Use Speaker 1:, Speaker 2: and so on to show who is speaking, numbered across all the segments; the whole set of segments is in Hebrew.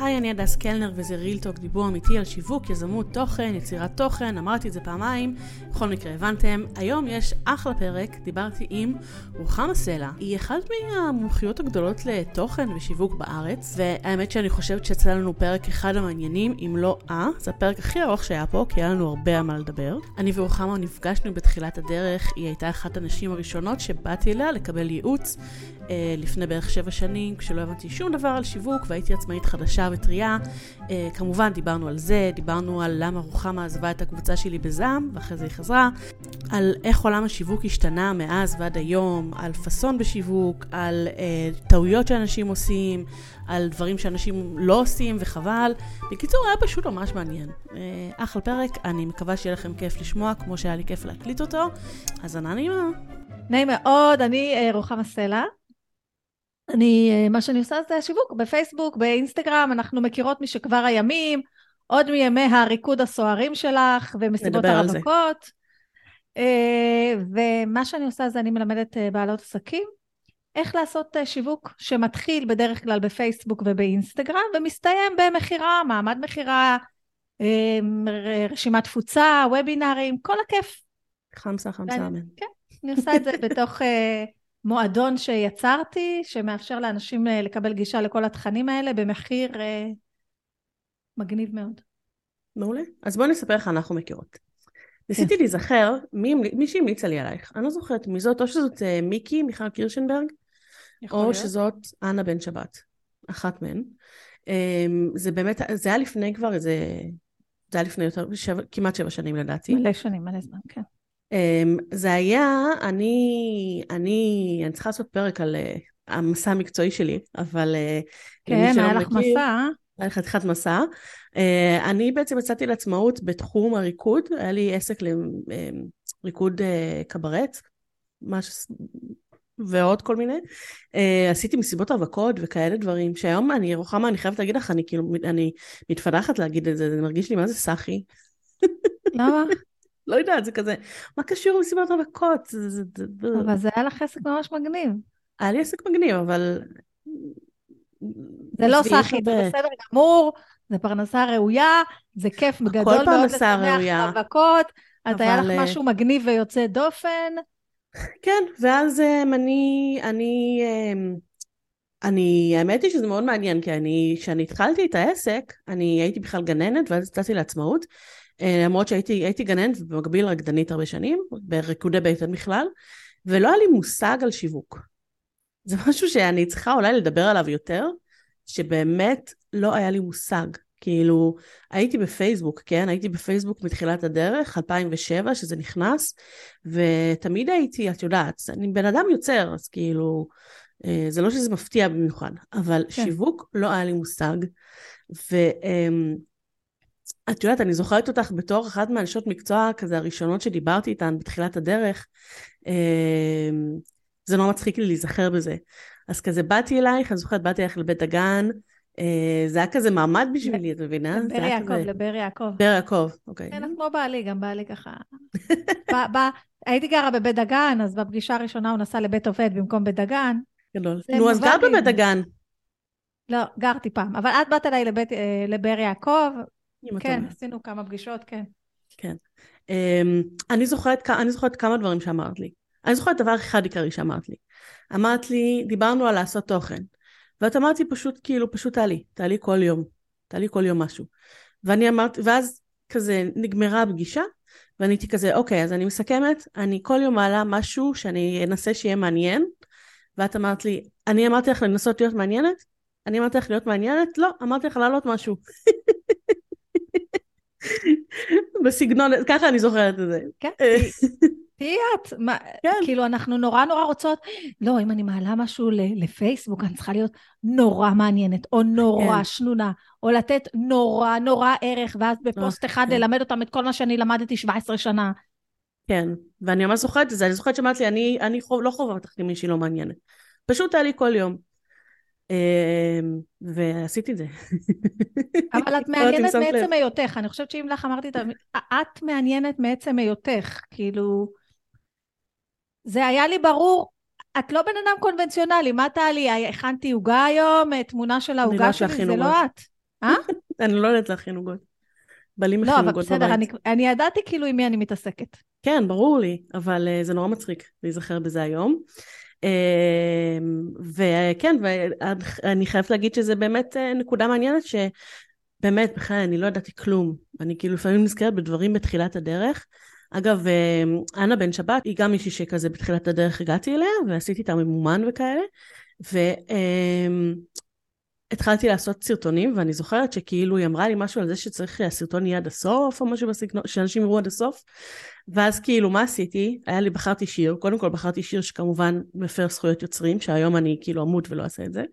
Speaker 1: היי, אני הדס קלנר וזה רילטוק, דיבור אמיתי על שיווק, יזמות, תוכן, יצירת תוכן, אמרתי את זה פעמיים, בכל מקרה הבנתם. היום יש אחלה פרק, דיברתי עם רוחמה סלע. היא אחת מהמומחיות הגדולות לתוכן ושיווק בארץ, והאמת שאני חושבת שיצא לנו פרק אחד המעניינים, אם לא אה, זה הפרק הכי ארוך שהיה פה, כי היה לנו הרבה על מה לדבר. אני ורוחמה נפגשנו בתחילת הדרך, היא הייתה אחת הנשים הראשונות שבאתי אליה לקבל ייעוץ. אה, לפני בערך שבע שנים, כשלא הבנתי שום דבר על שיווק והייתי עצמאית חדשה וטריה. אה, כמובן דיברנו על זה, דיברנו על למה רוחמה עזבה את הקבוצה שלי בזעם, ואחרי זה היא חזרה, על איך עולם השיווק השתנה מאז ועד היום, על פאסון בשיווק, על אה, טעויות שאנשים עושים, על דברים שאנשים לא עושים וחבל. בקיצור, היה פשוט ממש מעניין. אה, אחלה פרק, אני מקווה שיהיה לכם כיף לשמוע, כמו שהיה לי כיף להקליט אותו. האזנה נעימה.
Speaker 2: נעים מאוד, אני אה, רוחמה סלע. אני, אה, מה שאני עושה זה שיווק בפייסבוק, באינסטגרם, אנחנו מכירות משכבר הימים, עוד מימי הריקוד הסוערים שלך ומסיבות הרווקות. אה, ומה שאני עושה זה אני מלמדת אה, בעלות עסקים איך לעשות שיווק שמתחיל בדרך כלל בפייסבוק ובאינסטגרם ומסתיים במכירה, מעמד מכירה, רשימת תפוצה, וובינארים, כל הכיף.
Speaker 1: חמסה חמסה אמן.
Speaker 2: כן, אני עושה את זה בתוך מועדון שיצרתי, שמאפשר לאנשים אה, לקבל גישה לכל התכנים האלה במחיר אה, מגניב מאוד.
Speaker 1: מעולה. אז בואי נספר איך אנחנו מכירות. ניסיתי כן. להיזכר מי, מי שהמליצה לי עלייך. אני לא זוכרת מי זאת, או שזאת אה, מיקי, מיכל קירשנברג, או להיות. שזאת אנה בן שבת. אחת מהן. אמ, זה באמת, זה היה לפני כבר איזה... זה היה לפני יותר, שבע, כמעט שבע שנים לדעתי.
Speaker 2: מלא שנים, מלא זמן, כן.
Speaker 1: Um, זה היה, אני, אני, אני צריכה לעשות פרק על uh, המסע המקצועי שלי, אבל... Uh,
Speaker 2: כן, היה לך מסע.
Speaker 1: היה לי חתיכת מסע. Uh, אני בעצם יצאתי לעצמאות בתחום הריקוד, היה לי עסק לריקוד קברט, מש... ועוד כל מיני. עשיתי מסיבות רווקות וכאלה דברים, שהיום אני, רוחמה, אני חייבת להגיד לך, אני כאילו, אני מתפדחת להגיד את זה, זה מרגיש לי מה זה סאחי.
Speaker 2: למה?
Speaker 1: לא יודעת, זה כזה, מה קשור למסיבות רווקות?
Speaker 2: אבל זה היה לך עסק ממש מגניב.
Speaker 1: היה לי עסק מגניב, אבל...
Speaker 2: זה לא סחי, זה בסדר גמור, זה פרנסה ראויה, זה כיף גדול מאוד לשמח רווקות, אתה היה לך אה, משהו מגניב ויוצא דופן.
Speaker 1: כן, ואז אמ, אני, אני, אמ, אני, האמת היא שזה מאוד מעניין, כי אני, כשאני התחלתי את העסק, אני הייתי בכלל גננת, ואז יצאתי לעצמאות, אה, למרות שהייתי גננת ובמקביל רקדנית הרבה שנים, בריקודי בטן בכלל, ולא היה לי מושג על שיווק. זה משהו שאני צריכה אולי לדבר עליו יותר, שבאמת לא היה לי מושג. כאילו, הייתי בפייסבוק, כן? הייתי בפייסבוק מתחילת הדרך, 2007, שזה נכנס, ותמיד הייתי, את יודעת, אני בן אדם יוצר, אז כאילו, אה, זה לא שזה מפתיע במיוחד, אבל כן. שיווק לא היה לי מושג. ו... את יודעת, אני זוכרת אותך בתור אחת מהנשות מקצוע כזה הראשונות שדיברתי איתן בתחילת הדרך. אמ, זה נורא מצחיק לי להיזכר בזה. אז כזה באתי אלייך, אני זוכרת, באתי אלייך לבית דגן, אה, זה היה כזה מעמד בשבילי, את מבינה?
Speaker 2: לבאר יעקב, לבאר יעקב.
Speaker 1: לבאר יעקב, אוקיי.
Speaker 2: כן, כמו בעלי, גם בעלי ככה. הייתי גרה בבית דגן, אז בפגישה הראשונה הוא נסע לבית עובד במקום בית דגן.
Speaker 1: גדול. נו, אז גרת בבית דגן.
Speaker 2: לא, גרתי פעם. אבל את באת אליי אה, לבאר יעקב, כן, עשינו כמה פגישות, כן.
Speaker 1: כן. Um, אני, זוכרת, אני זוכרת כמה דברים שאמרת לי. אני זוכרת דבר אחד עיקרי שאמרת לי. אמרת לי, דיברנו על לעשות תוכן. ואת אמרת לי פשוט, כאילו, פשוט תעלי, תעלי כל יום. תעלי כל יום משהו. ואני אמרתי, ואז כזה נגמרה הפגישה, ואני הייתי כזה, אוקיי, אז אני מסכמת, אני כל יום מעלה משהו שאני אנסה שיהיה מעניין, ואת אמרת לי, אני אמרתי לך לנסות להיות מעניינת? אני אמרתי לך להיות מעניינת? לא, אמרתי לך להעלות משהו. בסגנון, ככה אני זוכרת את זה.
Speaker 2: כן, תהיי את. כן. כאילו, אנחנו נורא נורא רוצות, לא, אם אני מעלה משהו לפייסבוק, אני צריכה להיות נורא מעניינת, או נורא כן. שנונה, או לתת נורא נורא ערך, ואז בפוסט אחד כן. ללמד אותם את כל מה שאני למדתי 17 שנה.
Speaker 1: כן, ואני ממש זוכרת את זה, אני זוכרת שאמרת לי, אני, אני חוב, לא חובה אותך כמישהי לא מעניינת. פשוט היה לי כל יום. אמ, ועשיתי את זה.
Speaker 2: אבל את מעניינת מעצם היותך, אני חושבת שאם לך אמרתי את ה... את מעניינת מעצם היותך, כאילו... זה היה לי ברור, את לא בן אדם קונבנציונלי, מה תעלי? הכנתי עוגה היום, תמונה של העוגה שלי, זה לא את. אה?
Speaker 1: אני לא יודעת להכין עוגות. מכין
Speaker 2: לא, אבל בסדר, אני. אני ידעתי כאילו עם מי אני מתעסקת.
Speaker 1: כן, ברור לי, אבל uh, זה נורא מצחיק להיזכר בזה היום. Uh, וכן, ואני חייבת להגיד שזה באמת uh, נקודה מעניינת שבאמת, בכלל, אני לא ידעתי כלום. אני כאילו לפעמים נזכרת בדברים בתחילת הדרך. אגב, uh, אנה בן שבת היא גם מישהי שכזה בתחילת הדרך הגעתי אליה, ועשיתי איתה ממומן וכאלה. ו... התחלתי לעשות סרטונים, ואני זוכרת שכאילו היא אמרה לי משהו על זה שצריך הסרטון יהיה עד הסוף, או משהו בסגנון, שאנשים יראו עד הסוף. ואז כאילו, מה עשיתי? היה לי, בחרתי שיר, קודם כל בחרתי שיר שכמובן מפר זכויות יוצרים, שהיום אני כאילו אמות ולא אעשה את זה,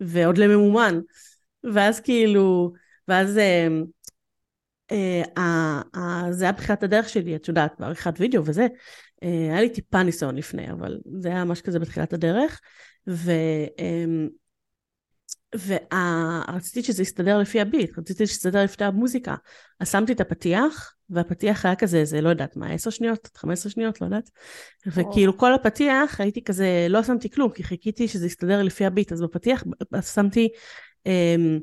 Speaker 1: ועוד לממומן. ואז כאילו, ואז אה, אה, אה, אה, זה היה בחירת הדרך שלי, את יודעת, בעריכת וידאו וזה. אה, היה לי טיפה ניסיון לפני, אבל זה היה ממש כזה בתחילת הדרך. ו... אה, ורציתי שזה יסתדר לפי הביט, רציתי שזה יסתדר לפי המוזיקה. אז שמתי את הפתיח, והפתיח היה כזה, זה לא יודעת מה, עשר שניות, חמש עשרה שניות, לא יודעת. וכאילו כל הפתיח הייתי כזה, לא שמתי כלום, כי חיכיתי שזה יסתדר לפי הביט, אז בפתיח שמתי, אמ,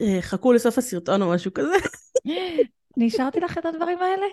Speaker 1: אה, חכו לסוף הסרטון או משהו כזה.
Speaker 2: אני השארתי לך את הדברים האלה?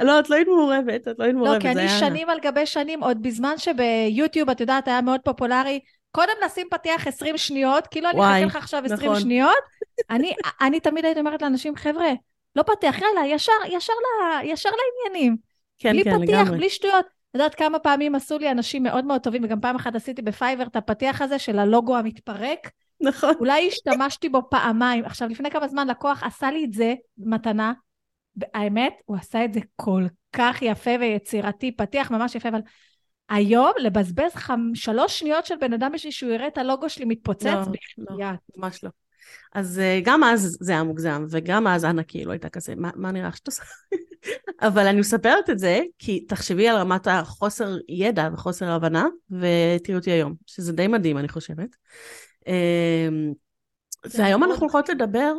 Speaker 1: לא, את לא היית מעורבת, את לא היית מעורבת.
Speaker 2: לא, כי אני היה... שנים על גבי שנים, עוד בזמן שביוטיוב, את יודעת, היה מאוד פופולרי, קודם נשים פתיח 20 שניות, כאילו אני אחכה לך עכשיו 20 נכון. שניות. אני, אני תמיד הייתי אומרת לאנשים, חבר'ה, לא פתיח, יאללה, ישר, ישר, לה, ישר לעניינים.
Speaker 1: כן,
Speaker 2: בלי
Speaker 1: כן,
Speaker 2: פתיח,
Speaker 1: לגמרי.
Speaker 2: בלי שטויות. את יודעת כמה פעמים עשו לי אנשים מאוד מאוד טובים, וגם פעם אחת עשיתי בפייבר את הפתיח הזה של הלוגו המתפרק.
Speaker 1: נכון.
Speaker 2: אולי השתמשתי בו פעמיים. עכשיו, לפני כמה זמן לקוח עשה לי את זה, מתנה. האמת, הוא עשה את זה כל כך יפה ויצירתי, פתיח ממש יפה, אבל היום לבזבז חמ... שלוש שניות של בן אדם בשביל שהוא יראה את הלוגו שלי מתפוצץ?
Speaker 1: לא, לא, ממש לא. אז uh, גם אז זה היה מוגזם, וגם אז אנה כאילו הייתה כזה, מה, מה נראה שאת עושה? אבל אני מספרת את זה, כי תחשבי על רמת החוסר ידע וחוסר הבנה, ותראי אותי היום, שזה די מדהים, אני חושבת. Uh, והיום אנחנו הולכות לדבר,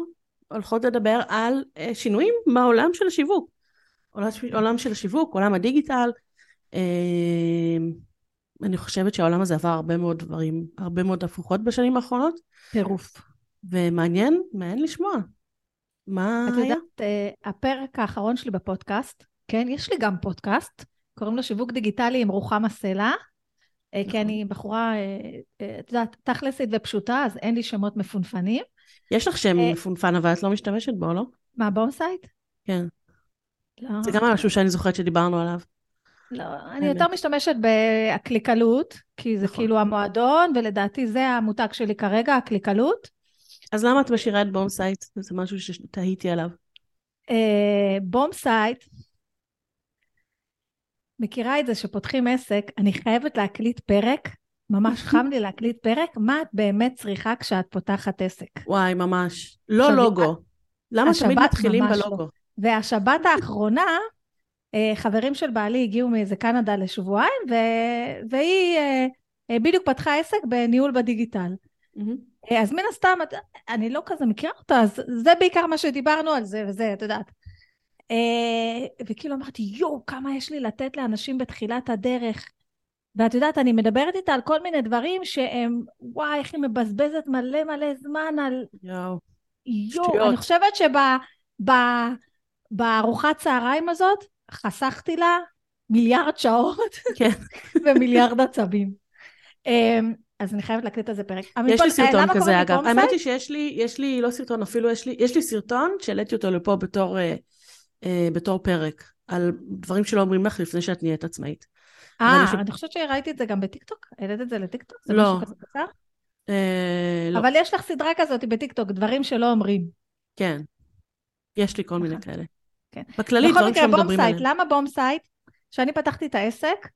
Speaker 1: הולכות לדבר על uh, שינויים בעולם של השיווק. עולם של השיווק, עולם הדיגיטל, אני חושבת שהעולם הזה עבר הרבה מאוד דברים, הרבה מאוד הפוכות בשנים האחרונות.
Speaker 2: טירוף.
Speaker 1: ומעניין, מעניין לשמוע. מה
Speaker 2: את היה? את יודעת, הפרק האחרון שלי בפודקאסט, כן, יש לי גם פודקאסט, קוראים לו שיווק דיגיטלי עם רוחמה סלע, נכון. כי אני בחורה, את יודעת, תכלסית ופשוטה, אז אין לי שמות מפונפנים.
Speaker 1: יש לך שם מפונפן, אבל את לא משתמשת בו, לא?
Speaker 2: מה, בומסייט?
Speaker 1: כן. לא. זה גם משהו שאני זוכרת שדיברנו עליו.
Speaker 2: לא, אני יותר משתמשת בהקליקלות, כי זה נכון. כאילו המועדון, ולדעתי זה המותג שלי כרגע, הקליקלות.
Speaker 1: אז למה את משאירה את בומסייט? זה משהו שתהיתי עליו.
Speaker 2: אה, בומסייט, מכירה את זה שפותחים עסק, אני חייבת להקליט פרק, ממש חם לי להקליט פרק, מה את באמת צריכה כשאת פותחת עסק?
Speaker 1: וואי, ממש. לא לוגו. למה תמיד מתחילים בלוגו?
Speaker 2: לא. והשבת האחרונה, חברים של בעלי הגיעו מאיזה קנדה לשבועיים, ו... והיא בדיוק פתחה עסק בניהול בדיגיטל. Mm-hmm. אז מן הסתם, אני לא כזה מכירה אותה, אז זה בעיקר מה שדיברנו על זה וזה, את יודעת. וכאילו אמרתי, יואו, כמה יש לי לתת לאנשים בתחילת הדרך. ואת יודעת, אני מדברת איתה על כל מיני דברים שהם, וואי, איך היא מבזבזת מלא מלא זמן על...
Speaker 1: יואו.
Speaker 2: יואו, אני חושבת שבארוחת צהריים הזאת, חסכתי לה מיליארד שעות
Speaker 1: כן.
Speaker 2: ומיליארד עצבים. אמ, אז אני חייבת להקליט על זה פרק.
Speaker 1: יש לי סרטון כזה אגב. האמת היא שיש לי, יש לי לא סרטון, אפילו יש לי, יש לי סרטון שהעליתי אותו לפה בתור, אה, אה, בתור פרק, על דברים שלא אומרים לך לפני שאת נהיית עצמאית.
Speaker 2: אה, אני חושבת שראיתי את זה גם בטיקטוק? העלית את זה לטיקטוק? זה
Speaker 1: לא.
Speaker 2: משהו כזה קצר?
Speaker 1: אה, לא.
Speaker 2: אבל יש לך סדרה כזאת בטיקטוק, דברים שלא אומרים.
Speaker 1: כן. יש לי כל מיני כאלה.
Speaker 2: כן.
Speaker 1: בכללי דברים שמדברים
Speaker 2: עליהם. למה בומסייט? כשאני פתחתי את העסק,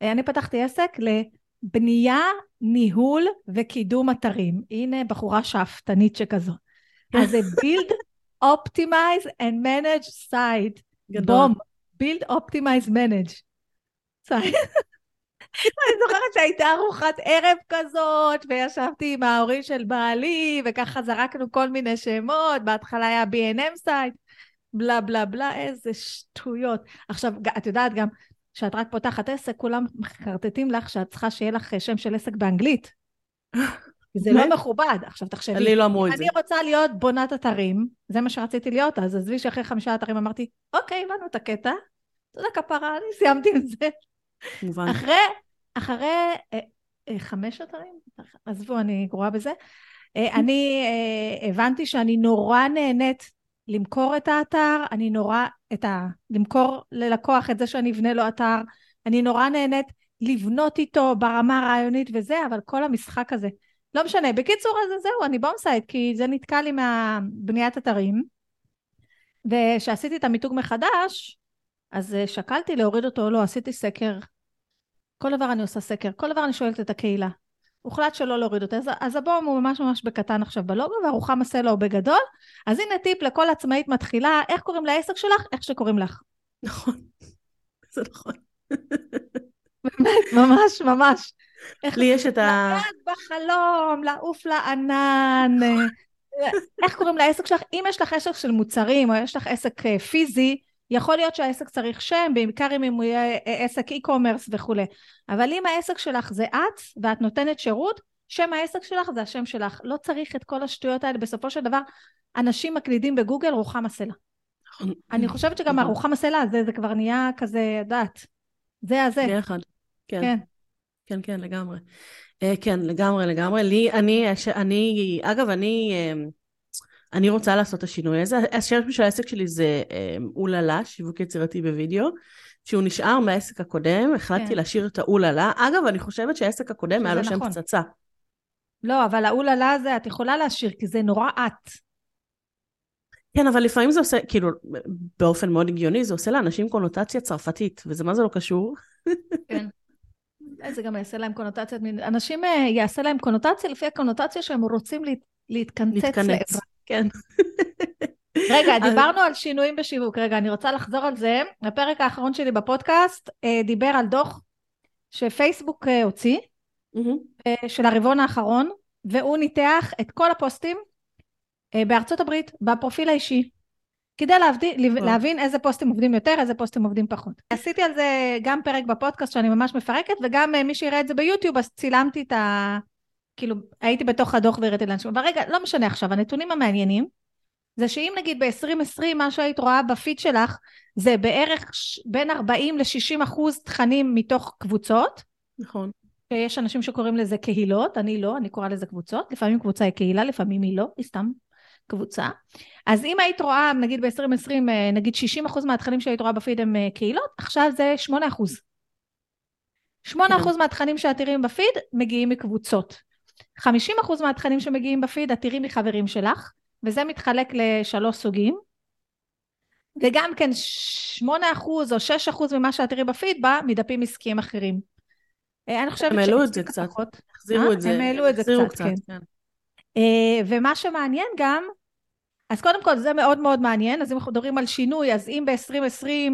Speaker 2: אני פתחתי עסק לבנייה, ניהול וקידום אתרים. הנה בחורה שאפתנית שכזו. אז זה build, optimize and manage site. בום. build, optimize, manage. אני זוכרת שהייתה ארוחת ערב כזאת, וישבתי עם ההורים של בעלי, וככה זרקנו כל מיני שמות, בהתחלה היה B&M site. בלה בלה בלה, איזה שטויות. עכשיו, את יודעת גם, כשאת רק פותחת עסק, כולם מחרטטים לך שאת צריכה שיהיה לך שם של עסק באנגלית. זה לא מכובד. עכשיו תחשבי,
Speaker 1: לי לא אמרו את זה.
Speaker 2: אני רוצה להיות בונת אתרים, זה מה שרציתי להיות, אז עזבי שאחרי חמישה אתרים אמרתי, אוקיי, הבנו את הקטע, תודה כפרה, אני סיימתי עם זה.
Speaker 1: מובן.
Speaker 2: אחרי, אחרי אה, אה, חמש אתרים, עזבו, אני גרועה בזה, אה, אני אה, הבנתי שאני נורא נהנית למכור את האתר, אני נורא, את ה... למכור ללקוח את זה שאני אבנה לו אתר, אני נורא נהנית לבנות איתו ברמה הרעיונית וזה, אבל כל המשחק הזה, לא משנה. בקיצור, אז זהו, אני בומסייד, כי זה נתקע לי מהבניית אתרים. וכשעשיתי את המיתוג מחדש, אז אה, שקלתי להוריד אותו או לא, עשיתי סקר. כל דבר אני עושה סקר, כל דבר אני שואלת את הקהילה. הוחלט שלא להוריד אותו. אז, אז הבום הוא ממש ממש בקטן עכשיו בלוגו, והרוחמה סלע הוא בגדול. אז הנה טיפ לכל עצמאית מתחילה, איך קוראים לעסק שלך? איך שקוראים לך.
Speaker 1: נכון. זה נכון.
Speaker 2: באמת, ממש, ממש.
Speaker 1: לי יש את ה...
Speaker 2: לגעת בחלום, לעוף לענן. איך קוראים לעסק שלך? אם יש לך עסק של מוצרים, או יש לך עסק אה, פיזי, יכול להיות שהעסק צריך שם, בעיקר אם הוא יהיה אה, עסק e-commerce וכולי. אבל אם העסק שלך זה את, ואת נותנת שירות, שם העסק שלך זה השם שלך. לא צריך את כל השטויות האלה. בסופו של דבר, אנשים מקלידים בגוגל רוחמה סלע.
Speaker 1: נכון.
Speaker 2: אני חושבת שגם הרוחמה סלע הזה, זה כבר נהיה כזה, יודעת, זה הזה.
Speaker 1: ביחד. כן.
Speaker 2: כן.
Speaker 1: כן, כן, לגמרי. אה, כן, לגמרי, לגמרי. לי, אני, ש- אני, אגב, אני, אה, אני רוצה לעשות את השינוי הזה. השם של העסק שלי זה אה, אוללה, שיווק יצירתי בווידאו, שהוא נשאר מהעסק הקודם, החלטתי
Speaker 2: כן.
Speaker 1: להשאיר את האוללה. אגב, אני חושבת שהעסק הקודם היה לו
Speaker 2: שזה
Speaker 1: שם
Speaker 2: נכון.
Speaker 1: פצצה.
Speaker 2: לא, אבל האוללה הזה, את יכולה להשאיר, כי זה נורא את.
Speaker 1: כן, אבל לפעמים זה עושה, כאילו, באופן מאוד הגיוני, זה עושה לאנשים קונוטציה צרפתית, וזה מה זה לא קשור?
Speaker 2: כן. זה גם יעשה להם קונוטציה, אנשים אה, יעשה להם קונוטציה לפי הקונוטציה שהם רוצים להת, להתקנצץ. לעברה.
Speaker 1: כן.
Speaker 2: רגע, דיברנו על שינויים בשיווק. רגע, אני רוצה לחזור על זה. הפרק האחרון שלי בפודקאסט אה, דיבר על דוח שפייסבוק אה, הוציא. אה, של הרבעון האחרון, והוא ניתח את כל הפוסטים בארצות הברית, בפרופיל האישי, כדי להבדיל. להבין איזה פוסטים עובדים יותר, איזה פוסטים עובדים פחות. עשיתי על זה גם פרק בפודקאסט שאני ממש מפרקת, וגם מי שיראה את זה ביוטיוב, אז צילמתי את ה... כאילו, הייתי בתוך הדוח והראיתי לאנשים. אבל רגע, לא משנה עכשיו, הנתונים המעניינים, זה שאם נגיד ב-2020 מה שהיית רואה בפיד שלך, זה בערך בין 40 ל-60 אחוז תכנים מתוך קבוצות,
Speaker 1: נכון.
Speaker 2: שיש אנשים שקוראים לזה קהילות, אני לא, אני קוראה לזה קבוצות, לפעמים קבוצה היא קהילה, לפעמים היא לא, היא סתם קבוצה. אז אם היית רואה, נגיד ב-2020, אה, נגיד 60% מהתכנים שהיית רואה בפיד הם אה, קהילות, עכשיו זה 8%. 8%
Speaker 1: כן.
Speaker 2: מהתכנים שאת תראי בפיד מגיעים מקבוצות. 50% מהתכנים שמגיעים בפיד את תראי מחברים שלך, וזה מתחלק לשלוש סוגים. וגם כן 8% או 6% ממה שאת תראי בפיד בא מדפים עסקיים אחרים. אה, אני חושבת
Speaker 1: הם העלו את זה קצת. החזירו
Speaker 2: אה?
Speaker 1: את זה.
Speaker 2: הם העלו את זה
Speaker 1: החזירו
Speaker 2: קצת, כן. אה, ומה שמעניין גם, אז קודם כל זה מאוד מאוד מעניין, אז אם אנחנו מדברים על שינוי, אז אם ב-2020 אה,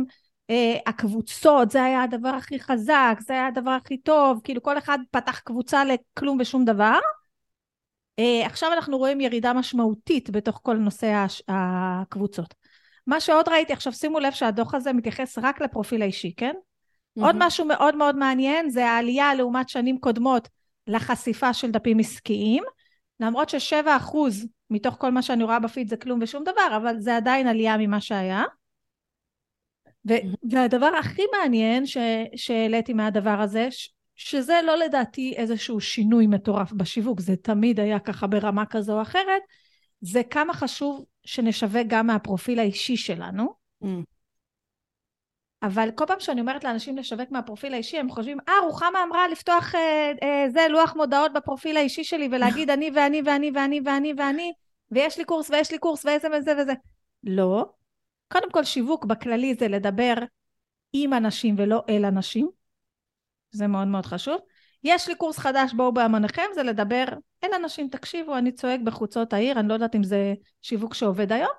Speaker 2: הקבוצות, זה היה הדבר הכי חזק, זה היה הדבר הכי טוב, כאילו כל אחד פתח קבוצה לכלום ושום דבר, אה, עכשיו אנחנו רואים ירידה משמעותית בתוך כל נושא הקבוצות. מה שעוד ראיתי, עכשיו שימו לב שהדוח הזה מתייחס רק לפרופיל האישי, כן? עוד
Speaker 1: מהמם.
Speaker 2: משהו מאוד מאוד מעניין זה העלייה לעומת שנים קודמות לחשיפה של דפים עסקיים, למרות ששבע אחוז מתוך כל מה שאני רואה בפיד זה כלום ושום דבר, אבל זה עדיין עלייה ממה שהיה. והדבר הכי מעניין שהעליתי מהדבר הזה, ש- שזה לא לדעתי איזשהו שינוי מטורף בשיווק, זה תמיד היה ככה ברמה כזו או אחרת, זה כמה חשוב שנשווק גם מהפרופיל האישי שלנו.
Speaker 1: Mm.
Speaker 2: אבל כל פעם שאני אומרת לאנשים לשווק מהפרופיל האישי, הם חושבים, אה, רוחמה אמרה לפתוח אה, אה, זה, לוח מודעות בפרופיל האישי שלי, ולהגיד אני ואני ואני ואני ואני ואני, ויש לי קורס ויש לי קורס ואיזה וזה וזה. לא. קודם כל, שיווק בכללי זה לדבר עם אנשים ולא אל אנשים. זה מאוד מאוד חשוב. יש לי קורס חדש, בואו בהמוניכם, זה לדבר אל אנשים. תקשיבו, אני צועק בחוצות העיר, אני לא יודעת אם זה שיווק שעובד היום.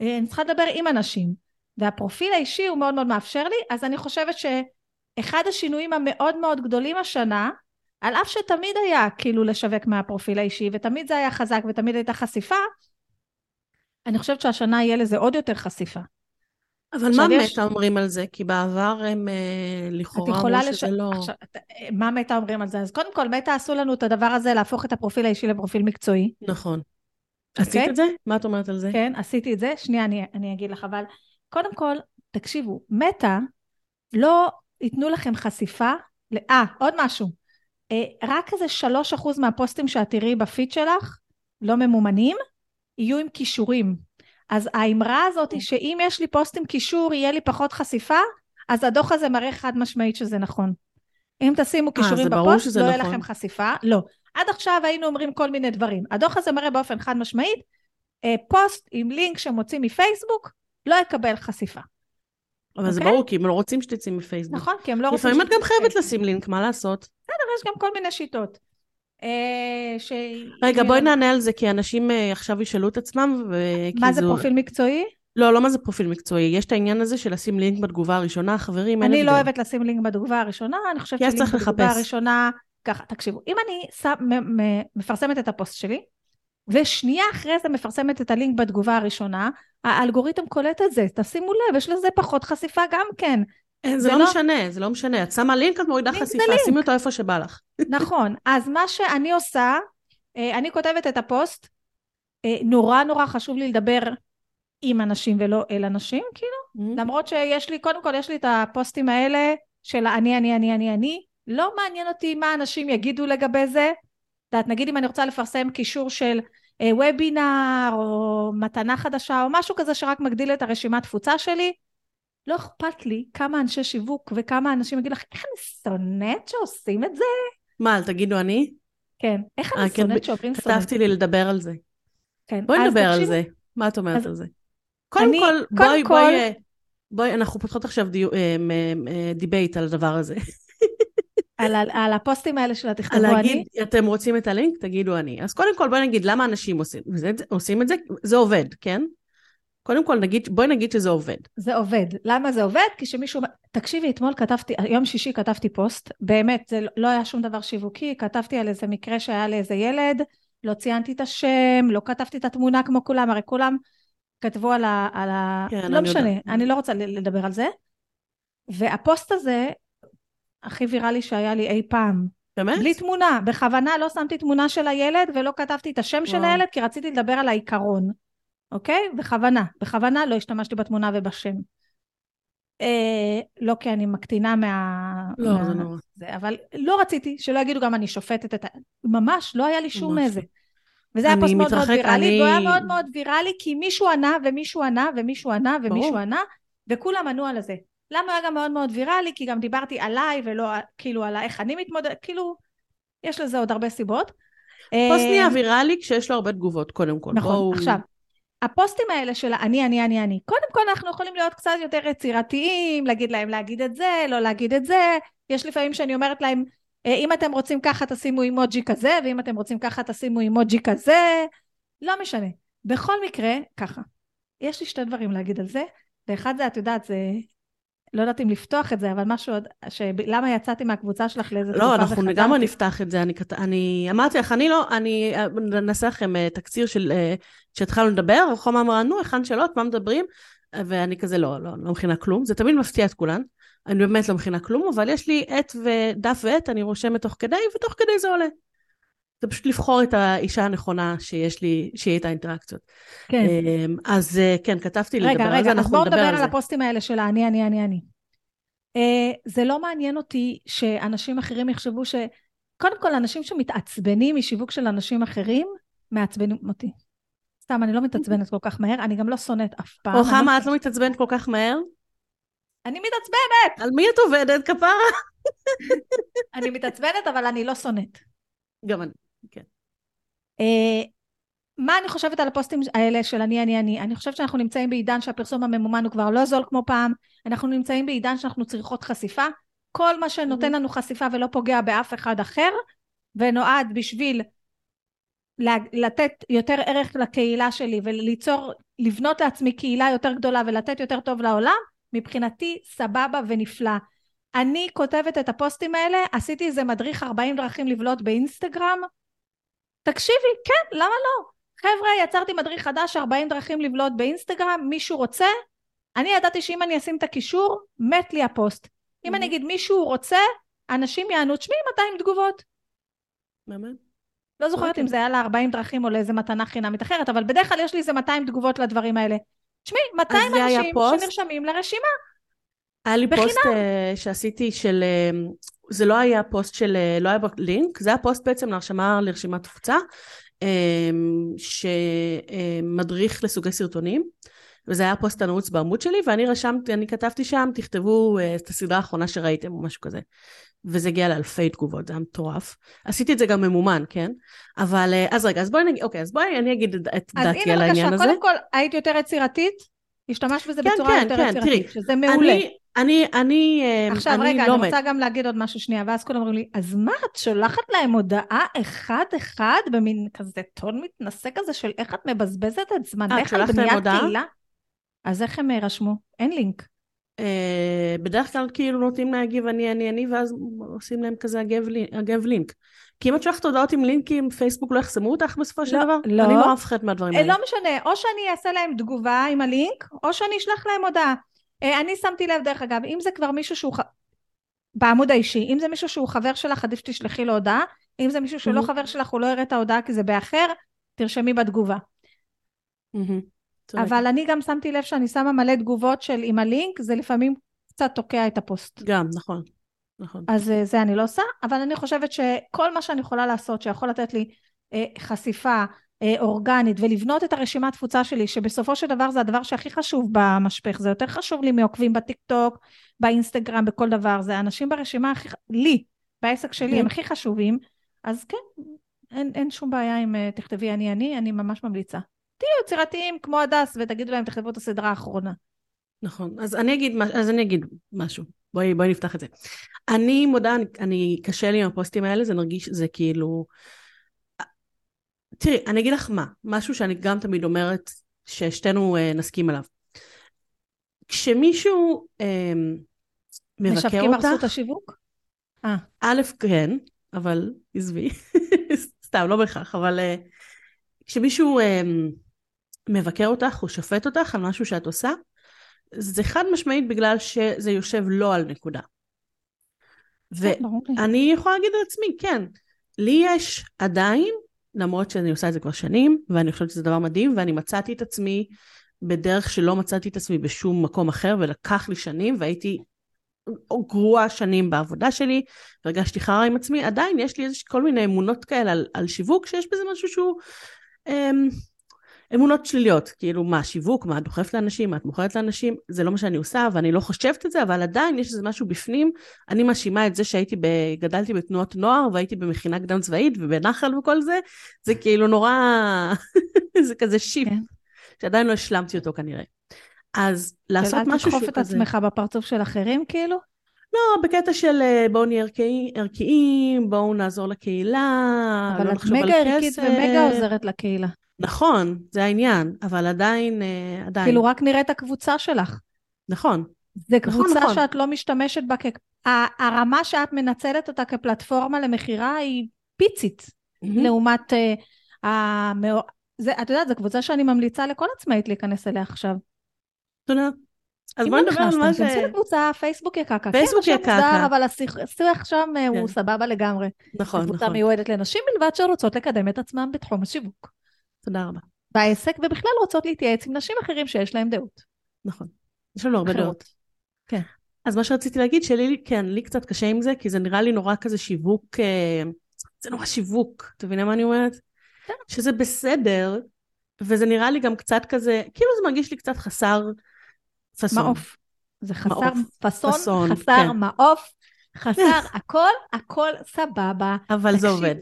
Speaker 2: אה, אני צריכה לדבר עם אנשים. והפרופיל האישי הוא מאוד מאוד מאפשר לי, אז אני חושבת שאחד השינויים המאוד מאוד גדולים השנה, על אף שתמיד היה כאילו לשווק מהפרופיל האישי, ותמיד זה היה חזק ותמיד הייתה חשיפה, אני חושבת שהשנה יהיה לזה עוד יותר חשיפה.
Speaker 1: אבל מה מטא אומרים על זה? כי בעבר הם אה, לכאורה אמרו שזה לש... לא... עכשיו,
Speaker 2: מה מטא אומרים על זה? אז קודם כל, מטא עשו לנו את הדבר הזה להפוך את הפרופיל האישי לפרופיל מקצועי.
Speaker 1: נכון. Okay? עשית אוקיי? את זה? מה את אומרת על זה?
Speaker 2: כן, עשיתי את זה. שנייה, אני, אני אגיד לך, אבל קודם כל, תקשיבו, מטא לא ייתנו לכם חשיפה, אה, עוד משהו. אה, רק איזה שלוש אחוז מהפוסטים שאת תראי בפיד שלך, לא ממומנים, יהיו עם כישורים. אז האמרה הזאת היא שאם יש לי פוסט עם קישור יהיה לי פחות חשיפה, אז הדוח הזה מראה חד משמעית שזה נכון. אם תשימו אה, קישורים בפוסט, לא יהיה נכון. לכם חשיפה. לא. עד עכשיו היינו אומרים כל מיני דברים. הדוח הזה מראה באופן חד משמעית, אה, פוסט עם לינק שמוציא מפייסבוק, לא יקבל חשיפה.
Speaker 1: אבל okay? זה אוקיי? ברור, כי הם לא רוצים שתצאי מפייסבוק.
Speaker 2: נכון, כי הם לא רוצים...
Speaker 1: לפעמים את גם חייבת לשים לינק, מה לעשות?
Speaker 2: בסדר, יש גם כל מיני שיטות.
Speaker 1: אה, ש... רגע, בואי נענה על זה, כי אנשים אה, עכשיו ישאלו את עצמם,
Speaker 2: וכי מה זה פרופיל מקצועי?
Speaker 1: לא, לא מה זה פרופיל מקצועי. יש את העניין הזה של לשים לינק בתגובה הראשונה, חברים.
Speaker 2: אני לא אוהבת לשים לינק בתגובה הראשונה, אני חושבת שלינק בתגובה הראשונה... ככה, תקשיבו, אם אני שם, מפרסמת את הפוסט שלי, ושנייה אחרי זה מפרסמת את הלינק בתגובה הראשונה, האלגוריתם קולט את זה, תשימו לב, יש לזה פחות חשיפה גם כן.
Speaker 1: זה, לא, לא משנה, זה לא משנה. את שמה לינק, את מורידה חשיפה, שימי אותו איפה שבא לך.
Speaker 2: נכון. אז מה שאני עושה, אה, אני כותבת את הפוסט, אה, נורא נורא חשוב לי לדבר עם אנשים ולא אל אנשים, כאילו. Mm-hmm. למרות שיש לי, קודם כל יש לי את הפוסטים האלה של אני, אני, אני, אני, אני. לא מעניין אותי מה אנשים יגידו לגבי זה. את יודעת, נגיד אם אני רוצה לפרסם קישור של אה, וובינר, או מתנה חדשה, או משהו כזה שרק מגדיל את הרשימת תפוצה שלי, לא אכפת לי כמה אנשי שיווק וכמה אנשים יגידו לך, איך אני שונאת שעושים את זה?
Speaker 1: מה, תגידו אני?
Speaker 2: כן. איך אני אה, כן, שונאת שאומרים
Speaker 1: שונאת? כתבתי לי לדבר על זה. כן. בואי נדבר על זה. מה את אומרת על זה? קודם כל, בואי, בואי, בואי, אנחנו פותחות עכשיו debate אה, על הדבר הזה.
Speaker 2: על, על, על הפוסטים האלה של התכתבו אני? להגיד,
Speaker 1: אתם רוצים את הלינק? תגידו אני. אז קודם כל בואי נגיד למה אנשים עושים, עושים את זה, זה עובד, כן? קודם כל נגיד, בואי נגיד שזה עובד.
Speaker 2: זה עובד. למה זה עובד? כי שמישהו... תקשיבי, אתמול כתבתי, יום שישי כתבתי פוסט, באמת, זה לא היה שום דבר שיווקי, כתבתי על איזה מקרה שהיה לאיזה ילד, לא ציינתי את השם, לא כתבתי את התמונה כמו כולם, הרי כולם כתבו על ה... על ה... כן, לא משנה, יודע. אני לא רוצה לדבר על זה. והפוסט הזה, הכי ויראלי שהיה לי אי פעם.
Speaker 1: באמת?
Speaker 2: בלי תמונה. בכוונה לא שמתי תמונה של הילד ולא כתבתי את השם וואו. של הילד, כי רציתי לדבר על העיקרון. אוקיי? בכוונה. בכוונה לא השתמשתי בתמונה ובשם. אה, לא כי אני מקטינה מה...
Speaker 1: לא, מה... זה נורא.
Speaker 2: זה, אבל לא רציתי שלא יגידו גם אני שופטת את ה... ממש, לא היה לי שום איזה. וזה היה פוסט מאוד מאוד ויראלי, אני... והוא היה מאוד מאוד ויראלי, כי מישהו ענה ומישהו ענה ומישהו ענה ומישהו ברור. ענה, וכולם ענו על זה. למה היה גם מאוד מאוד ויראלי? כי גם דיברתי עליי ולא כאילו על איך אני מתמודדת, כאילו, יש לזה עוד הרבה סיבות.
Speaker 1: פוסט נהיה אה, ויראלי כשיש לו הרבה תגובות, קודם כל.
Speaker 2: נכון, בואו... עכשיו, הפוסטים האלה של אני, אני, אני, אני, קודם כל אנחנו יכולים להיות קצת יותר יצירתיים, להגיד להם להגיד את זה, לא להגיד את זה, יש לפעמים שאני אומרת להם, אה, אם אתם רוצים ככה תשימו אימוג'י כזה, ואם אתם רוצים ככה תשימו אימוג'י כזה, לא משנה. בכל מקרה, ככה. יש לי שתי דברים להגיד על זה, ואחד זה, את יודעת, זה לא יודעת אם לפתוח את זה, אבל משהו עוד, למה יצאתי מהקבוצה שלך לאיזה
Speaker 1: לא, תקופה וחזרתי? לא, אנחנו לגמרי נפתח את זה. אני, אני אמרתי לך, אני לא, אני נעשה לכם אה, תקציר של, אה, שהתחלנו לדבר, רחומה אמרה, נו, היכן שאלות, מה מדברים? ואני כזה, לא, לא, לא מכינה כלום. זה תמיד מפתיע את כולן. אני באמת לא מכינה כלום, אבל יש לי עט ודף ועט, אני רושמת תוך כדי, ותוך כדי זה עולה. זה פשוט לבחור את האישה הנכונה שיש לי, שיהיה את האינטראקציות. כן. אמ, אז אה, כן, כתבתי רגע, לדבר רגע, על זה, אנחנו נדבר על זה. רגע, רגע, אז בואו
Speaker 2: נדבר על הפוסטים האלה של האני, אני, אני, אני. Uh, זה לא מעניין אותי שאנשים אחרים יחשבו ש... קודם כל, אנשים שמתעצבנים משיווק של אנשים אחרים, מעצבנים אותי. סתם, אני לא מתעצבנת כל כך מהר, אני גם לא שונאת אף פעם.
Speaker 1: רוחמה. את לא מתעצבנת כל כך מהר?
Speaker 2: אני מתעצבנת!
Speaker 1: על מי את עובדת, כפרה?
Speaker 2: אני מתעצבנת, אבל אני לא שונאת.
Speaker 1: גם אני. כן.
Speaker 2: Uh, מה אני חושבת על הפוסטים האלה של אני, אני, אני? אני חושבת שאנחנו נמצאים בעידן שהפרסום הממומן הוא כבר לא זול כמו פעם, אנחנו נמצאים בעידן שאנחנו צריכות חשיפה, כל מה שנותן לנו חשיפה ולא פוגע באף אחד אחר, ונועד בשביל לתת יותר ערך לקהילה שלי וליצור, לבנות לעצמי קהילה יותר גדולה ולתת יותר טוב לעולם, מבחינתי סבבה ונפלא. אני כותבת את הפוסטים האלה, עשיתי איזה מדריך 40 דרכים לבלוט באינסטגרם, תקשיבי, כן, למה לא? חבר'ה, יצרתי מדריך חדש, 40 דרכים לבלוט באינסטגרם, מישהו רוצה? אני ידעתי שאם אני אשים את הקישור, מת לי הפוסט. אם אני אגיד מישהו רוצה, אנשים יענו, תשמעי 200 תגובות.
Speaker 1: באמת?
Speaker 2: לא זוכרת
Speaker 1: אוקיי.
Speaker 2: אם זה היה לה 40 דרכים או לאיזה מתנה חינמית אחרת, אבל בדרך כלל יש לי איזה 200 תגובות לדברים האלה. תשמעי, 200
Speaker 1: זה היה
Speaker 2: אנשים? שנרשמים לרשימה.
Speaker 1: היה לי
Speaker 2: בחינם.
Speaker 1: פוסט אה, שעשיתי של, אה, זה לא היה פוסט של, אה, לא היה לינק, זה היה פוסט בעצם להרשמה לרשימת תפוצה, אה, שמדריך לסוגי סרטונים, וזה היה פוסט הנעוץ בעמוד שלי, ואני רשמתי, אני כתבתי שם, תכתבו אה, את הסדרה האחרונה שראיתם או משהו כזה. וזה הגיע לאלפי תגובות, זה היה מטורף. עשיתי את זה גם ממומן, כן? אבל, אה, אז רגע, אז בואי נגיד, אוקיי, אז בואי אני אגיד את
Speaker 2: אז
Speaker 1: דעתי על
Speaker 2: הנה
Speaker 1: העניין
Speaker 2: בבקשה,
Speaker 1: הזה.
Speaker 2: קודם כל, היית יותר יצירתית? השתמשת בזה
Speaker 1: כן,
Speaker 2: בצורה
Speaker 1: כן,
Speaker 2: יותר
Speaker 1: כן,
Speaker 2: יצירתית,
Speaker 1: תראי,
Speaker 2: שזה מעולה.
Speaker 1: אני, אני, אני, אה,
Speaker 2: עכשיו,
Speaker 1: אני
Speaker 2: רגע,
Speaker 1: לא
Speaker 2: אני
Speaker 1: מת.
Speaker 2: רוצה גם להגיד עוד משהו שנייה, ואז כולם אומרים לי, אז מה, את שולחת להם הודעה אחד-אחד במין כזה טון מתנשא כזה של איך את מבזבזת את
Speaker 1: אה,
Speaker 2: זמנך על
Speaker 1: שולחת להם
Speaker 2: בניית? קהילה? אז איך הם אה, רשמו? אין לינק.
Speaker 1: אה, בדרך כלל כאילו נותנים להגיב אני, אני, אני, ואז עושים להם כזה אגב, אגב לינק. כי אם את שולחת הודעות עם לינקים, פייסבוק לא יחסמו אותך בסופו של
Speaker 2: לא,
Speaker 1: דבר?
Speaker 2: לא.
Speaker 1: אני נורא מפחדת מהדברים
Speaker 2: אה,
Speaker 1: האלה.
Speaker 2: לא משנה, או שאני אעשה להם תגובה עם הלינק, או שאני אשלח להם הודעה. אה, אני שמתי לב, דרך אגב, אם זה כבר מישהו שהוא... בעמוד האישי, אם זה מישהו שהוא חבר שלך, עדיף שתשלחי לו הודעה. אם זה מישהו שהוא לא. חבר שלך, הוא לא יראה את ההודעה כי זה באחר, תרשמי בתגובה. אבל אני גם שמתי לב שאני שמה מלא תגובות של עם הלינק, זה לפעמים קצת תוקע את הפוסט.
Speaker 1: גם, נכון. נכון.
Speaker 2: אז אה, זה אני לא עושה, אבל אני חושבת שכל מה שאני יכולה לעשות שיכול לתת לי אה, חשיפה אורגנית ולבנות את הרשימת תפוצה שלי, שבסופו של דבר זה הדבר שהכי חשוב במשפך, זה יותר חשוב לי מעוקבים בטיק טוק, באינסטגרם, בכל דבר, זה האנשים ברשימה הכי, לי, בעסק שלי, הם הכי חשובים, אז כן, אין, אין שום בעיה אם אה, תכתבי אני אני, אני ממש ממליצה. תהיו יצירתיים כמו הדס ותגידו להם תכתבו את הסדרה האחרונה.
Speaker 1: נכון. אז אני אגיד, אז אני אגיד משהו. בואי, בואי נפתח את זה. אני מודה, אני, אני קשה לי עם הפוסטים האלה, זה נרגיש, זה כאילו... תראי, אני אגיד לך מה, משהו שאני גם תמיד אומרת, ששתינו אה, נסכים עליו. כשמישהו אה, מבקר
Speaker 2: משווקים
Speaker 1: אותך,
Speaker 2: הרסות השיווק? אה,
Speaker 1: א', כן, אבל עזבי, סתם, לא בהכרח, אבל אה, כשמישהו אה, מבקר אותך או שופט אותך על משהו שאת עושה, זה חד משמעית בגלל שזה יושב לא על נקודה.
Speaker 2: כן.
Speaker 1: ואני יכולה להגיד על עצמי, כן, לי יש עדיין, למרות שאני עושה את זה כבר שנים, ואני חושבת שזה דבר מדהים, ואני מצאתי את עצמי בדרך שלא מצאתי את עצמי בשום מקום אחר, ולקח לי שנים, והייתי גרועה שנים בעבודה שלי, והרגשתי חרא עם עצמי, עדיין יש לי איזה כל מיני אמונות כאלה על, על שיווק, שיש בזה משהו שהוא אמ, אמונות שליליות, כאילו מה שיווק, מה את דוחפת לאנשים, מה את מוכרת לאנשים, זה לא מה שאני עושה, ואני לא חושבת את זה, אבל עדיין יש איזה משהו בפנים, אני מאשימה את זה שהייתי, ב, גדלתי בתנועות נוער, והייתי במכינה קדם צבאית, ובנחל וכל זה, זה כאילו נורא, זה כזה שיפ,
Speaker 2: כן.
Speaker 1: שעדיין לא השלמתי אותו כנראה. אז לעשות משהו
Speaker 2: אל
Speaker 1: שהוא
Speaker 2: תדחוף את. עצמך בפרצוף של אחרים, כאילו?
Speaker 1: לא, בקטע של אה, בואו נהיה ערכי- ערכיים, בואו נעזור לקהילה,
Speaker 2: אבל
Speaker 1: לא
Speaker 2: את
Speaker 1: נחשוב על
Speaker 2: מגה ערכית
Speaker 1: כסף.
Speaker 2: ומגה עוזרת לקהילה.
Speaker 1: נכון, זה העניין, אבל עדיין, אה, עדיין.
Speaker 2: כאילו, רק נראה את הקבוצה שלך.
Speaker 1: נכון,
Speaker 2: זה
Speaker 1: נכון,
Speaker 2: קבוצה
Speaker 1: נכון.
Speaker 2: שאת לא משתמשת בה כ... הרמה שאת מנצלת אותה כפלטפורמה למכירה היא פיצית, לעומת... אה, המאו- זה, את יודעת, זו קבוצה שאני ממליצה לכל עצמאית להיכנס אליה עכשיו.
Speaker 1: תודה. אז
Speaker 2: אם
Speaker 1: בואי
Speaker 2: לא
Speaker 1: נדבר על מה ש...
Speaker 2: תיכנסו לקבוצה, פייסבוק יקקה.
Speaker 1: פייסבוק
Speaker 2: כן, השם
Speaker 1: יקקה.
Speaker 2: מוסדר, אבל השיח- שם אה, הוא
Speaker 1: כן.
Speaker 2: סבבה לגמרי.
Speaker 1: נכון, נכון.
Speaker 2: מיועדת לנשים בלבד שרוצות לקדם את עצמם בתחום השיווק.
Speaker 1: תודה רבה.
Speaker 2: בעסק, ובכלל רוצות להתייעץ עם נשים אחרים שיש להם דעות.
Speaker 1: נכון. יש לנו הרבה
Speaker 2: אחרות.
Speaker 1: דעות.
Speaker 2: כן.
Speaker 1: אז מה שרציתי להגיד, שלי, כן, לי קצת קשה עם זה, כי זה נראה לי נורא כזה שיווק, אה, זה נורא שיווק, אתה מבינה מה אני אומרת?
Speaker 2: כן.
Speaker 1: שזה בסדר, וזה נראה לי גם קצת כזה, כאילו זה מרגיש לי קצת חסר פאסון.
Speaker 2: מעוף. זה חסר
Speaker 1: מעוף.
Speaker 2: פאסון,
Speaker 1: פאסון,
Speaker 2: חסר
Speaker 1: כן.
Speaker 2: מעוף, חסר הכל, הכל סבבה.
Speaker 1: אבל זה
Speaker 2: תקשיב.
Speaker 1: עובד.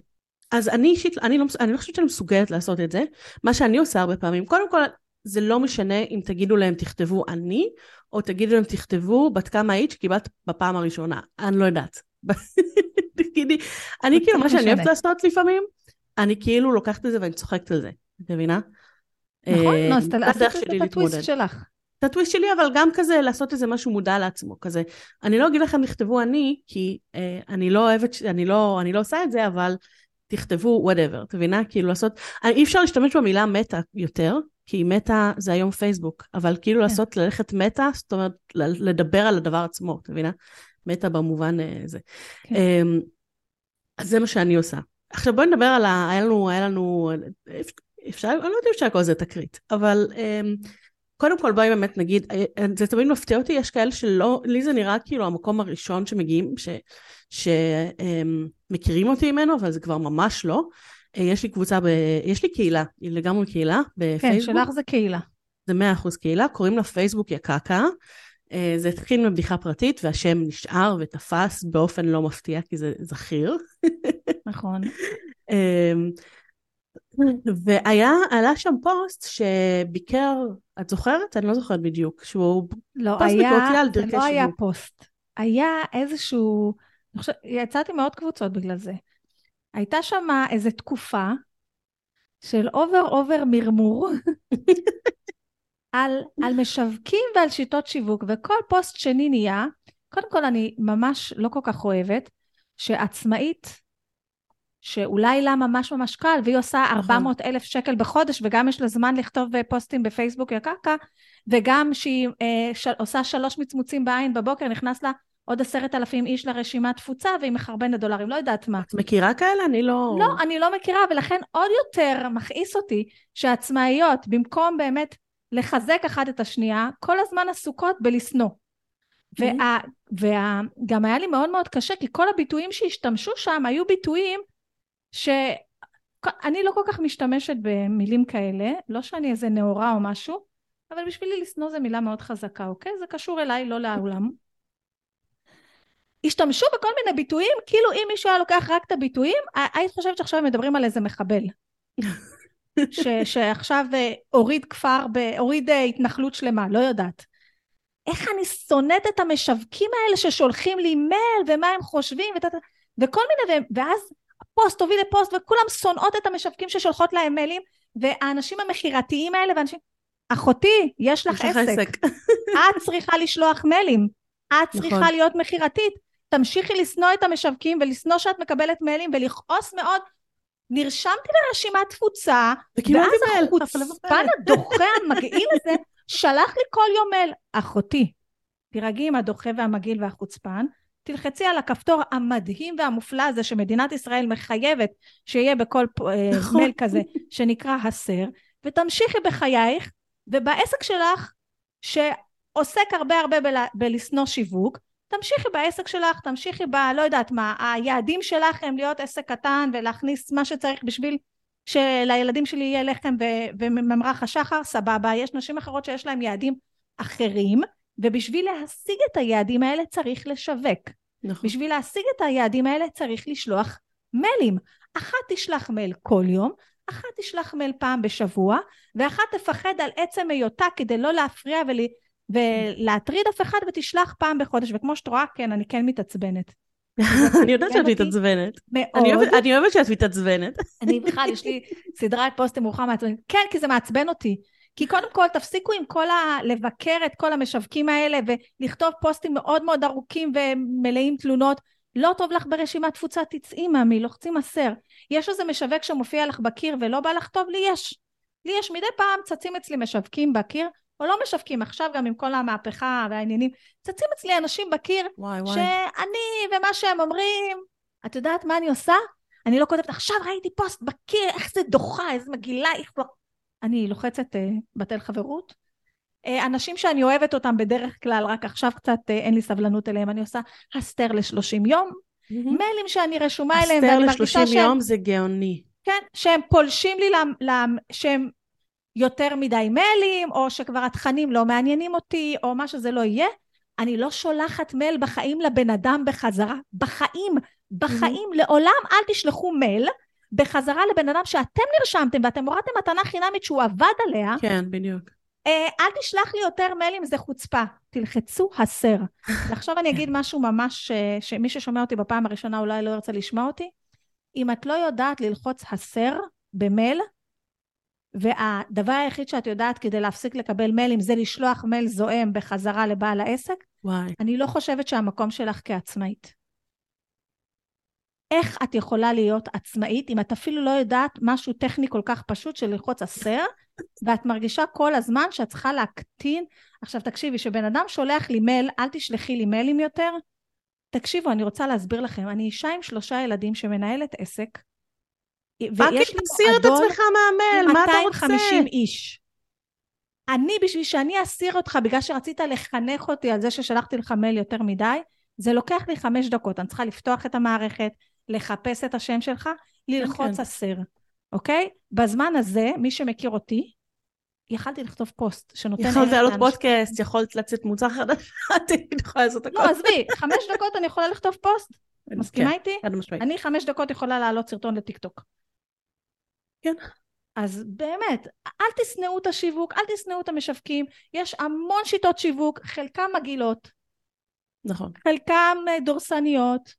Speaker 1: אז אני אישית, אני לא, אני לא חושבת שאני מסוגלת לעשות את זה. מה שאני עושה הרבה פעמים, קודם כל, זה לא משנה אם תגידו להם תכתבו אני, או תגידו להם תכתבו בת כמה היית שקיבלת בפעם הראשונה. אני לא יודעת. תגידי, אני כאילו, מה שאני אוהבת. לעשות לפעמים, אני כאילו לוקחת את זה ואני צוחקת על זה. את מבינה?
Speaker 2: נכון,
Speaker 1: אה,
Speaker 2: נו, אז תעשי את הטוויסט. שלך.
Speaker 1: את הטוויסט שלי, אבל גם כזה לעשות איזה משהו מודע לעצמו, כזה. אני לא אגיד לכם תכתבו אני, כי אה, אני לא אוהבת, אני לא, אני לא עושה את זה, אבל תכתבו whatever, את מבינה? כאילו לעשות, אה, אי אפשר להשתמש במילה מטה יותר, כי מטא זה היום פייסבוק, אבל כאילו
Speaker 2: כן.
Speaker 1: לעשות, ללכת מטא, זאת אומרת, לדבר על הדבר עצמו, את מבינה? מטא במובן אה, זה.
Speaker 2: כן.
Speaker 1: אמ, אז זה מה שאני עושה. עכשיו בואי נדבר על ה... היה לנו, היה לנו, אפשר, אני לא יודעת אם אפשר לקרוא לזה תקרית, אבל אמ, קודם כל בואי באמת נגיד, אה, זה תמיד מפתיע אותי, יש כאלה שלא, לי זה נראה כאילו המקום הראשון שמגיעים, שמכירים אותי ממנו, אבל זה כבר ממש לא. אה, יש לי קבוצה, ב, יש לי קהילה, היא לגמרי קהילה
Speaker 2: כן,
Speaker 1: בפייסבוק.
Speaker 2: שלך זה קהילה.
Speaker 1: זה מאה אחוז קהילה, קוראים לה פייסבוק יקקה. אה, זה התחיל מבדיחה פרטית, והשם נשאר ותפס באופן לא מפתיע, כי זה זכיר.
Speaker 2: נכון.
Speaker 1: אמ, והיה, עלה שם פוסט שביקר, את זוכרת? אני לא זוכרת בדיוק, שהוא
Speaker 2: לא,
Speaker 1: פוסט
Speaker 2: היה,
Speaker 1: ביקורתי על דרכי
Speaker 2: לא היה
Speaker 1: שיווק.
Speaker 2: פוסט. היה איזשהו, אני חושבת, יצאתי מאוד קבוצות בגלל זה. הייתה שם איזו תקופה של אובר אובר מרמור על, על משווקים ועל שיטות שיווק, וכל פוסט שני נהיה, קודם כל אני ממש לא כל כך אוהבת, שעצמאית, שאולי לה ממש ממש קל, והיא עושה 400 אלף שקל בחודש, וגם יש לה זמן לכתוב אה, פוסטים בפייסבוק יקקה, וגם שהיא אה, של, עושה שלוש מצמוצים בעין בבוקר, נכנס לה עוד עשרת אלפים איש לרשימת תפוצה, והיא מחרבנת דולרים, לא יודעת מה.
Speaker 1: את מכירה כאלה? אני לא...
Speaker 2: לא, אני לא מכירה, ולכן עוד יותר מכעיס אותי שעצמאיות, במקום באמת לחזק אחת את השנייה, כל הזמן עסוקות בלשנוא. וה, וה, גם היה לי מאוד מאוד קשה, כי כל הביטויים שהשתמשו שם היו ביטויים שאני לא כל כך משתמשת במילים כאלה, לא שאני איזה נאורה או משהו, אבל בשבילי לשנוא זה מילה מאוד חזקה, אוקיי? זה קשור אליי, לא לעולם. השתמשו בכל מיני ביטויים, כאילו אם מישהו היה לוקח רק את הביטויים, היית חושבת שעכשיו הם מדברים על איזה מחבל. ש, שעכשיו אה, הוריד כפר, ב, הוריד אה, התנחלות שלמה, לא יודעת. איך אני שונאת את המשווקים האלה ששולחים לי מייל ומה הם חושבים ות, וכל מיני, ואז פוסט הוביל לפוסט וכולם שונאות את המשווקים ששולחות להם מיילים והאנשים המכירתיים האלה ואנשים, אחותי, יש לך
Speaker 1: יש לך
Speaker 2: עסק.
Speaker 1: עסק.
Speaker 2: את צריכה לשלוח מיילים, את צריכה
Speaker 1: נכון.
Speaker 2: להיות מכירתית. תמשיכי לשנוא את המשווקים ולשנוא שאת מקבלת מיילים ולכעוס מאוד. נרשמתי לרשימת תפוצה,
Speaker 1: וקיבלתי
Speaker 2: ואז. החוצפן הדוחה המגעיל הזה שלח לי כל יום מייל. אחותי, תירגעי עם הדוחה והמגעיל והחוצפן, תלחצי על הכפתור המדהים והמופלא הזה שמדינת ישראל מחייבת שיהיה בכל אה,
Speaker 1: נכון.
Speaker 2: מייל כזה שנקרא הסר, ותמשיכי בחייך, ובעסק שלך, שעוסק הרבה הרבה בל- בלשנוא שיווק, תמשיכי בעסק שלך, תמשיכי ב... לא יודעת מה, היעדים שלך הם להיות עסק קטן ולהכניס מה שצריך בשביל שלילדים שלי יהיה לחם ו- וממרח השחר, סבבה. יש נשים אחרות שיש להן יעדים אחרים, ובשביל להשיג את היעדים האלה צריך לשווק.
Speaker 1: נכון.
Speaker 2: בשביל להשיג את היעדים האלה צריך לשלוח מיילים. אחת תשלח מייל כל יום, אחת תשלח מייל פעם בשבוע, ואחת תפחד על עצם היותה כדי לא להפריע ול... ולהטריד אף אחד ותשלח פעם בחודש. וכמו שאת רואה, כן, אני כן מתעצבנת.
Speaker 1: אני יודעת שאת מתעצבנת.
Speaker 2: מאוד.
Speaker 1: אני אוהבת- שאת מתעצבנת.
Speaker 2: אני בכלל, יש לי סדרת פוסטים מאוחר מעצבנים. כן, כי זה מעצבן אותי. כי קודם כל, תפסיקו עם כל ה... לבקר את כל המשווקים האלה ולכתוב פוסטים מאוד מאוד ארוכים ומלאים תלונות. לא טוב לך ברשימת תפוצה, תצאי מאמי, לוחצים הסר. יש איזה משווק שמופיע לך בקיר ולא בא לך טוב? לי יש. לי יש מדי פעם צצים אצלי משווקים בקיר, או לא משווקים, עכשיו גם עם כל המהפכה והעניינים, צצים אצלי אנשים בקיר
Speaker 1: וואי וואי.
Speaker 2: שאני ומה שהם אומרים, את יודעת מה אני עושה? אני לא כותבת, עכשיו ראיתי פוסט בקיר, איך זה דוחה, איזה מגעילה, איך לא... אני לוחצת אה, בטל חברות. אה, אנשים שאני אוהבת אותם בדרך כלל, רק עכשיו קצת אה, אין לי סבלנות אליהם, אני עושה הסתר ל-30 יום. מיילים שאני רשומה אליהם, ואני מרגישה
Speaker 1: ל-30
Speaker 2: שהם,
Speaker 1: יום זה גאוני.
Speaker 2: כן, שהם פולשים לי, למ, למ, שהם יותר מדי מיילים, או שכבר התכנים לא מעניינים אותי, או מה שזה לא יהיה. אני לא שולחת מייל בחיים לבן אדם בחזרה. בחיים, בחיים, לעולם אל תשלחו מייל בחזרה לבן אדם שאתם נרשמתם ואתם הורדתם מתנה חינמית שהוא עבד עליה,
Speaker 1: כן, בדיוק.
Speaker 2: אה, אל תשלח לי יותר מיילים, זה חוצפה. תלחצו הסר. ועכשיו אני אגיד משהו ממש, אה, שמי ששומע אותי בפעם הראשונה אולי לא ירצה לשמוע אותי. אם את לא יודעת ללחוץ הסר במייל, והדבר היחיד שאת יודעת כדי להפסיק לקבל מיילים זה לשלוח מייל זועם בחזרה לבעל העסק,
Speaker 1: וואי.
Speaker 2: אני לא חושבת שהמקום שלך כעצמאית. איך את יכולה להיות עצמאית אם את אפילו לא יודעת משהו טכני כל כך פשוט של ללחוץ עשר, ואת מרגישה כל הזמן שאת צריכה להקטין. עכשיו תקשיבי, כשבן אדם שולח לי מייל, אל תשלחי לי מיילים יותר. תקשיבו, אני רוצה להסביר לכם, אני אישה עם שלושה ילדים שמנהלת עסק,
Speaker 1: רק אם תסיר את עצמך מהמייל, מה אתה רוצה?
Speaker 2: 250 איש. אני, בשביל שאני אסיר אותך בגלל שרצית לחנך אותי על זה ששלחתי לך מייל יותר מדי, זה לוקח לי חמש דקות. אני צריכה לפתוח את המערכת, לחפש את השם שלך, ללחוץ כן. הסר, אוקיי? בזמן הזה, מי שמכיר אותי, יכלתי לכתוב פוסט שנותן...
Speaker 1: יכולת לעלות פודקאסט, יכולת לצאת מוצר חדש, את יכולה לעשות הכל.
Speaker 2: לא, עזבי, חמש דקות אני יכולה לכתוב פוסט. מסכימה כן, איתי? אני חמש דקות יכולה להעלות סרטון לטיקטוק.
Speaker 1: כן.
Speaker 2: אז באמת, אל תשנאו את השיווק, אל תשנאו את המשווקים, יש המון שיטות שיווק, חלקם מגעילות.
Speaker 1: נכון.
Speaker 2: חלקם אה, דורסניות,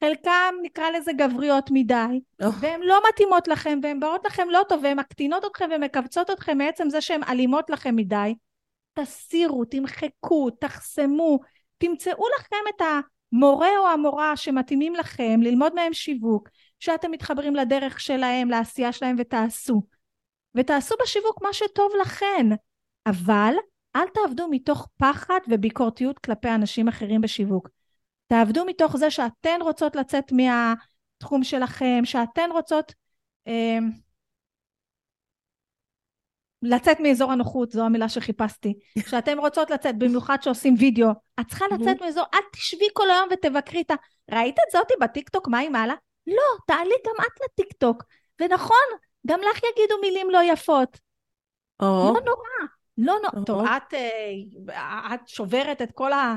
Speaker 2: חלקם נקרא לזה גבריות מדי, oh. והן לא מתאימות לכם, והן באות לכם לא טוב, והן מקטינות אתכם ומכווצות אתכם מעצם זה שהן אלימות לכם מדי. תסירו, תמחקו, תחסמו, תמצאו לכם את המורה או המורה שמתאימים לכם, ללמוד מהם שיווק, שאתם מתחברים לדרך שלהם, לעשייה שלהם ותעשו. ותעשו בשיווק מה שטוב לכן, אבל אל תעבדו מתוך פחד וביקורתיות כלפי אנשים אחרים בשיווק. תעבדו מתוך זה שאתן רוצות לצאת מהתחום שלכם, שאתן רוצות אה, לצאת מאזור הנוחות, זו המילה שחיפשתי. שאתן רוצות לצאת, במיוחד שעושים וידאו, את צריכה לצאת מאזור, אל תשבי כל היום ותבקרי את ה... ראית את זאתי בטיקטוק, מה היא מעלה? לא, תעלי גם את לטיקטוק. ונכון, גם לך יגידו מילים לא יפות. או. לא נורא, לא נורא. טוב, את, אה, את שוברת את כל ה...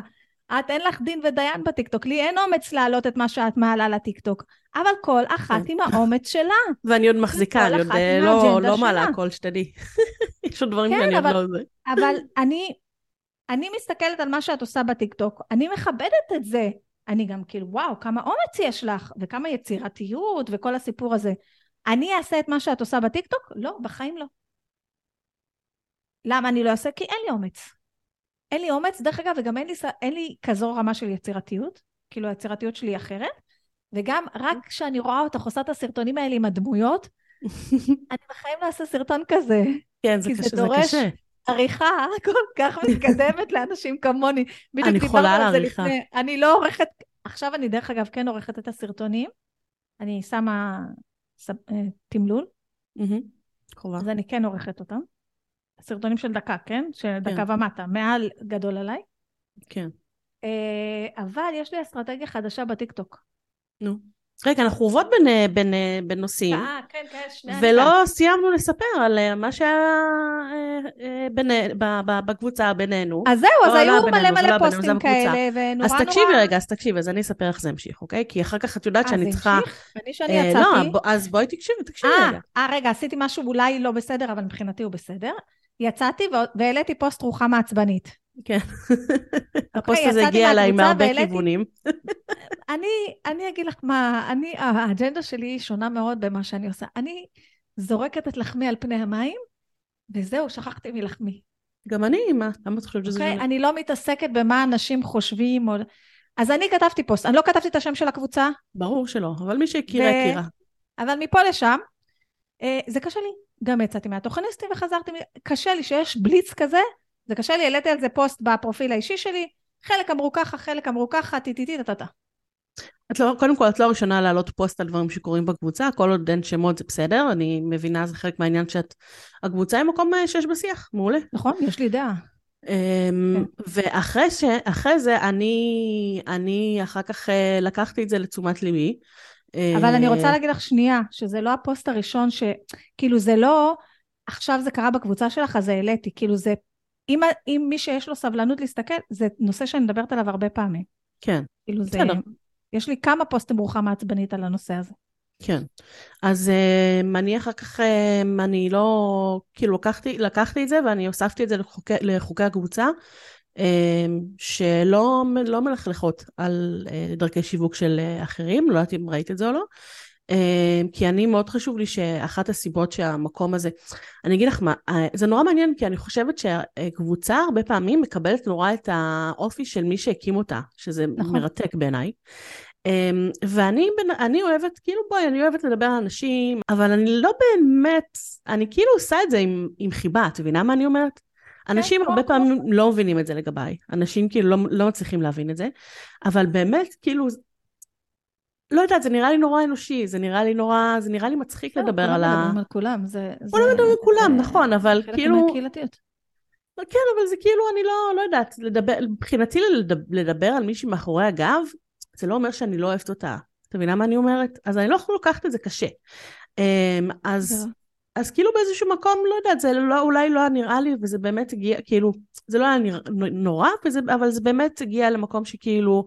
Speaker 2: את אין לך דין ודיין בטיקטוק, לי אין אומץ להעלות את מה שאת מעלה לטיקטוק, אבל כל אחת. עם האומץ שלה.
Speaker 1: ואני עוד מחזיקה, אני עוד אה, לא, לא מעלה הכל, שתדעי. יש עוד דברים כן, שאני
Speaker 2: אבל,
Speaker 1: עוד לא...
Speaker 2: אבל אני, אני מסתכלת על מה שאת עושה בטיקטוק, אני מכבדת את זה. אני גם כאילו, וואו, כמה אומץ יש לך, וכמה יצירתיות, וכל הסיפור הזה. אני אעשה את מה שאת עושה בטיקטוק? לא, בחיים לא. למה אני לא אעשה? כי אין לי אומץ. אין לי אומץ, דרך אגב, וגם אין לי, אין לי כזו רמה של יצירתיות, כאילו היצירתיות שלי היא אחרת, וגם רק כשאני רואה אותך עושה את הסרטונים האלה עם הדמויות, אני בחיים לא אעשה סרטון כזה.
Speaker 1: כן, זה קשה. כי זה דורש
Speaker 2: עריכה כל כך מתקדמת לאנשים כמוני.
Speaker 1: אני חולה על עריכה.
Speaker 2: אני לא עורכת, עכשיו אני דרך אגב כן עורכת את הסרטונים, אני שמה אה, תמלול, אז אני כן עורכת אותם. סרטונים של דקה, כן? של דקה כן. ומטה, מעל גדול עליי.
Speaker 1: כן.
Speaker 2: אה, אבל יש לי אסטרטגיה חדשה בטיקטוק.
Speaker 1: נו. רגע, אנחנו עוברות בין, אה, בין, אה, בין נושאים.
Speaker 2: אה, כן, כן, שנייה.
Speaker 1: ולא סיימנו לספר על מה שהיה בין, בקבוצה בינינו.
Speaker 2: אז זהו, אז לא, היו לא מלא מלא לא פוסטים כאלה, ונורא נורא...
Speaker 1: אז תקשיבי רגע, אז תקשיבי, אז אני אספר איך זה המשיך, אוקיי? כי אחר כך את יודעת שאני צריכה...
Speaker 2: אז המשיך? אני שאני יצאתי...
Speaker 1: לא, אז בואי תקשיבי, תקשיבי רגע.
Speaker 2: אה, רגע, עשיתי משהו אולי לא בסדר, אבל מבחינתי הוא בסדר. יצאתי והעליתי פוסט רוחמה עצבנית.
Speaker 1: כן. הפוסט הזה הגיע אליי מהרבה כיוונים.
Speaker 2: אני, אני אגיד לך מה, אני, האג'נדה שלי היא שונה מאוד במה שאני עושה. אני זורקת את לחמי על פני המים, וזהו, שכחתי מלחמי.
Speaker 1: גם אני, מה? למה את חושבת שזה...
Speaker 2: אוקיי, אני לא מתעסקת במה אנשים חושבים, או... אז אני כתבתי פוסט, אני לא כתבתי את השם של הקבוצה.
Speaker 1: ברור שלא, אבל מי שהכירה. הכירה.
Speaker 2: אבל מפה לשם, אה, זה קשה לי. גם יצאתי מהתוכניסטים וחזרתי, קשה לי שיש בליץ כזה, זה קשה לי, העליתי על זה פוסט בפרופיל האישי שלי, חלק אמרו ככה, חלק אמרו ככה, טי-טי-טי, טה-טה.
Speaker 1: את לא, קודם כל, את לא הראשונה להעלות פוסט על דברים שקורים בקבוצה, כל עוד אין שמות זה בסדר, אני מבינה, זה חלק מהעניין שאת... הקבוצה היא מקום אה, שיש בשיח, מעולה.
Speaker 2: נכון, יש לי דעה.
Speaker 1: Um. ואחרי ש, זה, אני, אני אחר כך uh, לקחתי את זה לתשומת ליבי,
Speaker 2: אבל אני רוצה אה, להגיד לך שנייה, שזה לא הפוסט הראשון ש... כאילו זה לא, עכשיו זה קרה בקבוצה שלך, אז העליתי. כאילו זה, אם, אם מי שיש לו סבלנות להסתכל, זה נושא שאני מדברת עליו הרבה פעמים.
Speaker 1: כן,
Speaker 2: כאילו זה... בסדר. יש לי כמה פוסטים רוחמה עצבנית על הנושא הזה.
Speaker 1: כן. אז uh, אני אחר כך, uh, אני לא, כאילו לקחתי, לקחתי את זה ואני הוספתי את זה לחוקי, לחוקי הקבוצה, אמ, שלא לא מלכלכות על דרכי שיווק של אחרים, לא יודעת אם ראית את זה או לא. אמ, כי אני, מאוד חשוב לי שאחת הסיבות שהמקום הזה, אני אגיד לך מה, אה, זה נורא מעניין, כי אני חושבת שקבוצה הרבה פעמים מקבלת נורא את האופי של מי שהקים אותה, שזה נכון. מרתק בעיניי. אמ, ואני אני אוהבת, כאילו בואי, אני אוהבת לדבר על אנשים, אבל אני לא באמת, אני כאילו עושה את זה עם, עם חיבה, את מבינה מה אני אומרת? כן, אנשים הרבה פעמים לא מבינים את זה לגביי, אנשים כאילו לא, לא מצליחים להבין את זה, אבל באמת, כאילו, לא יודעת, זה נראה לי נורא אנושי, זה נראה לי נורא, זה נראה לי מצחיק
Speaker 2: לא,
Speaker 1: לדבר על ה...
Speaker 2: כולם מדברים על כולם, זה...
Speaker 1: כולם מדברים על כולם, נכון, אבל כאילו...
Speaker 2: חלק מהקהילתיות.
Speaker 1: כן, אבל זה כאילו, אני לא, לא יודעת, לדבר, מבחינתי לדבר, לדבר על מישהי מאחורי הגב, זה לא אומר שאני לא אוהבת אותה. את מבינה מה אני אומרת? אז אני לא יכולה לקחת את זה קשה. אמ, אז, אז כאילו באיזשהו מקום, לא יודעת, זה לא, אולי לא היה נראה לי, וזה באמת הגיע, כאילו, זה לא היה נורא, וזה, אבל זה באמת הגיע למקום שכאילו,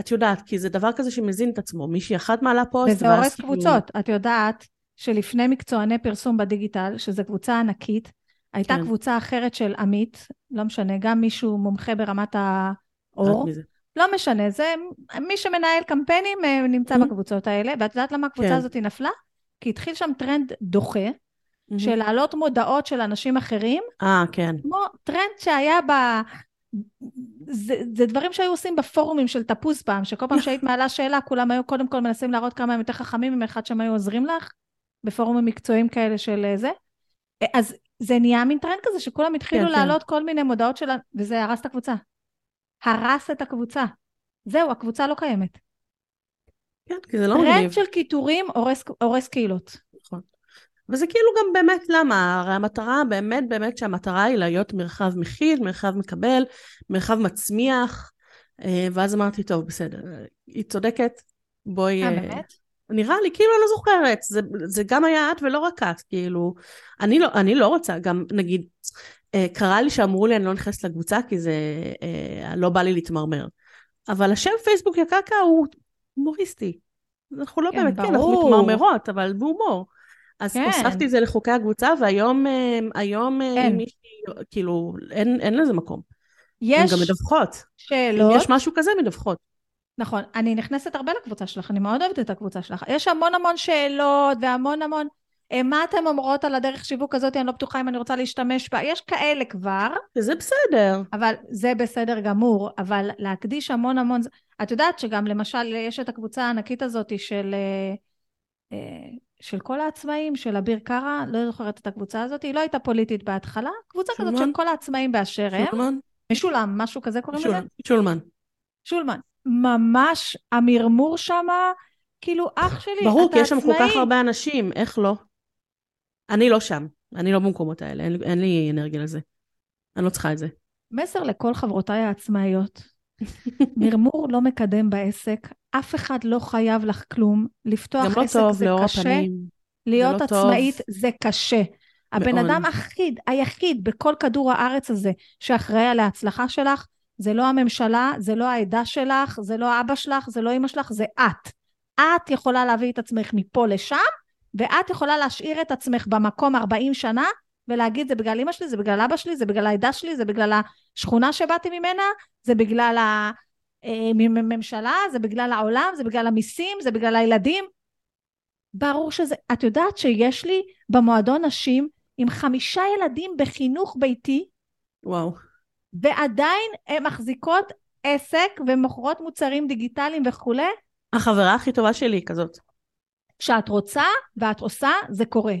Speaker 1: את יודעת, כי זה דבר כזה שמזין את עצמו. מישהי אחת מעלה פוסט,
Speaker 2: וזה הורס כאילו... קבוצות. את יודעת שלפני מקצועני פרסום בדיגיטל, שזו קבוצה ענקית, הייתה כן. קבוצה אחרת של עמית, לא משנה, גם מישהו מומחה ברמת האור. לא משנה, זה מי שמנהל קמפיינים אה, נמצא mm-hmm. בקבוצות האלה, ואת יודעת למה הקבוצה כן. הזאת נפלה? כי התחיל שם טרנד דוחה, mm-hmm. של להעלות מודעות של אנשים אחרים.
Speaker 1: אה, כן.
Speaker 2: כמו טרנד שהיה ב... זה, זה דברים שהיו עושים בפורומים של תפוז פעם, שכל פעם שהיית מעלה שאלה, כולם היו קודם כל מנסים להראות כמה הם יותר חכמים אחד שהם היו עוזרים לך, בפורומים מקצועיים כאלה של אה, זה. אה, אז זה נהיה מין טרנד כזה, שכולם התחילו כן, כן. להעלות כן. כל מיני מודעות של... וזה הרס את הקבוצה. הרס את הקבוצה. זהו, הקבוצה לא קיימת.
Speaker 1: כן, כי זה לא מגניב.
Speaker 2: טרנד של קיטורים הורס, הורס קהילות.
Speaker 1: וזה כאילו גם באמת למה, הרי המטרה באמת באמת שהמטרה היא להיות מרחב מכיל, מרחב מקבל, מרחב מצמיח, אה, ואז אמרתי, טוב, בסדר, היא צודקת, בואי...
Speaker 2: אה, באמת?
Speaker 1: נראה לי, כאילו, אני לא זוכרת, זה, זה גם היה את ולא רק את, כאילו, אני לא, אני לא רוצה, גם נגיד, אה, קרה לי שאמרו לי אני לא נכנסת לקבוצה כי זה אה, לא בא לי להתמרמר. אבל השם פייסבוק יקקה הוא הומוריסטי. אנחנו לא כן, באמת, ברור. כן, אנחנו מתמרמרות, אבל בהומור. אז כן. הוספתי את זה לחוקי הקבוצה, והיום אה, היום כן. מישהי, כאילו, אין, אין לזה מקום. יש הן גם מדווחות. שאלות. אם יש משהו כזה, מדווחות.
Speaker 2: נכון. אני נכנסת הרבה לקבוצה שלך, אני מאוד אוהבת את הקבוצה שלך. יש המון המון שאלות והמון המון... אה, מה אתן אומרות על הדרך שיווק הזאת, אני לא בטוחה אם אני רוצה להשתמש בה. יש כאלה כבר.
Speaker 1: זה בסדר.
Speaker 2: אבל זה בסדר גמור, אבל להקדיש המון המון... את יודעת שגם למשל יש את הקבוצה הענקית הזאת של... של כל העצמאים, של אביר קארה, לא זוכרת את הקבוצה הזאת, היא לא הייתה פוליטית בהתחלה, קבוצה שולמן. כזאת של כל העצמאים באשר הם. שולמן. משולם, משהו כזה קוראים שול, לזה?
Speaker 1: שולמן.
Speaker 2: שולמן. ממש המרמור שמה, כאילו אח שלי,
Speaker 1: ברור, כי יש שם כל כך הרבה אנשים, איך לא? אני לא שם, אני לא במקומות האלה, אין, אין לי אנרגיה לזה. אני לא צריכה את זה.
Speaker 2: מסר לכל חברותיי העצמאיות, מרמור לא מקדם בעסק, אף אחד לא חייב לך כלום, לפתוח לא עסק טוב, זה קשה, הפנים. להיות לא עצמאית טוב. זה קשה. הבן מאוד. אדם היחיד, היחיד בכל כדור הארץ הזה שאחראי על ההצלחה שלך, זה לא הממשלה, זה לא העדה שלך, זה לא אבא שלך, זה לא אמא שלך, זה את. את יכולה להביא את עצמך מפה לשם, ואת יכולה להשאיר את עצמך במקום 40 שנה, ולהגיד זה בגלל אמא שלי, זה בגלל אבא שלי, זה בגלל העדה שלי, זה בגלל השכונה שבאתי ממנה, זה בגלל הממשלה, אה, זה בגלל העולם, זה בגלל המיסים, זה בגלל הילדים. ברור שזה, את יודעת שיש לי במועדון נשים עם חמישה ילדים בחינוך ביתי.
Speaker 1: וואו.
Speaker 2: ועדיין הן מחזיקות עסק ומוכרות מוצרים דיגיטליים וכולי.
Speaker 1: החברה הכי טובה שלי היא כזאת.
Speaker 2: כשאת רוצה ואת עושה, זה קורה.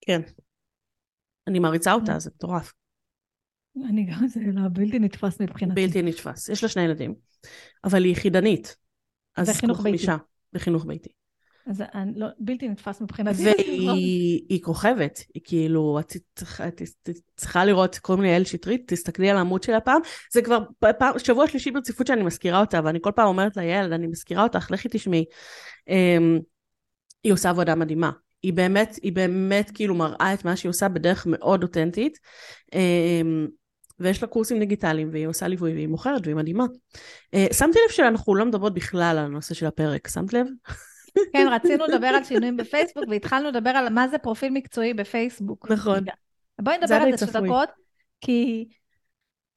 Speaker 1: כן. אני מעריצה אותה, זה מטורף.
Speaker 2: אני גם, זה לא בלתי נתפס מבחינתי.
Speaker 1: בלתי נתפס. יש לה שני ילדים. אבל היא יחידנית. אז
Speaker 2: בחינוך ביתי. חמישה.
Speaker 1: בחינוך ביתי.
Speaker 2: אז אני, לא, בלתי נתפס מבחינתי.
Speaker 1: והיא כוכבת, היא כאילו, את צריכה, צריכה לראות, קוראים לי יעל שטרית, תסתכלי על העמוד שלה פעם, זה כבר פעם, שבוע שלישי ברציפות שאני מזכירה אותה, ואני כל פעם אומרת לה, יעל, אני מזכירה אותך, לכי תשמעי. אמ, היא עושה עבודה מדהימה. היא באמת, היא באמת כאילו מראה את מה שהיא עושה בדרך מאוד אותנטית. ויש לה קורסים דיגיטליים, והיא עושה ליווי, והיא מוכרת, והיא מדהימה. אה, שמתי לב שאנחנו לא מדברות בכלל על הנושא של הפרק, שמת לב?
Speaker 2: כן, רצינו לדבר על שינויים בפייסבוק, והתחלנו לדבר על מה זה פרופיל מקצועי בפייסבוק.
Speaker 1: נכון.
Speaker 2: בואי נדבר על זה שתי דקות, כי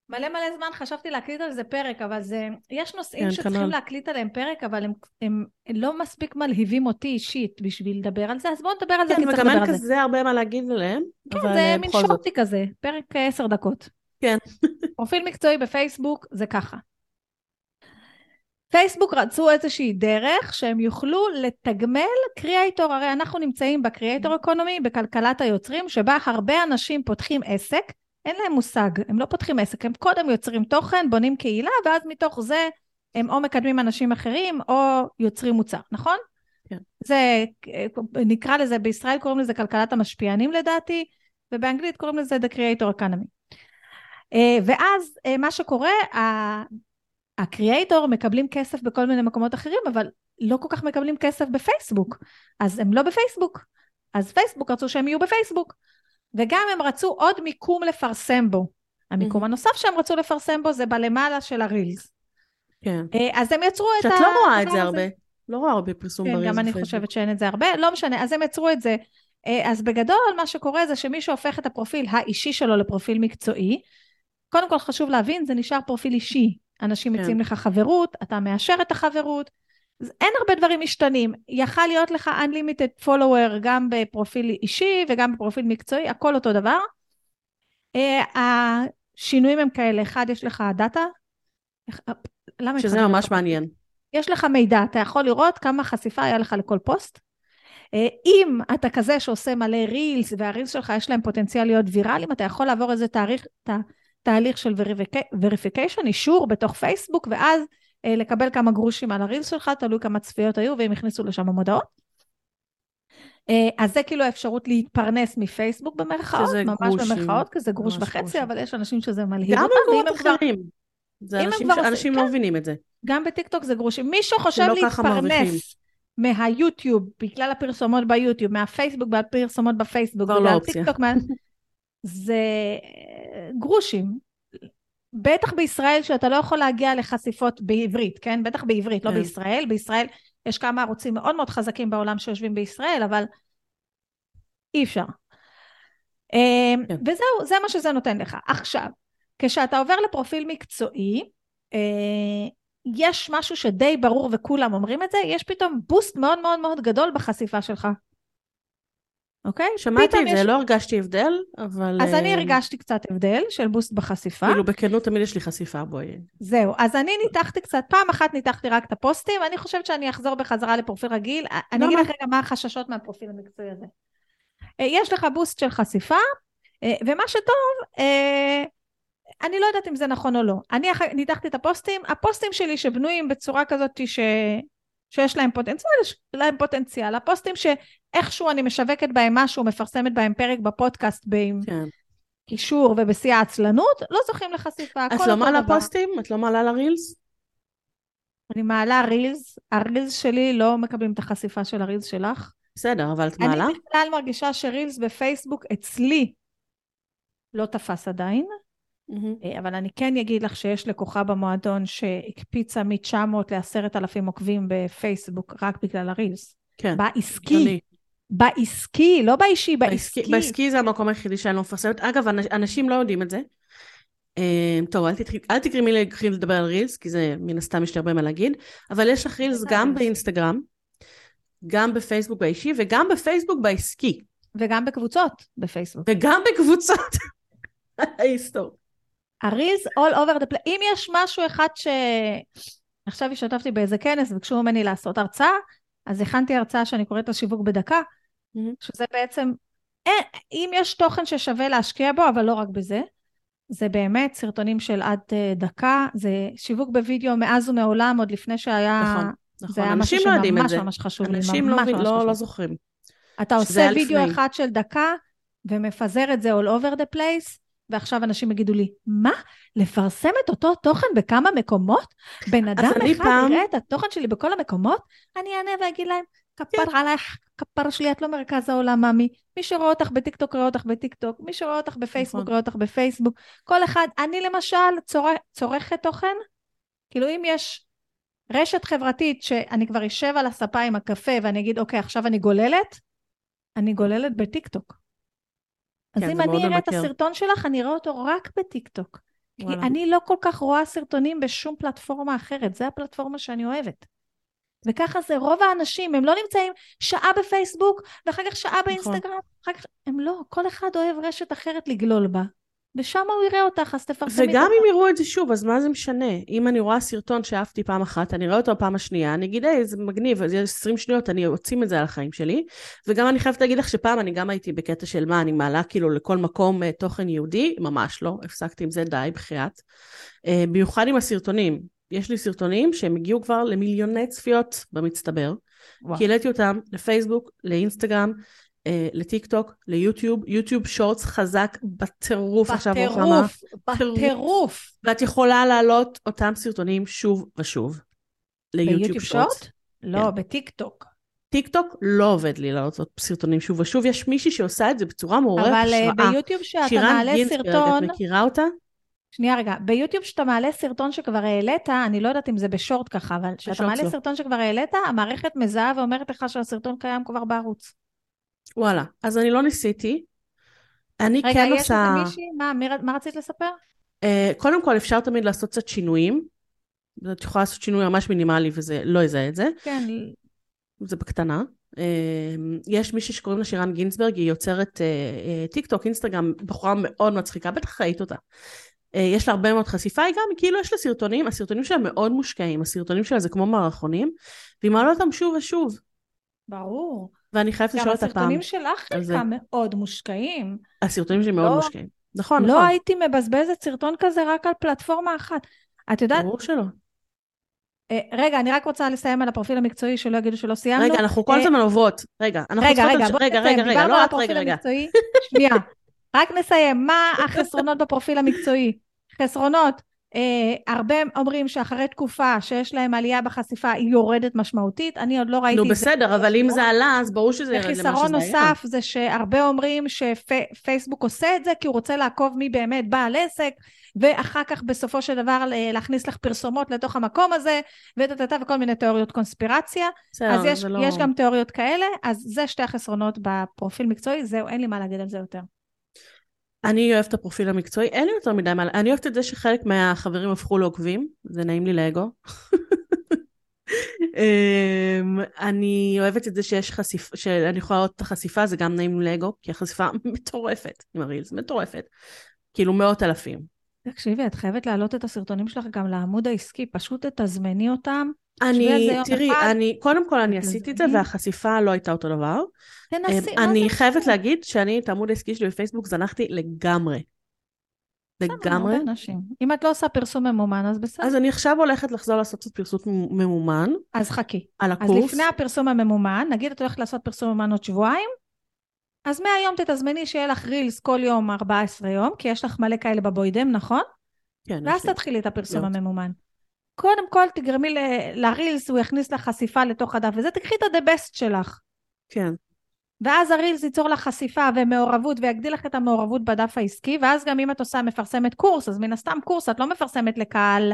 Speaker 2: מלא מלא זמן חשבתי להקליט על זה פרק, אבל זה... יש נושאים כן, שצריכים כנול. להקליט עליהם פרק, אבל הם, הם, לא מספיק מלהיבים אותי אישית בשביל לדבר על זה, אז בואו נדבר על זה,
Speaker 1: כן, כי צריך לדבר על זה. כן, וגם אין כזה הרבה מה להגיד עליהם,
Speaker 2: כן, זה אה, מין שוטי כזה, פרק עשר דקות.
Speaker 1: כן.
Speaker 2: פרופיל מקצועי בפייסבוק זה ככה. פייסבוק רצו איזושהי דרך שהם יוכלו לתגמל קריאייטור, הרי אנחנו נמצאים בקריאייטור אקונומי, בכלכלת היוצרים, שבה הרבה אנשים פותחים עסק, אין להם מושג, הם לא פותחים עסק, הם קודם יוצרים תוכן, בונים קהילה, ואז מתוך זה הם או מקדמים אנשים אחרים, או יוצרים מוצר, נכון?
Speaker 1: כן.
Speaker 2: זה, נקרא לזה, בישראל קוראים לזה כלכלת המשפיענים לדעתי, ובאנגלית קוראים לזה The Creator Economy. אה, ואז אה, מה שקורה, הקריאייטור מקבלים כסף בכל מיני מקומות אחרים, אבל לא כל כך מקבלים כסף בפייסבוק. אז הם לא בפייסבוק. אז פייסבוק רצו שהם יהיו בפייסבוק. וגם הם רצו עוד מיקום לפרסם בו. המיקום mm-hmm. הנוסף שהם רצו לפרסם בו זה בלמעלה של הרילס.
Speaker 1: כן.
Speaker 2: אה, אז הם יצרו את
Speaker 1: ה... שאת לא רואה את זה הרבה. לא רואה הרבה פרסום
Speaker 2: כן,
Speaker 1: ברילס
Speaker 2: גם אני חושבת שאין את זה הרבה. לא משנה, אז הם יצרו את זה. אז בגדול מה שקורה זה שמישהו הופך את הפרופיל האישי שלו לפרופיל מקצועי. קודם כל חשוב להבין, זה נשאר פרופיל אישי. אנשים כן. מציעים לך חברות, אתה מאשר את החברות. אין הרבה דברים משתנים. יכל להיות לך unlimited follower גם בפרופיל אישי וגם בפרופיל מקצועי, הכל אותו דבר. Uh, השינויים הם כאלה, אחד, יש לך דאטה.
Speaker 1: למה שזה ממש מעניין.
Speaker 2: יש לך מידע, אתה יכול לראות כמה חשיפה היה לך לכל פוסט. Uh, אם אתה כזה שעושה מלא רילס, והרילס שלך יש להם פוטנציאל להיות ויראליים, אתה יכול לעבור איזה תאריך, תה, תהליך של verification, אישור בתוך פייסבוק, ואז אה, לקבל כמה גרושים על ה reels שלך, תלוי כמה צפיות היו, והם הכניסו לשם מודעות. אה, אז זה כאילו האפשרות להתפרנס מפייסבוק במרכאות, ממש גרושים, במרכאות, כי זה גרוש וחצי, גרושים. אבל יש אנשים שזה מלהיב
Speaker 1: אותם. גם במקומות אחרים. זה אנשים, ש... אנשים לא כן. מבינים את זה.
Speaker 2: גם בטיקטוק זה גרושים. מי שחושב להתפרנס מהיוטיוב, בגלל הפרסומות ביוטיוב, מהפייסבוק, בפרסומות בפייסבוק,
Speaker 1: כבר לא אופציה. מה...
Speaker 2: זה גרושים. בטח בישראל שאתה לא יכול להגיע לחשיפות בעברית, כן? בטח בעברית, לא כן. בישראל. בישראל יש כמה ערוצים מאוד מאוד חזקים בעולם שיושבים בישראל, אבל אי אפשר. אמ, כן. וזהו, זה מה שזה נותן לך. עכשיו, כשאתה עובר לפרופיל מקצועי, אה, יש משהו שדי ברור וכולם אומרים את זה, יש פתאום בוסט מאוד מאוד מאוד גדול בחשיפה שלך. אוקיי?
Speaker 1: שמעתי את זה, יש... לא הרגשתי הבדל, אבל...
Speaker 2: אז אני אה, הרגשתי קצת הבדל של בוסט בחשיפה.
Speaker 1: כאילו, בכנות תמיד יש לי חשיפה, בואי.
Speaker 2: זהו, אז אני ניתחתי קצת, פעם אחת ניתחתי רק את הפוסטים, אני חושבת שאני אחזור בחזרה לפרופיל רגיל. אני אגיד לך רגע מה החששות מהפרופיל המקצועי הזה. אה, יש לך בוסט של חשיפה, ומה שטוב, אני לא יודעת אם זה נכון או לא. אני ניתחתי את הפוסטים, הפוסטים שלי שבנויים בצורה כזאת ש... שיש להם פוטנציאל, יש להם פוטנציאל. הפוסטים שאיכשהו אני משווקת בהם משהו, מפרסמת בהם פרק בפודקאסט עם כן. קישור ובשיא העצלנות, לא זוכים לחשיפה.
Speaker 1: את לא מעלה פוסטים? את לא מעלה לרילס?
Speaker 2: אני מעלה רילס, הרילס שלי לא מקבלים את החשיפה של הרילס שלך.
Speaker 1: בסדר, אבל את מעלה?
Speaker 2: אני בכלל מרגישה שרילס בפייסבוק אצלי לא תפס עדיין. Mm-hmm. אבל אני כן אגיד לך שיש לקוחה במועדון שהקפיצה מ-900 ל-10,000 עוקבים בפייסבוק רק בגלל הרילס. כן. בעסקי. בעסקי, לא באישי, בעסקי. בעסקי,
Speaker 1: זה המקום היחידי שאני לא מפרסמת. אגב, אנשים לא יודעים את זה. Uh, טוב, אל, תתחיל, אל תקראי מי להתחיל לדבר על רילס, כי זה מן הסתם יש לי הרבה מה להגיד, אבל יש לך רילס גם באינסטגרם, גם בפייסבוק באישי וגם בפייסבוק בעסקי.
Speaker 2: וגם בקבוצות בפייסבוק.
Speaker 1: וגם בקבוצות ההיסטוריות.
Speaker 2: הרילס all over the place. אם יש משהו אחד ש... עכשיו השתתפתי באיזה כנס וביקשו ממני לעשות הרצאה, אז הכנתי הרצאה שאני קוראת לה שיווק בדקה, mm-hmm. שזה בעצם, אין, אה, אם יש תוכן ששווה להשקיע בו, אבל לא רק בזה, זה באמת סרטונים של עד uh, דקה, זה שיווק בווידאו מאז ומעולם, עוד לפני שהיה...
Speaker 1: נכון, נכון. זה היה משהו לא
Speaker 2: שממש ממש חשוב לי.
Speaker 1: אנשים לא, לא, לא זוכרים.
Speaker 2: אתה עושה וידאו לפני. אחד של דקה, ומפזר את זה all over the place, ועכשיו אנשים יגידו לי, מה? לפרסם את אותו תוכן בכמה מקומות? בן אדם אחד פעם... יראה את התוכן שלי בכל המקומות? אני אענה ואגיד להם, כפר כן. עלייך, כפר שלי, את לא מרכז העולם, ממי. מי שרואה אותך בטיקטוק, רואה אותך בטיקטוק. מי שרואה אותך בפייסבוק, נכון. רואה אותך בפייסבוק. כל אחד, אני למשל צור... צורכת תוכן, כאילו אם יש רשת חברתית שאני כבר אשב על הספה עם הקפה ואני אגיד, אוקיי, עכשיו אני גוללת, אני גוללת בטיקטוק. אז כן, אם אני אראה את הסרטון שלך, אני אראה אותו רק בטיקטוק. כי אני לא כל כך רואה סרטונים בשום פלטפורמה אחרת, זו הפלטפורמה שאני אוהבת. וככה זה רוב האנשים, הם לא נמצאים שעה בפייסבוק, ואחר כך שעה נכון. באינסטגרם, אחר כך, הם לא, כל אחד אוהב רשת אחרת לגלול בה. ושם הוא יראה אותך, אז תפרסמי.
Speaker 1: וגם אם יראו את זה שוב, אז מה זה משנה? אם אני רואה סרטון שאהבתי פעם אחת, אני רואה אותו פעם השנייה, אני אגיד, היי, זה מגניב, אז יש 20 שניות, אני עוצים את זה על החיים שלי. וגם אני חייבת להגיד לך שפעם אני גם הייתי בקטע של מה, אני מעלה כאילו לכל מקום uh, תוכן יהודי, ממש לא, הפסקתי עם זה, די, בחייאת. Uh, במיוחד עם הסרטונים. יש לי סרטונים שהם הגיעו כבר למיליוני צפיות במצטבר. וואו. כי העליתי אותם לפייסבוק, לאינסטגרם, אה, לטיק טוק, ליוטיוב, יוטיוב שורטס חזק בטירוף עכשיו.
Speaker 2: בטירוף, בטירוף.
Speaker 1: ואת יכולה להעלות אותם סרטונים שוב ושוב. ליוטיוב Shorts.
Speaker 2: לא, כן. בטיק טוק.
Speaker 1: טיק טוק לא עובד לי לעלות סרטונים שוב ושוב, יש מישהי שעושה את זה בצורה מעוררת
Speaker 2: השראה. אבל ביוטיוב שאתה מעלה סרטון... שירן גינסברג,
Speaker 1: את מכירה אותה?
Speaker 2: שנייה רגע, ביוטיוב שאתה מעלה סרטון שכבר העלית, אני לא יודעת אם זה ב short ככה, אבל כשאתה מעלה לא. סרטון שכבר העלית, המערכת מזהה ואומרת לך שהסרטון קיים כבר בערוץ.
Speaker 1: וואלה, אז אני לא ניסיתי. אני
Speaker 2: רגע,
Speaker 1: כן
Speaker 2: עושה...
Speaker 1: רגע,
Speaker 2: יש איזה מישהי? מה, מי, מה רצית לספר?
Speaker 1: Uh, קודם כל, אפשר תמיד לעשות קצת שינויים. את יכולה לעשות שינוי ממש מינימלי וזה לא יזהה את זה.
Speaker 2: כן.
Speaker 1: זה בקטנה. Uh, יש מישהי שקוראים לה שירן גינצברג, היא יוצרת uh, uh, טיק טוק, אינסטגרם, בחורה מאוד מצחיקה, בטח ראית אותה. יש לה הרבה מאוד חשיפה, היא גם, כאילו יש לה סרטונים, הסרטונים שלה מאוד מושקעים, הסרטונים שלה זה כמו מערכונים, והיא מעלה אותם שוב ושוב.
Speaker 2: ברור.
Speaker 1: ואני חייבת לשאול אותה פעם.
Speaker 2: גם הסרטונים שלך חלקם מאוד מושקעים.
Speaker 1: הסרטונים שלי מאוד לא, מושקעים. נכון,
Speaker 2: לא
Speaker 1: נכון.
Speaker 2: לא הייתי מבזבזת סרטון כזה רק על פלטפורמה אחת. את יודעת...
Speaker 1: ברור שלא.
Speaker 2: אה, רגע, אני רק רוצה לסיים על הפרופיל המקצועי, שלא יגידו שלא סיימנו.
Speaker 1: רגע, אנחנו כל אה, הזמן עוברות. רגע, אנחנו
Speaker 2: רגע, רגע,
Speaker 1: רגע, רגע, רגע, לא את, רגע, רגע.
Speaker 2: שנייה, רק נסיים. מה החסרונות בפרופיל המקצועי? חסרונות, הרבה אומרים שאחרי תקופה שיש להם עלייה בחשיפה היא יורדת משמעותית, אני עוד לא ראיתי
Speaker 1: זה. נו בסדר, אבל אם זה עלה אז ברור שזה ירד
Speaker 2: למה שזה היה. וחיסרון נוסף זה שהרבה אומרים שפייסבוק עושה את זה כי הוא רוצה לעקוב מי באמת בעל עסק, ואחר כך בסופו של דבר להכניס לך פרסומות לתוך המקום הזה, וטטטה וכל מיני תיאוריות קונספירציה. בסדר, אז יש, לא... יש גם תיאוריות כאלה, אז זה שתי החסרונות בפרופיל מקצועי, זהו, אין לי מה להגיד על זה יותר.
Speaker 1: אני אוהבת את הפרופיל המקצועי, אין לי יותר מדי מה... אני אוהבת את זה שחלק מהחברים הפכו לעוקבים, זה נעים לי לאגו. אמ, אני אוהבת את זה שיש חשיפה, שאני יכולה לראות את החשיפה, זה גם נעים לי לאגו, כי החשיפה מטורפת עם הרילס, מטורפת. כאילו מאות אלפים.
Speaker 2: תקשיבי, את חייבת להעלות את הסרטונים שלך גם לעמוד העסקי, פשוט תזמני אותם.
Speaker 1: אני, תראי, אני, קודם כל אני עשיתי את זה והחשיפה לא הייתה אותו דבר.
Speaker 2: תנסי,
Speaker 1: אמ, אני חייבת להגיד שאני את העמוד העסקי שלי בפייסבוק זנחתי לגמרי. לגמרי.
Speaker 2: אם את לא עושה פרסום ממומן, אז בסדר.
Speaker 1: אז אני עכשיו הולכת לחזור לעשות קצת פרסום ממומן.
Speaker 2: אז חכי.
Speaker 1: על הקורס.
Speaker 2: אז לפני הפרסום הממומן, נגיד את הולכת לעשות פרסום ממומן עוד שבועיים, אז מהיום תתזמני שיהיה לך רילס כל יום 14 יום, כי יש לך מלא כאלה בבוידם, נכון?
Speaker 1: כן.
Speaker 2: ואז תתחילי את הפרסום הממומן. קודם כל תגרמי לרילס, הוא יכניס לך חשיפה לתוך הדף וזה, תקחי את ה-the best שלך.
Speaker 1: כן.
Speaker 2: ואז הרילס ייצור לך חשיפה ומעורבות ויגדיל לך את המעורבות בדף העסקי, ואז גם אם את עושה, מפרסמת קורס, אז מן הסתם קורס, את לא מפרסמת לקהל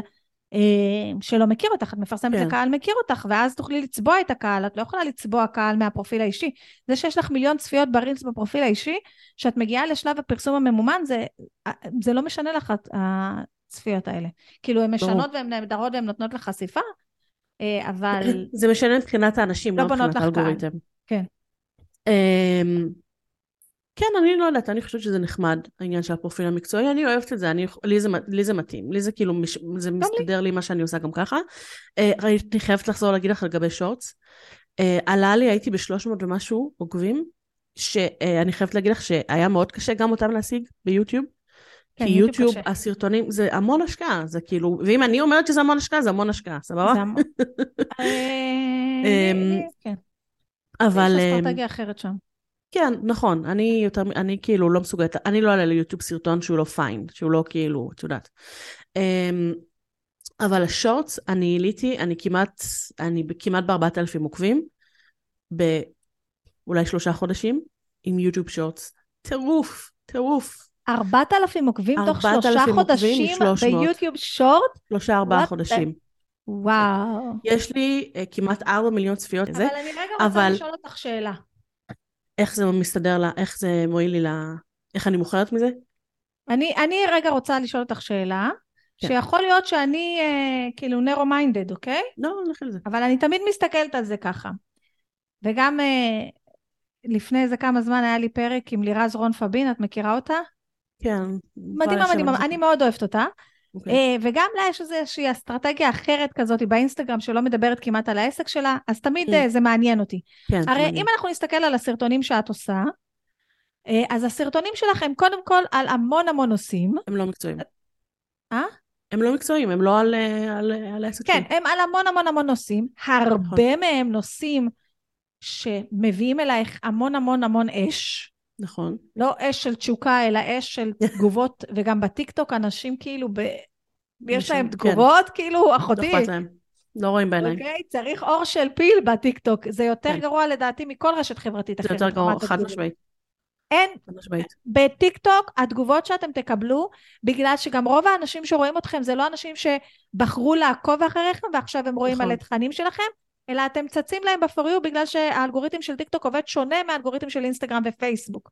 Speaker 2: שלא מכיר אותך, את מפרסמת כן. לקהל מכיר אותך, ואז תוכלי לצבוע את הקהל, את לא יכולה לצבוע קהל מהפרופיל האישי. זה שיש לך מיליון צפיות ברילס בפרופיל האישי, שאת מגיעה לשלב הפרסום הממומן, זה, זה לא משנה לך הצפיות האלה. כאילו, הן משנות והן נהדרות והן נותנות לך חשיפה, אה, אבל...
Speaker 1: זה משנה מבחינת האנשים, לא, לא מבחינת האלגוריתם.
Speaker 2: כן.
Speaker 1: אמ, כן, אני לא יודעת, אני חושבת שזה נחמד, העניין של הפרופיל המקצועי, אני אוהבת את זה, אני, לי, זה, לי זה מתאים, לי זה כאילו, זה מסתדר לי מה שאני עושה גם ככה. אה, אני חייבת לחזור להגיד לך לגבי שורטס. אה, עלה לי, הייתי ב-300 ומשהו עוקבים, שאני חייבת להגיד לך שהיה מאוד קשה גם אותם להשיג ביוטיוב. כן, כי יוטיוב, קשה. הסרטונים, זה המון השקעה, זה כאילו, ואם אני אומרת שזה המון השקעה, זה המון השקעה, סבבה? זה המון.
Speaker 2: אמ, כן.
Speaker 1: אבל...
Speaker 2: יש אסטרטגיה אחרת שם.
Speaker 1: כן, נכון, אני יותר, אני כאילו לא מסוגלת, אני לא אעלה ליוטיוב סרטון שהוא לא פיין, שהוא לא כאילו, את יודעת. אמ, אבל השורטס, אני העליתי, אני כמעט, אני כמעט בארבעת אלפים עוקבים, באולי שלושה חודשים, עם יוטיוב שורטס. טירוף, טירוף.
Speaker 2: ארבעת אלפים עוקבים תוך שלושה חודשים ביוטיוב שורט?
Speaker 1: שלושה ארבעה חודשים.
Speaker 2: וואו.
Speaker 1: יש לי uh, כמעט ארבע מיליון צפיות.
Speaker 2: אבל אני רגע רוצה אבל... לשאול אותך שאלה.
Speaker 1: איך זה מסתדר לה, איך זה מועיל לי ל... איך אני מוכרת מזה?
Speaker 2: אני, אני רגע רוצה לשאול אותך שאלה, כן. שיכול להיות שאני אה, כאילו נרו מיינדד, אוקיי?
Speaker 1: לא, נלך על זה.
Speaker 2: אבל אני תמיד מסתכלת על זה ככה. וגם אה, לפני איזה כמה זמן היה לי פרק עם לירז רון פבין, את מכירה אותה?
Speaker 1: כן.
Speaker 2: מדהימה, מדהימה, אני מאוד אוהבת אותה.
Speaker 1: Okay. אוקיי.
Speaker 2: אה, וגם לה יש איזושהי אסטרטגיה אחרת כזאת באינסטגרם שלא מדברת כמעט על העסק שלה, אז תמיד
Speaker 1: כן.
Speaker 2: זה מעניין אותי.
Speaker 1: כן,
Speaker 2: הרי
Speaker 1: מעניין.
Speaker 2: אם אנחנו נסתכל על הסרטונים שאת עושה, אז הסרטונים שלך הם קודם כל על המון המון נושאים.
Speaker 1: הם לא מקצועיים.
Speaker 2: אה?
Speaker 1: הם לא מקצועיים, הם לא על, על, על העסק
Speaker 2: כן, הם על המון המון המון נושאים. הרבה נכון. מהם נושאים שמביאים אלייך המון המון המון אש.
Speaker 1: נכון.
Speaker 2: לא אש של תשוקה, אלא אש של תגובות, וגם בטיקטוק אנשים כאילו, ב... יש להם תגובות, כן. כאילו, אחותי.
Speaker 1: לא להם. לא רואים בעיניים.
Speaker 2: אוקיי? צריך עור של פיל בטיקטוק. זה יותר כן. גרוע לדעתי מכל רשת חברתית אחרת.
Speaker 1: זה יותר גרוע, חד משמעית.
Speaker 2: אין, בטיקטוק התגובות שאתם תקבלו, בגלל שגם רוב האנשים שרואים אתכם זה לא אנשים שבחרו לעקוב אחריכם ועכשיו הם רואים נכון. על התכנים שלכם, אלא אתם צצים להם ב for you בגלל שהאלגוריתם של טיקטוק עובד שונה מהאלגוריתם של אינסטגרם ופייסבוק.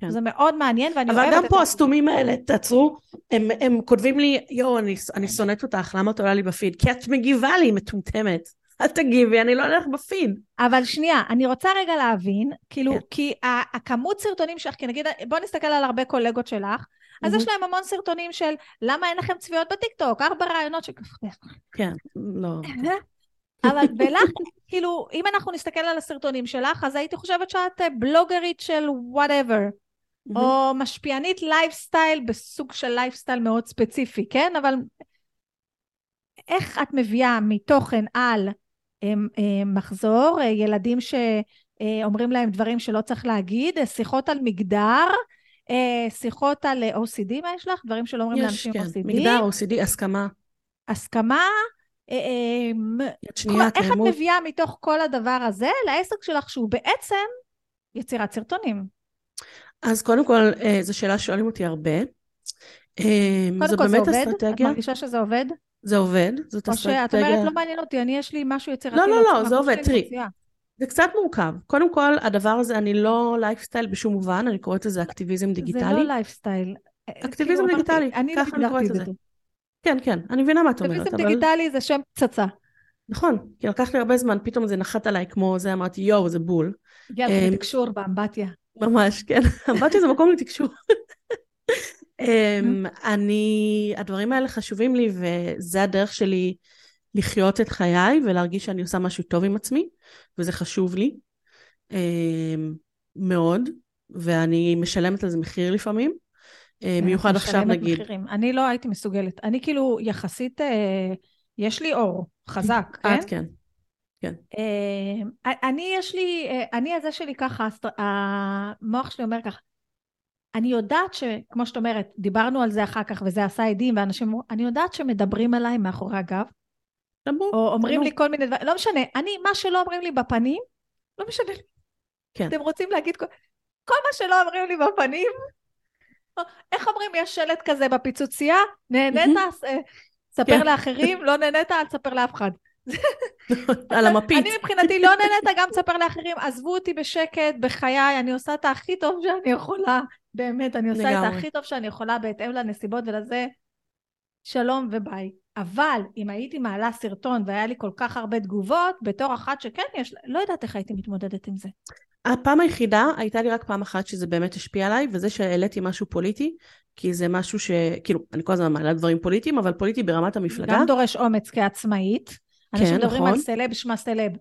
Speaker 2: כן. זה מאוד מעניין ואני אוהבת את
Speaker 1: זה. אבל גם פה הסתומים האלה, תעצרו, הם, הם כותבים לי, יואו, אני, אני שונאת אותך, למה את עולה לי בפיד? כי את מגיבה לי, מטומטמת. אל תגיבי, אני לא אעלה לך בפיד.
Speaker 2: אבל שנייה, אני רוצה רגע להבין, כאילו, כן. כי הכמות סרטונים שלך, כי נגיד, בוא נסתכל על הרבה קולגות שלך, אז יש להם המון סרטונים של למה אין לכם צפיות בטיקטוק, ארבע רעיונות ש...
Speaker 1: כן, לא.
Speaker 2: אבל ולך, כאילו, אם אנחנו נסתכל על הסרטונים שלך, אז הייתי חושבת שאת בלוגרית של whatever, או משפיענית לייפסטייל בסוג של לייפסטייל מאוד ספציפי, כן? אבל איך את מביאה מתוכן על מחזור, ילדים שאומרים להם דברים שלא צריך להגיד, שיחות על מגדר, שיחות על OCD, מה יש לך? דברים שלא אומרים לאנשים
Speaker 1: כן.
Speaker 2: OCD.
Speaker 1: מגדר, OCD, הסכמה.
Speaker 2: הסכמה.
Speaker 1: שנייה,
Speaker 2: איך. את מביאה מתוך כל הדבר הזה לעסק שלך שהוא בעצם יצירת סרטונים?
Speaker 1: אז קודם כל, זו שאלה ששואלים אותי הרבה.
Speaker 2: קודם כל זה עובד? אסטרטגיה. את מרגישה שזה עובד?
Speaker 1: זה עובד, זאת אסטרטגיה.
Speaker 2: או שאת אומרת, לא מעניין אותי, אני יש לי משהו יצירתי.
Speaker 1: לא, לא, לא, זה עובד, תראי. זה קצת מורכב. קודם כל, הדבר הזה, אני לא לייפסטייל בשום מובן, אני קוראת לזה אקטיביזם דיגיטלי.
Speaker 2: זה לא לייפסטייל.
Speaker 1: אקטיביזם כאילו, דיגיטלי, ככה אני קוראת לזה. כן, כן, אני מבינה מה את אומרת,
Speaker 2: אבל... אקטיביזם דיגיטלי זה שם פצצה.
Speaker 1: נכון, כי לקח לי הרבה זמן, פתאום זה נחת עליי כמו זה, אמרתי, יואו, זה בול.
Speaker 2: הגיע לך לתקשור באמבטיה.
Speaker 1: ממש, כן. אמבטיה זה מקום לתקשור. אמ, אני, הדברים האלה חשובים לי וזה הדרך שלי לחיות את חיי ולהרגיש שאני עושה משהו טוב עם עצמי וזה חשוב לי אמ, מאוד ואני משלמת על זה מחיר לפעמים. אה, במיוחד עכשיו נגיד. מחירים.
Speaker 2: אני לא הייתי מסוגלת. אני כאילו יחסית, אה, יש לי אור חזק, כן?
Speaker 1: את כן. כן.
Speaker 2: אה, אני יש לי, אני הזה שלי ככה, המוח שלי אומר ככה, אני יודעת שכמו שאת אומרת, דיברנו על זה אחר כך וזה עשה עדים ואנשים אמרו, אני יודעת שמדברים עליי מאחורי הגב.
Speaker 1: דברו.
Speaker 2: או אומרים לי כל מיני דברים, לא משנה, אני, מה שלא אומרים לי בפנים, לא משנה לי.
Speaker 1: כן.
Speaker 2: אתם רוצים להגיד, כל, כל מה שלא אומרים לי בפנים, איך אומרים, יש שלט כזה בפיצוצייה, נהנית, ספר כן. לאחרים, לא נהנית, אל תספר לאף אחד.
Speaker 1: על המפית.
Speaker 2: אני מבחינתי לא נהנית, גם תספר לאחרים, עזבו אותי בשקט, בחיי, אני עושה את הכי טוב שאני יכולה. באמת, אני עושה. את הכי טוב שאני יכולה בהתאם לנסיבות ולזה, שלום וביי. אבל אם הייתי מעלה סרטון והיה לי כל כך הרבה תגובות, בתור אחת שכן יש, לא יודעת איך הייתי מתמודדת עם זה.
Speaker 1: הפעם היחידה הייתה לי רק פעם אחת שזה באמת השפיע עליי, וזה שהעליתי משהו פוליטי, כי זה משהו ש... כאילו, אני כל הזמן מעלה דברים פוליטיים, אבל פוליטי ברמת המפלגה.
Speaker 2: גם דורש אומץ כעצמאית. כן, אנשים מדברים נכון. על סלב, שמה סלב.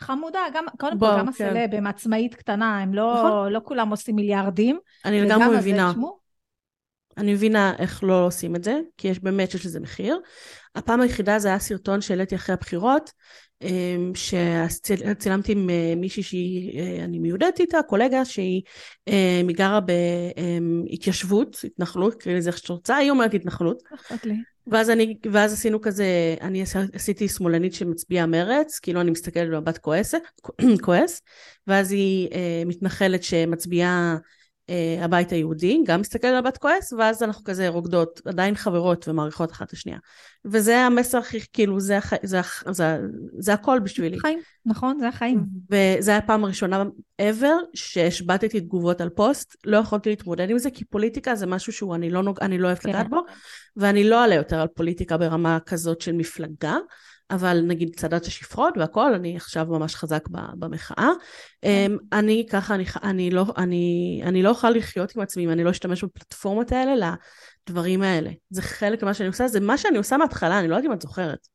Speaker 2: חמודה, גם, קודם כל, גם כן. הסלב הם עצמאית קטנה, הם לא, נכון. לא כולם עושים מיליארדים.
Speaker 1: אני לגמרי מבינה. אני מבינה איך לא עושים את זה, כי יש באמת שיש לזה מחיר. הפעם היחידה זה היה סרטון שהעליתי אחרי הבחירות, שצילמתי עם אה, מישהי שהיא, אה, אני מיודדת איתה, קולגה שהיא אה, גרה בהתיישבות, התנחלות, קראי לזה איך שאת רוצה, היא אומרת התנחלות. ואז, אני, ואז עשינו כזה, אני עשיתי שמאלנית שמצביעה מרץ, כאילו אני מסתכלת במבט כועסת, כועס, ואז היא אה, מתנחלת שמצביעה אה, הבית היהודי, גם מסתכלת על בת כועס, ואז אנחנו כזה רוקדות, עדיין חברות ומעריכות אחת את השנייה. וזה המסר הכי, כאילו, זה, הח... זה, הח... זה, זה הכל בשבילי.
Speaker 2: חיים, נכון, זה החיים.
Speaker 1: וזה היה הפעם הראשונה ever שהשבתתי תגובות על פוסט, לא יכולתי להתמודד עם זה, כי פוליטיקה זה משהו שהוא, אני לא, נוג... אני לא אוהבת כן. לגעת בו, ואני לא אעלה יותר על פוליטיקה ברמה כזאת של מפלגה. אבל נגיד צעדת השפחות והכל, אני עכשיו ממש חזק במחאה. כן. אני ככה, אני, אני, לא, אני, אני לא אוכל לחיות עם עצמי אם אני לא אשתמש בפלטפורמות האלה לדברים האלה. זה חלק ממה שאני עושה, זה מה שאני עושה מההתחלה, אני לא יודעת אם את זוכרת.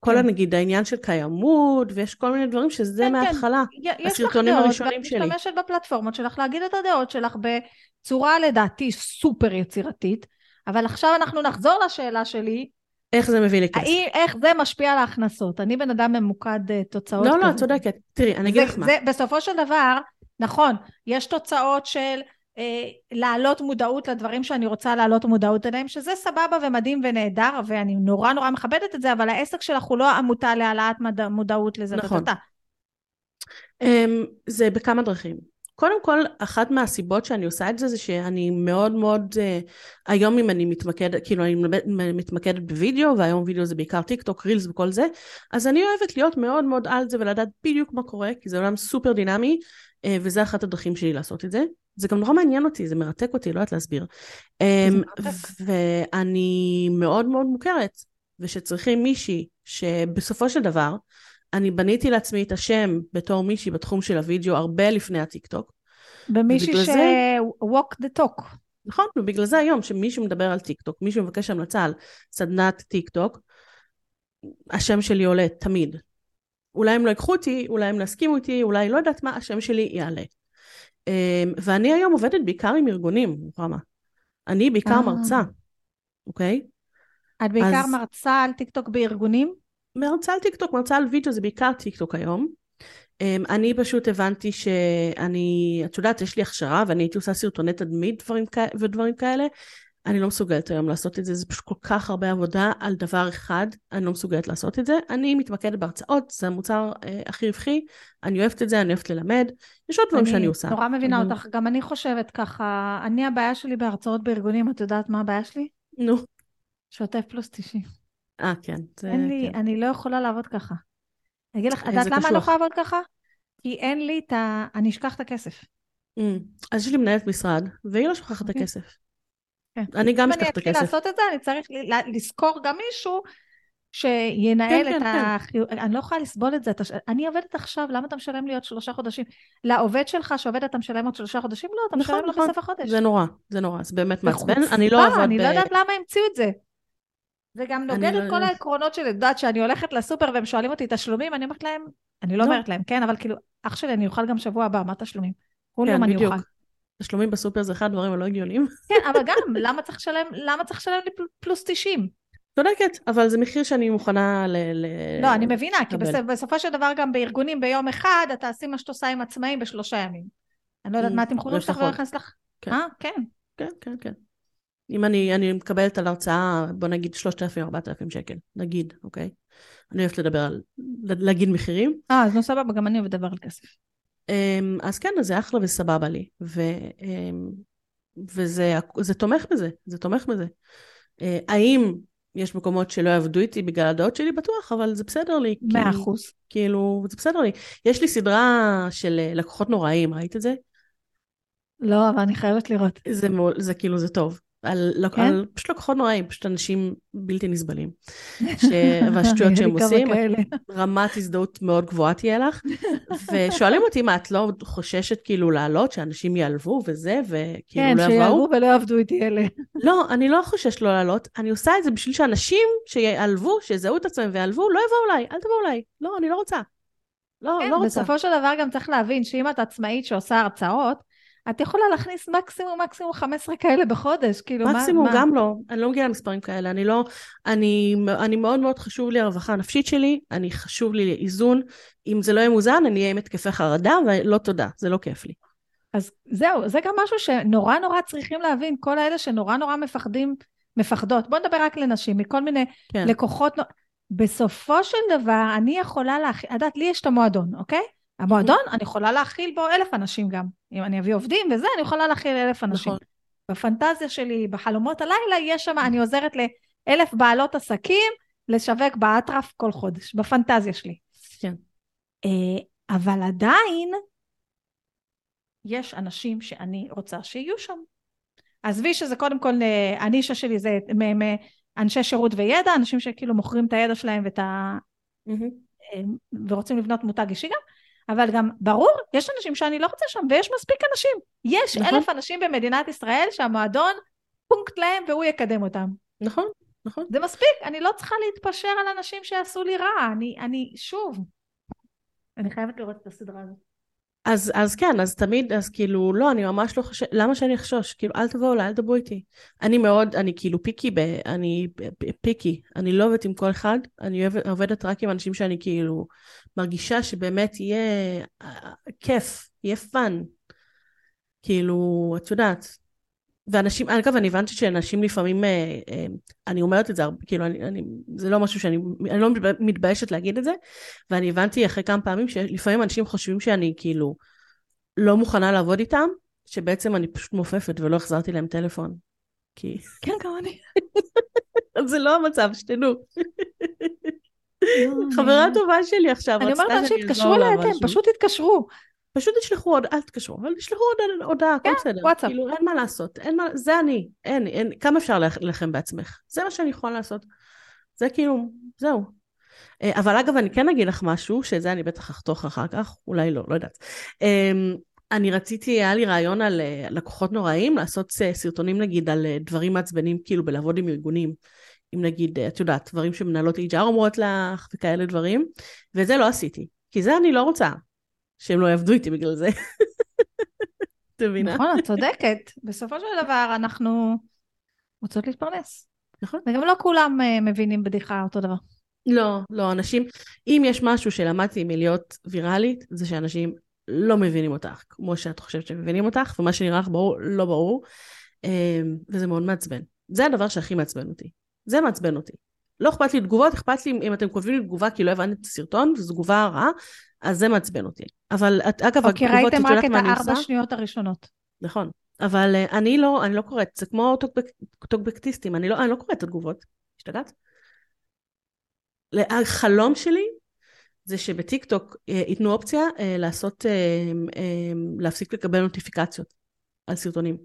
Speaker 1: כל כן. נגיד העניין של קיימות, ויש כל מיני דברים שזה כן, מההתחלה.
Speaker 2: כן. הסרטונים הראשונים שלי. יש לך דעות, ואת משתמשת בפלטפורמות שלך להגיד את הדעות שלך בצורה לדעתי סופר יצירתית, אבל עכשיו אנחנו נחזור לשאלה שלי.
Speaker 1: איך זה מביא לי כסף?
Speaker 2: איך זה משפיע על ההכנסות? אני בן אדם ממוקד uh, תוצאות.
Speaker 1: לא, לא, את צודקת. תראי, אני אגיד לך מה.
Speaker 2: בסופו של דבר, נכון, יש תוצאות של אה, להעלות מודעות לדברים שאני רוצה להעלות מודעות אליהם, שזה סבבה ומדהים ונהדר, ואני נורא נורא מכבדת את זה, אבל העסק שלך הוא לא עמותה להעלאת מודעות לזה.
Speaker 1: נכון. אמ, זה בכמה דרכים. קודם כל, אחת מהסיבות שאני עושה את זה, זה שאני מאוד מאוד, אה, היום אם אני מתמקדת, כאילו אני מתמקדת בווידאו, והיום וידאו זה בעיקר טיק טוק, רילס וכל זה, אז אני אוהבת להיות מאוד מאוד על זה ולדעת בדיוק מה קורה, כי זה עולם סופר דינמי, אה, וזה אחת הדרכים שלי לעשות את זה. זה גם נורא מעניין אותי, זה מרתק אותי, לא יודעת להסביר. אמ, ואני מאוד מאוד מוכרת, ושצריכים מישהי שבסופו של דבר, אני בניתי לעצמי את השם בתור מישהי בתחום של הוידאו הרבה לפני הטיקטוק.
Speaker 2: במישהי ש... זה... walk the talk.
Speaker 1: נכון, ובגלל זה היום שמישהו מדבר על טיקטוק, מישהו מבקש המלצה על סדנת טיקטוק, השם שלי עולה תמיד. אולי הם לא ייקחו אותי, אולי הם לא יסכימו איתי, אולי לא יודעת מה, השם שלי יעלה. אמ, ואני היום עובדת בעיקר עם ארגונים, רמה. אני בעיקר אה. מרצה, אוקיי?
Speaker 2: את בעיקר אז... מרצה על טיקטוק בארגונים?
Speaker 1: מרצה על טיקטוק, מרצה על וידאו, זה בעיקר טיקטוק היום. אמ, אני פשוט הבנתי שאני, את יודעת, יש לי הכשרה ואני הייתי עושה סרטוני תדמית דברים ודברים כאלה, אני לא מסוגלת היום לעשות את זה, זה פשוט כל כך הרבה עבודה על דבר אחד, אני לא מסוגלת לעשות את זה. אני מתמקדת בהרצאות, זה המוצר אה, הכי רווחי, אני אוהבת את זה, אני אוהבת ללמד, יש עוד דברים שאני עושה.
Speaker 2: אני נורא מבינה אבל... אותך, גם אני חושבת ככה, אני הבעיה שלי בהרצאות בארגונים, את יודעת מה הבעיה שלי?
Speaker 1: נו.
Speaker 2: שוטף פלוס 90.
Speaker 1: אה, כן.
Speaker 2: זה, אין לי, כן. אני לא יכולה לעבוד ככה. אני אגיד לך, את יודעת למה אני לא יכולה לעבוד ככה? כי אין לי את ה... אני אשכח את הכסף.
Speaker 1: Mm. אז יש לי מנהלת משרד, והיא לא שוכחת את אוקיי. הכסף. כן. אני גם אשכח את הכסף. אם
Speaker 2: אני אתחיל לעשות את זה, אני צריך לזכור גם מישהו שינהל כן, את כן, החיוב... כן. אני לא יכולה לסבול את זה. אני עובדת עכשיו, למה אתה משלם לי עוד שלושה חודשים? לעובד שלך שעובד אתה משלם עוד שלושה חודשים? לא, אתה נכון, משלם נכון. לו בסוף החודש.
Speaker 1: זה נורא, זה נורא, זה באמת מעצבן. אני לא עובד...
Speaker 2: אני לא יודעת למה המציאו את זה. זה גם נוגד את לא כל העקרונות שלי, את יודעת שאני הולכת לסופר והם שואלים אותי תשלומים, אני אומרת להם, אני לא, לא אומרת להם, כן, אבל כאילו, אח שלי, אני אוכל גם שבוע הבא, מה תשלומים? כל יום אני אוכל.
Speaker 1: תשלומים בסופר זה אחד הדברים הלא הגיוניים.
Speaker 2: כן, אבל גם, למה צריך לשלם, למה צריך לשלם לי פלוס 90?
Speaker 1: צודקת, אבל זה מחיר שאני מוכנה ל... ל
Speaker 2: לא, אני מבינה, כי בסופ, בסופו של דבר גם בארגונים ביום אחד, אתה עושים מה שאתה עושה עם עצמאים בשלושה ימים. אני לא יודעת מה התמחורים שלך לא נכנס לך. כן. אה, כן.
Speaker 1: כן, כן, כן. אם אני, אני מקבלת על הרצאה, בוא נגיד 3,000-4,000 שקל, נגיד, אוקיי? אני אוהבת לדבר על, להגיד מחירים.
Speaker 2: אה, אז לא סבבה, גם אני אוהבת לדבר על כסף.
Speaker 1: אמ, אז כן, אז זה אחלה וסבבה לי. ו, אמ, וזה זה תומך בזה, זה תומך בזה. אה, האם יש מקומות שלא יעבדו איתי בגלל הדעות שלי? בטוח, אבל זה בסדר לי.
Speaker 2: מאה אחוז.
Speaker 1: כאילו, זה בסדר לי. יש לי סדרה של אה, לקוחות נוראים, ראית את זה?
Speaker 2: לא, אבל אני חייבת לראות.
Speaker 1: זה, זה כאילו, זה טוב. על, כן? על פשוט לקוחות נוראים, פשוט אנשים בלתי נסבלים. ש... והשטויות שהם עושים, רמת הזדהות מאוד גבוהה תהיה לך. ושואלים אותי, מה, את לא חוששת כאילו לעלות, שאנשים ייעלבו וזה, וכאילו
Speaker 2: כן,
Speaker 1: לא
Speaker 2: יבואו? כן, שיעלבו ולא יעבדו איתי אלה.
Speaker 1: לא, אני לא חוששת לא לעלות, אני עושה את זה בשביל שאנשים שיעלבו, שיזהו את עצמם ויעלבו, לא יבואו אליי, אל תבואו אליי. לא, אני לא רוצה. לא,
Speaker 2: כן,
Speaker 1: לא רוצה.
Speaker 2: בסופו של דבר גם צריך להבין שאם את עצמאית שעושה הרצאות, את יכולה להכניס מקסימום מקסימום 15 כאלה בחודש, כאילו
Speaker 1: מה... מקסימום גם לא, אני לא מגיעה למספרים כאלה, אני לא, אני, אני מאוד מאוד חשוב לי הרווחה הנפשית שלי, אני חשוב לי איזון, אם זה לא יהיה מוזן אני אהיה עם התקפי חרדה, ולא תודה, זה לא כיף לי.
Speaker 2: אז זהו, זה גם משהו שנורא נורא צריכים להבין, כל האלה שנורא נורא מפחדים, מפחדות. בואו נדבר רק לנשים, מכל מיני כן. לקוחות, בסופו של דבר, אני יכולה להכין, את יודעת, לי יש את המועדון, אוקיי? המועדון, אני יכולה להכיל בו אלף אנשים גם. אם אני אביא עובדים וזה, אני יכולה להכיל אלף אנשים. נכון. בפנטזיה שלי, בחלומות הלילה, יש שם, אני עוזרת לאלף בעלות עסקים לשווק באטרף כל חודש, בפנטזיה שלי.
Speaker 1: כן.
Speaker 2: אה, אבל עדיין, יש אנשים שאני רוצה שיהיו שם. עזבי שזה קודם כל, אה, הנישה שלי זה מאנשי שירות וידע, אנשים שכאילו מוכרים את הידע שלהם ואת ורוצים לבנות מותג אישי גם, אבל גם ברור, יש אנשים שאני לא רוצה שם, ויש מספיק אנשים. יש נכון. אלף אנשים במדינת ישראל שהמועדון פונקט להם והוא יקדם אותם.
Speaker 1: נכון, נכון.
Speaker 2: זה מספיק, אני לא צריכה להתפשר על אנשים שיעשו לי רע. אני, אני, שוב, אני חייבת לראות את הסדרה הזאת.
Speaker 1: אז, אז כן, אז תמיד, אז כאילו, לא, אני ממש לא חושבת, למה שאני אחשוש? כאילו, אל תבואו אליי, אל תדברו איתי. אני מאוד, אני כאילו פיקי, ב, אני picky, אני לא עובדת עם כל אחד, אני עובדת רק עם אנשים שאני כאילו מרגישה שבאמת יהיה אה, כיף, יהיה fun. כאילו, את יודעת, ואנשים, אגב, אני הבנתי שאנשים לפעמים, אה, אה, אני אומרת את זה, כאילו, אני, אני, זה לא משהו שאני, אני לא מתביישת להגיד את זה, ואני הבנתי אחרי כמה פעמים שלפעמים אנשים חושבים שאני כאילו לא מוכנה לעבוד איתם, שבעצם אני פשוט מעופפת ולא החזרתי להם טלפון. כי...
Speaker 2: כן, גם אני.
Speaker 1: זה לא המצב, שתדעו. חברה טובה שלי עכשיו,
Speaker 2: אני אומרת לה שיתקשרו אליי פשוט תתקשרו.
Speaker 1: פשוט תשלחו עוד, אל תקשרו, אבל תשלחו עוד הודעה, הכל כן, בסדר. וואטסאפ. כאילו, אין מה לעשות, אין מה, זה אני, אין, אין, כמה אפשר להילחם בעצמך? זה מה שאני יכולה לעשות. זה כאילו, זהו. אה, אבל אגב, אני כן אגיד לך משהו, שזה אני בטח אחתוך אחר כך, אולי לא, לא יודעת. אמ, אני רציתי, היה לי רעיון על אה, לקוחות נוראים, לעשות אה, סרטונים נגיד על דברים מעצבנים, כאילו בלעבוד עם ארגונים. אם נגיד, את יודעת, דברים שמנהלות HR אומרות לך, וכאלה דברים, ואת זה לא עשיתי. כי זה אני לא רוצה. שהם לא יעבדו איתי בגלל זה. את מבינה?
Speaker 2: נכון, את צודקת. בסופו של דבר אנחנו רוצות להתפרנס. נכון. וגם לא כולם uh, מבינים בדיחה אותו דבר.
Speaker 1: לא, לא, אנשים, אם יש משהו שלמדתי מלהיות ויראלית, זה שאנשים לא מבינים אותך, כמו שאת חושבת שהם מבינים אותך, ומה שנראה לך ברור, לא ברור, um, וזה מאוד מעצבן. זה הדבר שהכי מעצבן אותי. זה מעצבן אותי. לא אכפת לי תגובות, אכפת לי אם אתם כותבים לי תגובה כי לא הבנתי את הסרטון, וזו תגובה רעה, אז זה מעצבן אותי. אבל אגב,
Speaker 2: אוקיי, התגובות, את יודעת מה אני עושה? אוקיי, ראיתם רק את הארבע שניות הראשונות.
Speaker 1: נכון. אבל uh, אני לא, אני לא קוראת, זה כמו טוקבק, טוקבקטיסטים, אני לא, אני לא קוראת את התגובות. השתגעת? החלום שלי זה שבטיק טוק אה, ייתנו אופציה אה, לעשות, להפסיק לקבל נוטיפיקציות על סרטונים.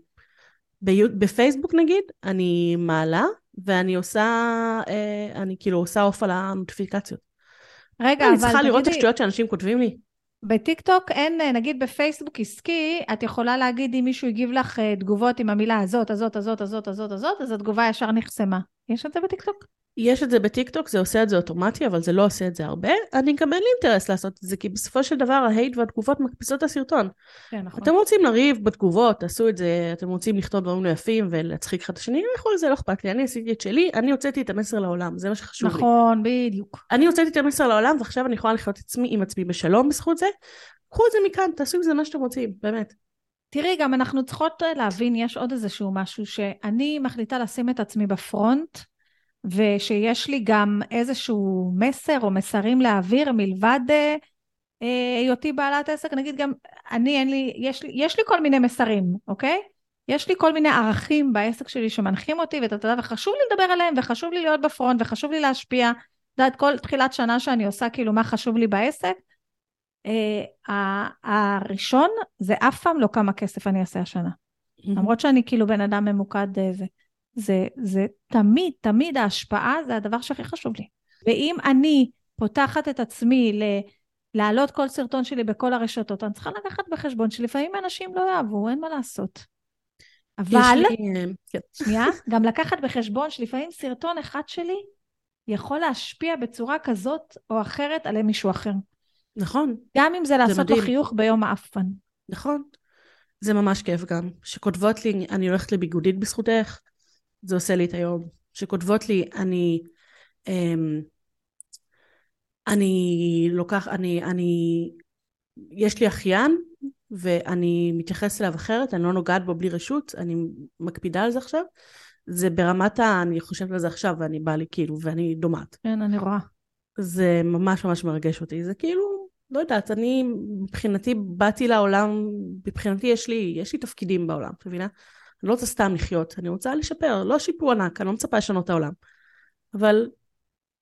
Speaker 1: בפייסבוק נגיד, אני מעלה ואני עושה, אני כאילו עושה off על הנוטיפיקציות. רגע, אבל... אני צריכה לראות את השטויות שאנשים כותבים לי.
Speaker 2: בטיקטוק אין, נגיד בפייסבוק עסקי, את יכולה להגיד אם מישהו הגיב לך אה, תגובות עם המילה הזאת, הזאת, הזאת, הזאת, הזאת, הזאת, אז התגובה ישר נחסמה. יש את זה בטיקטוק?
Speaker 1: יש את זה בטיקטוק, זה עושה את זה אוטומטי, אבל זה לא עושה את זה הרבה. אני גם אין לי אינטרס לעשות את זה, כי בסופו של דבר ההייט והתגובות מקפיצות את הסרטון. כן, נכון. אתם רוצים לריב בתגובות, תעשו את זה, אתם רוצים לכתוב דברים לא יפים ולהצחיק אחד את השני, לכו על זה, לא אכפת לי. אני עשיתי את שלי, אני הוצאתי את המסר לעולם, זה מה שחשוב
Speaker 2: נכון, לי. נכון, בדיוק.
Speaker 1: אני הוצאתי את המסר לעולם, ועכשיו אני יכולה לחיות עצמי עם עצמי בשלום בזכות זה. קחו את זה מכאן, תעשו עם זה מה שאתם רוצים, באמת.
Speaker 2: תראי, גם אנחנו צריכות להבין, יש עוד איזשהו משהו, שאני מחליטה לשים את עצמי בפרונט, ושיש לי גם איזשהו מסר או מסרים להעביר מלבד אה, אה, היותי בעלת עסק, נגיד גם אני, אין לי, יש לי, יש לי כל מיני מסרים, אוקיי? יש לי כל מיני ערכים בעסק שלי שמנחים אותי, ואתה יודע, וחשוב לי לדבר עליהם, וחשוב לי להיות בפרונט, וחשוב לי להשפיע. את יודעת, כל תחילת שנה שאני עושה, כאילו, מה חשוב לי בעסק, Uh, הראשון זה אף פעם לא כמה כסף אני אעשה השנה. Mm-hmm. למרות שאני כאילו בן אדם ממוקד זה. זה, זה תמיד, תמיד ההשפעה זה הדבר שהכי חשוב לי. ואם אני פותחת את עצמי ל... להעלות כל סרטון שלי בכל הרשתות, אני צריכה לקחת בחשבון שלפעמים אנשים לא יאהבו, אין מה לעשות. אבל. כן. שנייה, גם לקחת בחשבון שלפעמים סרטון אחד שלי יכול להשפיע בצורה כזאת או אחרת על מישהו אחר.
Speaker 1: נכון.
Speaker 2: גם אם זה לעשות לו חיוך ביום האפן.
Speaker 1: נכון. זה ממש כיף גם. שכותבות לי, אני הולכת לביגודית בזכותך, זה עושה לי את היום. שכותבות לי, אני... אמ, אני לוקח, אני, אני, יש לי אחיין ואני מתייחסת אליו אחרת, אני לא נוגעת בו בלי רשות, אני מקפידה על זה עכשיו. זה ברמת ה... אני חושבת על זה עכשיו ואני באה לי כאילו, ואני דומעת.
Speaker 2: כן, אני רואה.
Speaker 1: זה ממש ממש מרגש אותי. זה כאילו, לא יודעת, אני מבחינתי באתי לעולם, מבחינתי יש לי, יש לי תפקידים בעולם, את מבינה? אני לא רוצה סתם לחיות, אני רוצה לשפר, לא שיפור ענק, אני לא מצפה לשנות את העולם. אבל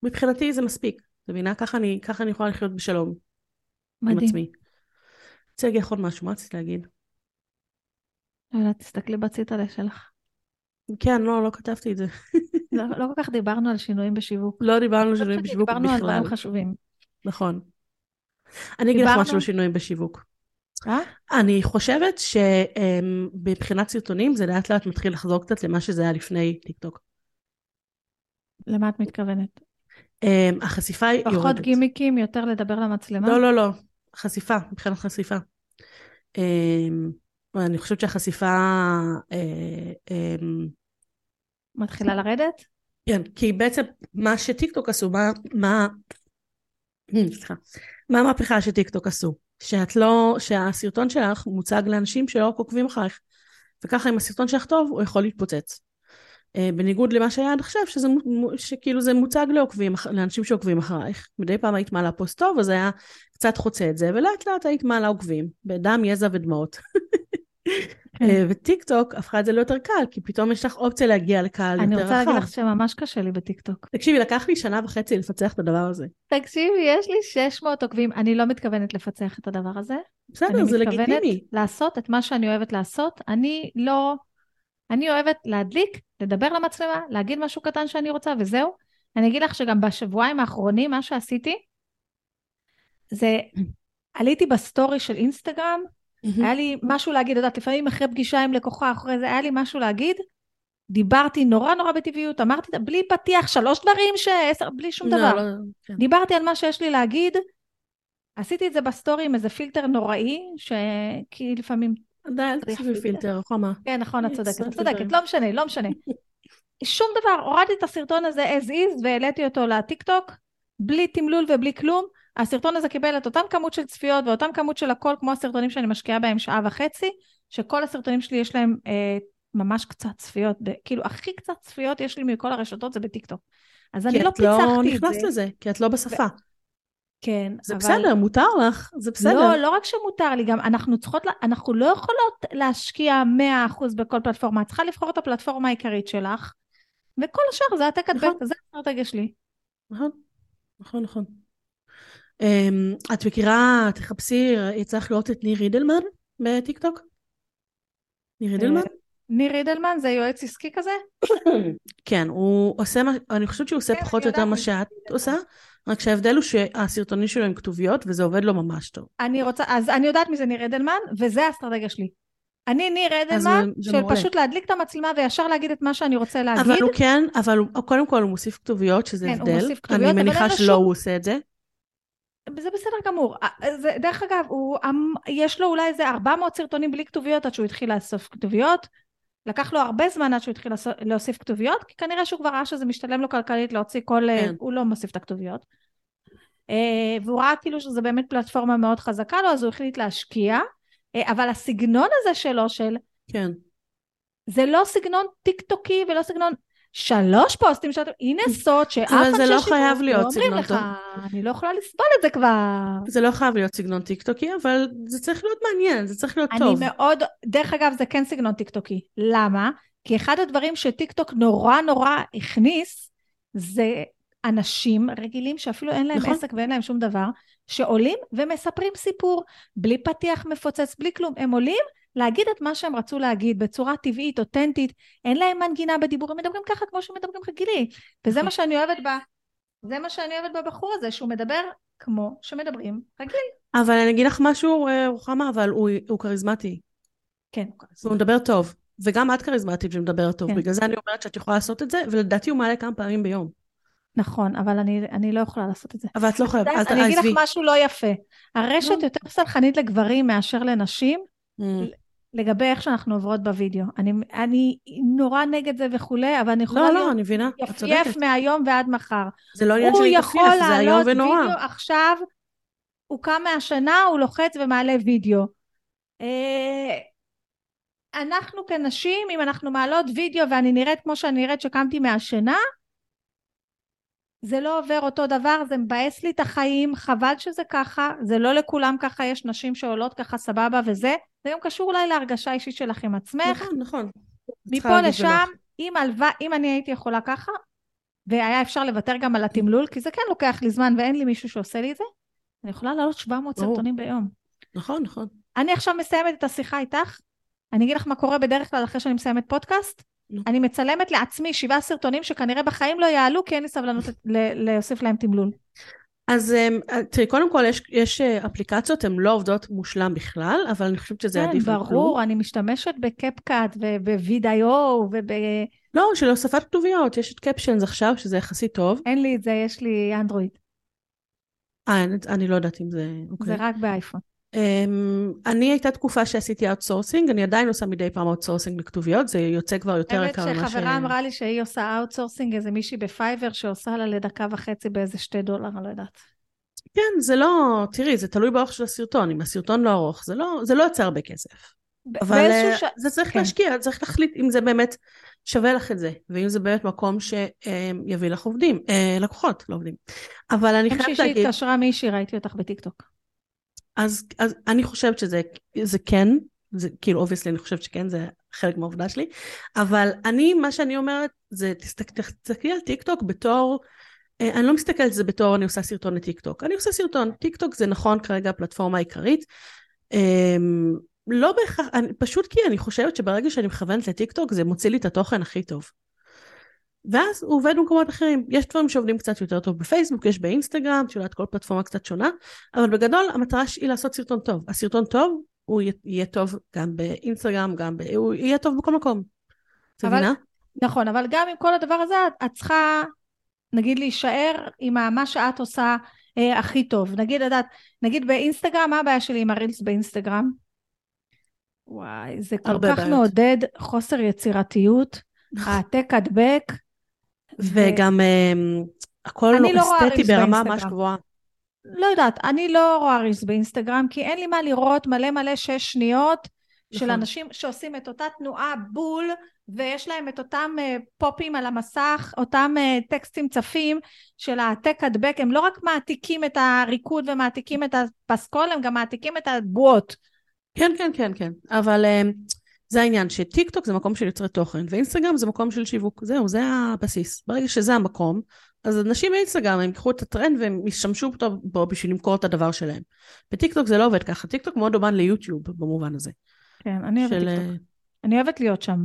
Speaker 1: מבחינתי זה מספיק, את מבינה? ככה אני, ככה אני יכולה לחיות בשלום. מדהים. עם עצמי. רוצה להגיד לך עוד משהו, מה רצית להגיד?
Speaker 2: יאללה, תסתכלי בציטלה שלך.
Speaker 1: כן, לא, לא כתבתי את זה.
Speaker 2: לא, לא כל כך דיברנו על שינויים בשיווק.
Speaker 1: לא דיברנו על שינויים בשיווק בכלל.
Speaker 2: דיברנו על דברים חשובים.
Speaker 1: נכון. אני אגיד לך משהו על שינויים בשיווק.
Speaker 2: אה?
Speaker 1: אני חושבת שמבחינת סרטונים זה לאט לאט מתחיל לחזור קצת למה שזה היה לפני טיק טוק.
Speaker 2: למה את מתכוונת?
Speaker 1: אמ, החשיפה היא
Speaker 2: פחות
Speaker 1: יורדת.
Speaker 2: גימיקים, יותר לדבר למצלמה?
Speaker 1: לא, לא, לא. חשיפה, מבחינת חשיפה. אמ, אני חושבת שהחשיפה... אה, אמ,
Speaker 2: מתחילה לרדת?
Speaker 1: כן, כי בעצם מה שטיקטוק עשו, מה, מה, סליחה, מה המהפכה שטיקטוק עשו? שאת לא, שהסרטון שלך מוצג לאנשים שלא עוקבים אחריך, וככה אם הסרטון שלך טוב, הוא יכול להתפוצץ. אה, בניגוד למה שהיה עד עכשיו, שזה, שכאילו זה מוצג לעוקבים, לאנשים שעוקבים אחרייך. מדי פעם היית מעלה פוסט טוב, אז היה קצת חוצה את זה, ולאט לאט היית מעלה עוקבים, בדם, יזע ודמעות.
Speaker 2: כן.
Speaker 1: אה, וטיק טוק הפכה את זה ליותר קל, כי פתאום יש לך אופציה להגיע לקהל
Speaker 2: אני
Speaker 1: יותר
Speaker 2: רוצה להגיד
Speaker 1: רחב.
Speaker 2: לך שממש קשה לי בטיקטוק.
Speaker 1: תקשיבי, לקח לי שנה וחצי לפצח את הדבר הזה.
Speaker 2: תקשיבי, יש לי 600 עוקבים, אני לא מתכוונת לפצח את הדבר הזה.
Speaker 1: בסדר,
Speaker 2: אני
Speaker 1: זה
Speaker 2: מתכוונת
Speaker 1: לגיטימי.
Speaker 2: לעשות את מה שאני אוהבת לעשות. אני לא... אני אוהבת להדליק, לדבר למצלמה, להגיד משהו קטן שאני רוצה, וזהו. אני אגיד לך שגם בשבועיים האחרונים, מה שעשיתי, זה... עליתי בסטורי של אינסטגרם, היה לי משהו להגיד, את יודעת, לפעמים אחרי פגישה עם לקוחה, אחרי זה, היה לי משהו להגיד, דיברתי נורא נורא בטבעיות, אמרתי, בלי פתיח, שלוש דברים, ש... עשר, בלי שום
Speaker 1: לא,
Speaker 2: דבר.
Speaker 1: לא, כן.
Speaker 2: דיברתי על מה שיש לי להגיד, עשיתי את זה בסטורי עם איזה פילטר נוראי, שכי לפעמים, צריך
Speaker 1: תוסיפי
Speaker 2: פילטר.
Speaker 1: רוחמה.
Speaker 2: כן, נכון, את צודקת, את צודקת. לא משנה, לא משנה. שום דבר, הורדתי את הסרטון הזה as is והעליתי אותו לטיקטוק, בלי תמלול ובלי כלום. הסרטון הזה קיבל את אותם כמות של צפיות ואותם כמות של הכל, כמו הסרטונים שאני משקיעה בהם שעה וחצי, שכל הסרטונים שלי יש להם אה, ממש קצת צפיות, ב- כאילו הכי קצת צפיות יש לי מכל הרשתות זה בטיקטוק. אז אני
Speaker 1: כי
Speaker 2: לא
Speaker 1: את לא
Speaker 2: פיצחתי את
Speaker 1: נכנסת
Speaker 2: זה.
Speaker 1: לזה, כי את לא בשפה.
Speaker 2: כן,
Speaker 1: זה
Speaker 2: אבל...
Speaker 1: בסדר, מותר לך, זה בסדר.
Speaker 2: לא, לא רק שמותר לי, גם אנחנו צריכות, אנחנו לא יכולות להשקיע 100% בכל פלטפורמה, את צריכה לבחור את הפלטפורמה העיקרית שלך, וכל השאר זה העתק הדבק,
Speaker 1: נכון.
Speaker 2: זה האסטרטגיה שלי.
Speaker 1: נכון, נכון, נכון. אמ, את מכירה, תחפשי, יצא לך לראות את ניר רידלמן בטיקטוק? ניר רידלמן?
Speaker 2: ניר רידלמן זה יועץ עסקי כזה?
Speaker 1: כן, הוא עושה, מה- אני חושבת שהוא עושה
Speaker 2: כן,
Speaker 1: פחות או יותר מה שאת. עושה, רק שההבדל הוא שהסרטונים שלו הם כתוביות וזה עובד לו ממש טוב.
Speaker 2: אני רוצה, אז אני יודעת מי זה ניר רידלמן, וזה האסטרטגיה שלי. אני ניר רידלמן, של
Speaker 1: מעולה.
Speaker 2: פשוט להדליק את המצלמה וישר להגיד את מה שאני רוצה להגיד.
Speaker 1: אבל הוא כן, אבל הוא, קודם כל הוא מוסיף כתוביות, שזה
Speaker 2: כן,
Speaker 1: הבדל. אני מניחה שלא הוא עושה את זה.
Speaker 2: זה בסדר גמור. אה, זה, דרך אגב, הוא, אמ- יש לו אולי איזה 400 סרטונים בלי כתוביות עד שהוא התחיל לאסוף כתוביות. לקח לו הרבה זמן עד שהוא התחיל להוסיף כתוביות, כי כנראה שהוא כבר ראה שזה משתלם לו כלכלית להוציא כל... אה,
Speaker 1: כן.
Speaker 2: הוא לא מוסיף את הכתוביות. אה, והוא ראה כאילו שזה באמת פלטפורמה מאוד חזקה לו, אז הוא החליט להשקיע. אה, אבל הסגנון הזה שלו, של...
Speaker 1: כן.
Speaker 2: זה לא סגנון טיק טוקי ולא סגנון... שלוש פוסטים שאתה... הנה סוד שאף אנשי
Speaker 1: זה לא חייב להיות
Speaker 2: אומרים
Speaker 1: סגנון
Speaker 2: לך. אני לא יכולה לסבול את זה כבר.
Speaker 1: זה לא חייב להיות סגנון טיקטוקי, אבל זה צריך להיות מעניין, זה צריך להיות
Speaker 2: אני
Speaker 1: טוב.
Speaker 2: מאוד, דרך אגב זה כן סגנון טיקטוקי. למה? כי אחד הדברים שטיקטוק נורא נורא הכניס, זה אנשים רגילים שאפילו אין להם
Speaker 1: נכון.
Speaker 2: עסק ואין להם שום דבר, שעולים ומספרים סיפור, בלי פתיח מפוצץ, בלי כלום. הם עולים להגיד את מה שהם רצו להגיד בצורה טבעית, אותנטית, אין להם מנגינה בדיבור, הם מדברים ככה כמו שמדברים רגילי. וזה
Speaker 1: נכון.
Speaker 2: מה שאני אוהבת ב... זה מה שאני אוהבת בבחור הזה, שהוא מדבר כמו שמדברים רגיל.
Speaker 1: אבל אני אגיד לך משהו, אה, רוחמה, אבל הוא, הוא כריזמטי.
Speaker 2: כן.
Speaker 1: הוא מדבר טוב. וגם את כריזמטית ומדברת טוב.
Speaker 2: כן.
Speaker 1: בגלל זה אני אומרת שאת יכולה לעשות את זה, ולדעתי הוא מעלה כמה פעמים ביום.
Speaker 2: נכון, אבל אני, אני לא יכולה לעשות את זה.
Speaker 1: אבל את לא חייבת, אז
Speaker 2: יודעת, אני אגיד לך. משהו לא יפה. הרשת. יותר סלחנית לגברים מאשר לנשים,
Speaker 1: Mm,
Speaker 2: לגבי איך שאנחנו עוברות בווידאו. אני, אני נורא נגד זה וכולי, אבל אני יכולה
Speaker 1: לא, לא,
Speaker 2: להיות
Speaker 1: אני מבינה, את
Speaker 2: יפייף
Speaker 1: צודקת.
Speaker 2: מהיום ועד מחר.
Speaker 1: זה לא עניין של
Speaker 2: הוא יכול
Speaker 1: זה איום
Speaker 2: לעלות
Speaker 1: ונורא.
Speaker 2: וידאו עכשיו, הוא קם מהשינה, הוא לוחץ ומעלה וידאו. אה, אנחנו כנשים, אם אנחנו מעלות וידאו ואני נראית כמו שאני נראית שקמתי מהשינה, זה לא עובר אותו דבר, זה מבאס לי את החיים, חבל שזה ככה, זה לא לכולם ככה, יש נשים שעולות ככה סבבה וזה, זה גם קשור אולי להרגשה אישית שלך עם עצמך,
Speaker 1: נכון, נכון.
Speaker 2: מפה לשם. אם, הלווא, אם אני הייתי יכולה ככה, והיה אפשר לוותר גם על התמלול, כי זה כן לוקח לי זמן ואין לי מישהו שעושה לי את זה, אני יכולה לעלות 700
Speaker 1: ברור.
Speaker 2: סרטונים ביום.
Speaker 1: נכון, נכון.
Speaker 2: אני עכשיו מסיימת את השיחה איתך, אני אגיד לך מה קורה בדרך כלל אחרי שאני מסיימת פודקאסט. אני מצלמת לעצמי שבעה סרטונים שכנראה בחיים לא יעלו, כי אין לי סבלנות להוסיף להם תמלול.
Speaker 1: אז אמ, תראי, קודם כל יש, יש אה, אפליקציות, הן לא עובדות מושלם בכלל, אבל אני חושבת שזה
Speaker 2: כן,
Speaker 1: עדיף כלום.
Speaker 2: ברור, אני משתמשת בקפקאט וב-VIO וב...
Speaker 1: לא, של הוספת כתוביות, יש את קפשנס עכשיו, שזה יחסית טוב.
Speaker 2: אין לי את זה, יש לי אנדרואיד.
Speaker 1: אה, אני, אני לא יודעת אם זה... אוקיי.
Speaker 2: זה רק באייפון.
Speaker 1: אמ, אני הייתה תקופה שעשיתי outsourcing, אני עדיין עושה מדי פעם outsourcing לכתוביות, זה יוצא כבר יותר יקר
Speaker 2: האמת
Speaker 1: ממה ש...
Speaker 2: שחברה אמרה לי שהיא עושה outsourcing, איזה מישהי בפייבר שעושה לה לדקה וחצי באיזה שתי דולר, אני לא יודעת.
Speaker 1: כן, זה לא... תראי, זה תלוי באורך של הסרטון, אם הסרטון לא ארוך, זה לא, זה לא יוצא הרבה כסף.
Speaker 2: ב-
Speaker 1: אבל אה,
Speaker 2: ש...
Speaker 1: זה צריך
Speaker 2: כן.
Speaker 1: להשקיע, צריך להחליט אם זה באמת שווה לך את זה, ואם זה באמת מקום שיביא לך עובדים, אה, לקוחות, לא עובדים. אבל אני חייבת להגיד,
Speaker 2: שהתקשרה מישהי, ראיתי אותך בטיקטוק.
Speaker 1: אז, אז אני חושבת שזה זה כן, זה כאילו obviously אני חושבת שכן, זה חלק מהעבודה שלי, אבל אני, מה שאני אומרת זה תסתכל, תסתכלי על טיק טוק בתור, אה, אני לא מסתכלת על זה בתור אני עושה סרטון לטיק טוק, אני עושה סרטון, טיק טוק זה נכון כרגע הפלטפורמה העיקרית, אה, לא בהכרח, פשוט כי אני חושבת שברגע שאני מכוונת לטיק טוק זה מוציא לי את התוכן הכי טוב. ואז הוא עובד במקומות אחרים. יש דברים שעובדים קצת יותר טוב בפייסבוק, יש באינסטגרם, את יודעת, כל פלטפורמה קצת שונה, אבל בגדול המטרה היא לעשות סרטון טוב. הסרטון טוב, הוא יהיה- טוב גם באינסטגרם, גם ב... הוא יהיה טוב בכל מקום. את מבינה?
Speaker 2: נכון, אבל גם עם כל הדבר הזה, את- את צריכה, נגיד, להישאר עם מה שאת עושה אה, הכי טוב. נגיד, את יודעת, נגיד באינסטגרם, מה הבעיה שלי עם הרילס באינסטגרם? וואי, זה כל כך
Speaker 1: בעיות.
Speaker 2: מעודד חוסר יצירתיות, העתק הדבק.
Speaker 1: וגם אמ, הכל
Speaker 2: לא
Speaker 1: אסתטי
Speaker 2: רילס
Speaker 1: ברמה. ממש גבוהה.
Speaker 2: לא יודעת, אני לא רואה רילס באינסטגרם, כי אין לי מה לראות מלא מלא שש שניות של
Speaker 1: נכון.
Speaker 2: אנשים שעושים את אותה תנועה בול, ויש להם את אותם אה, פופים על המסך, אותם אה, טקסטים צפים של העתק הדבק, הם לא רק מעתיקים את הריקוד ומעתיקים את הפסקול, הם גם מעתיקים את הבועות.
Speaker 1: כן, כן, כן, כן. אבל אמ, זה העניין, שטיק טוק זה מקום של יוצרי תוכן, ואינסטגרם זה מקום של שיווק. זהו, זה הבסיס. ברגע שזה המקום, אז אנשים באינסטגרם, הם ייקחו את הטרנד והם ישתמשו בו בשביל למכור את הדבר שלהם. בטיק טוק זה לא עובד ככה. טיק טוק מאוד דומה ליוטיוב במובן הזה.
Speaker 2: כן, אני אוהבת
Speaker 1: של,
Speaker 2: טיקטוק.
Speaker 1: אה,
Speaker 2: אני אוהבת להיות שם.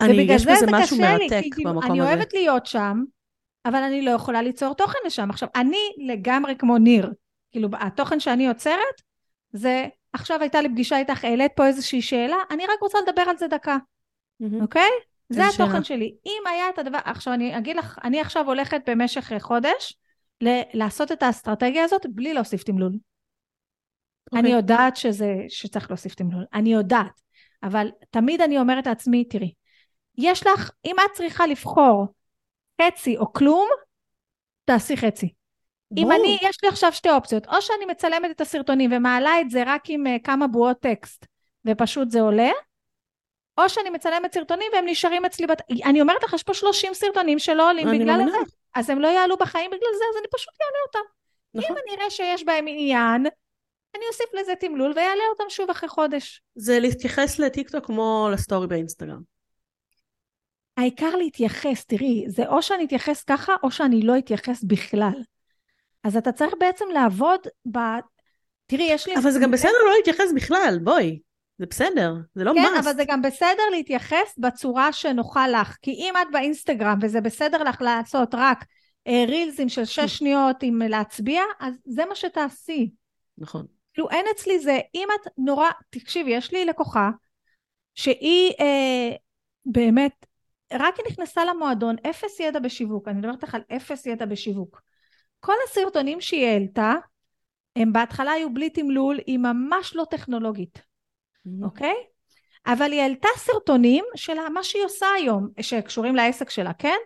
Speaker 1: אני, יש
Speaker 2: זה
Speaker 1: בזה
Speaker 2: זה
Speaker 1: משהו
Speaker 2: לי,
Speaker 1: מרתק
Speaker 2: כי כאילו,
Speaker 1: במקום
Speaker 2: אני
Speaker 1: הזה.
Speaker 2: אוהבת להיות שם, אבל אני לא יכולה ליצור תוכן לשם. עכשיו, אני לגמרי כמו ניר. כאילו, התוכן שאני יוצרת, זה, עכשיו הייתה לי פגישה איתך, העלית פה איזושהי שאלה, אני רק רוצה לדבר על זה דקה. אוקיי? זה
Speaker 1: איזה
Speaker 2: התוכן
Speaker 1: שאלה?
Speaker 2: שלי. אם היה את הדבר, עכשיו אני אגיד לך, אני עכשיו הולכת במשך אה, חודש ל- לעשות את האסטרטגיה הזאת בלי להוסיף תמלול. אני
Speaker 1: אוקיי.
Speaker 2: יודעת שזה, שצריך להוסיף תמלול, אני יודעת, אבל תמיד אני אומרת לעצמי, תראי, יש לך, אם את צריכה לבחור חצי או כלום, תעשי חצי. אם
Speaker 1: ברור.
Speaker 2: אני, יש לי עכשיו שתי אופציות, או שאני מצלמת את הסרטונים ומעלה את זה רק עם uh, כמה בועות טקסט, ופשוט זה עולה, או שאני מצלמת סרטונים והם נשארים אצלי, בת... אני אומרת לך, יש פה 30 סרטונים שלא עולים
Speaker 1: אני
Speaker 2: בגלל זה. אז הם לא יעלו בחיים בגלל זה, אז אני פשוט אעלה אותם.
Speaker 1: נכון.
Speaker 2: אם אני אראה שיש בהם עניין, אני אוסיף לזה תמלול ויעלה אותם שוב אחרי חודש.
Speaker 1: זה להתייחס לטיקטוק כמו לסטורי באינסטגרם.
Speaker 2: העיקר להתייחס, תראי, זה או שאני אתייחס ככה, או שאני לא אתייחס בכלל. אז אתה צריך בעצם לעבוד ב... תראי, יש לי...
Speaker 1: אבל זה גם בסדר לא להתייחס בכלל, בואי. זה בסדר, זה לא
Speaker 2: כן,
Speaker 1: must.
Speaker 2: אבל זה גם בסדר להתייחס בצורה שנוחה לך. כי אם את באינסטגרם וזה בסדר לך לעשות רק אה, רילזים של שש שניות עם להצביע, אז זה מה שתעשי.
Speaker 1: נכון.
Speaker 2: כאילו אין אצלי זה, אם את נורא, תקשיבי, יש לי לקוחה שהיא אה, באמת, רק היא נכנסה למועדון, אפס ידע בשיווק, אני מדברת איתך על אפס ידע בשיווק. כל הסרטונים שהיא העלתה, הם בהתחלה היו בלי תמלול, היא ממש לא טכנולוגית, אוקיי? אבל היא העלתה סרטונים של מה שהיא עושה היום, שקשורים לעסק שלה, כן?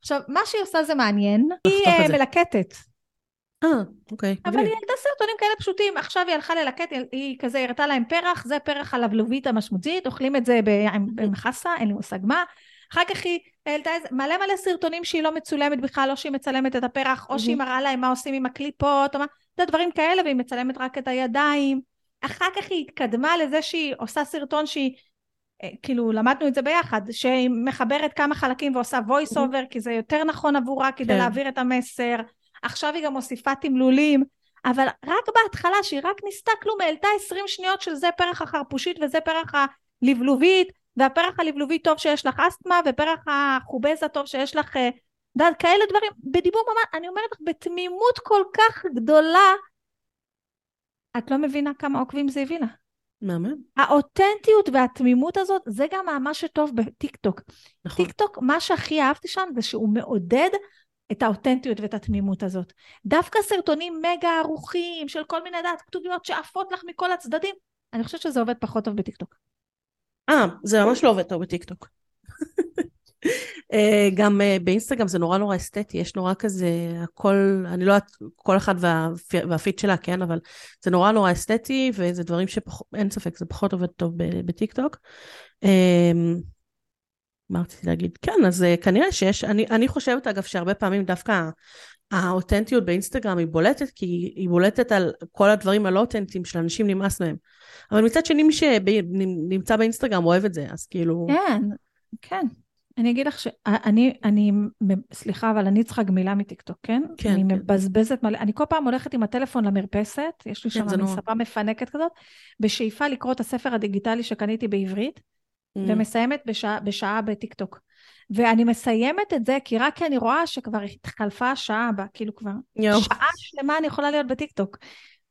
Speaker 2: עכשיו, מה שהיא עושה זה מעניין, היא
Speaker 1: לחתוך את
Speaker 2: אה. מלקטת.
Speaker 1: אה, אוקיי.
Speaker 2: אבל. היא העלתה סרטונים כאלה פשוטים, עכשיו היא הלכה ללקט, היא- היא כזה הראתה להם פרח, זה פרח הלבלובית המשמעותית, אוכלים את זה עם- במחסה, אין לי מושג מה. אחר כך היא העלתה איזה, מלא מלא סרטונים שהיא לא מצולמת בכלל, או שהיא מצלמת את הפרח, או שהיא. מראה להם מה עושים עם הקליפות, או מה, אתה יודע, דברים כאלה, והיא מצלמת רק את הידיים. אחר כך היא התקדמה לזה שהיא עושה סרטון שהיא, אה, כאילו למדנו את זה ביחד, שהיא מחברת כמה חלקים ועושה voice over, כי זה יותר נכון עבורה כדי
Speaker 1: כן.
Speaker 2: להעביר את המסר. עכשיו היא גם מוסיפה תמלולים, אבל רק בהתחלה, שהיא רק ניסתה כלום, העלתה 20 שניות של זה פרח החרפושית וזה פרח הלבלובית, והפרח הלבלובית טוב שיש לך אסתמה, ופרח החובזה טוב שיש לך אה, יודעת, כאלה דברים, בדיבור ממש, אני אומרת לך, בתמימות כל כך גדולה, את לא מבינה כמה עוקבים זה הביא לה.
Speaker 1: מהמם.
Speaker 2: האותנטיות והתמימות הזאת, זה גם מה שטוב בטיקטוק.
Speaker 1: נכון.
Speaker 2: טיקטוק, מה שהכי אהבתי שם זה שהוא מעודד את האותנטיות ואת התמימות הזאת. דווקא סרטונים מגה ערוכים של כל מיני, יודעת, כתוביות שעפות לך מכל הצדדים, אני חושבת שזה עובד פחות טוב בטיקטוק.
Speaker 1: אה, זה ממש לא עובד טוב בטיקטוק. אה, גם אה, באינסטגרם זה נורא נורא אסתטי, יש נורא כזה, הכל, אני לא יודעת, כל אחד וה, והפיד שלה, כן, אבל זה נורא נורא אסתטי, וזה דברים שאין ספק, זה פחות עובד טוב בטיקטוק. אמ, מה רציתי להגיד? כן, אז אה, כנראה שיש, אני, אני חושבת אגב שהרבה פעמים דווקא האותנטיות באינסטגרם היא בולטת, כי היא בולטת על כל הדברים הלא אותנטיים שלאנשים נמאס מהם. אבל מצד שני, מי שנמצא באינסטגרם אוהב את זה, אז כאילו...
Speaker 2: כן, כן. אני אגיד לך שאני, אני, סליחה, אבל אני צריכה גמילה מטיקטוק, כן?
Speaker 1: כן,
Speaker 2: אני
Speaker 1: כן.
Speaker 2: מבזבזת מלא, אני כל פעם הולכת עם הטלפון למרפסת, יש לי
Speaker 1: כן,
Speaker 2: שם. מספה מפנקת כזאת, בשאיפה לקרוא את הספר הדיגיטלי שקניתי בעברית,
Speaker 1: Mm.
Speaker 2: ומסיימת בשעה, בשעה בטיקטוק. ואני מסיימת את זה כי רק כי אני רואה שכבר התחלפה השעה בה, כאילו כבר
Speaker 1: יואו.
Speaker 2: שעה שלמה אני יכולה להיות בטיקטוק.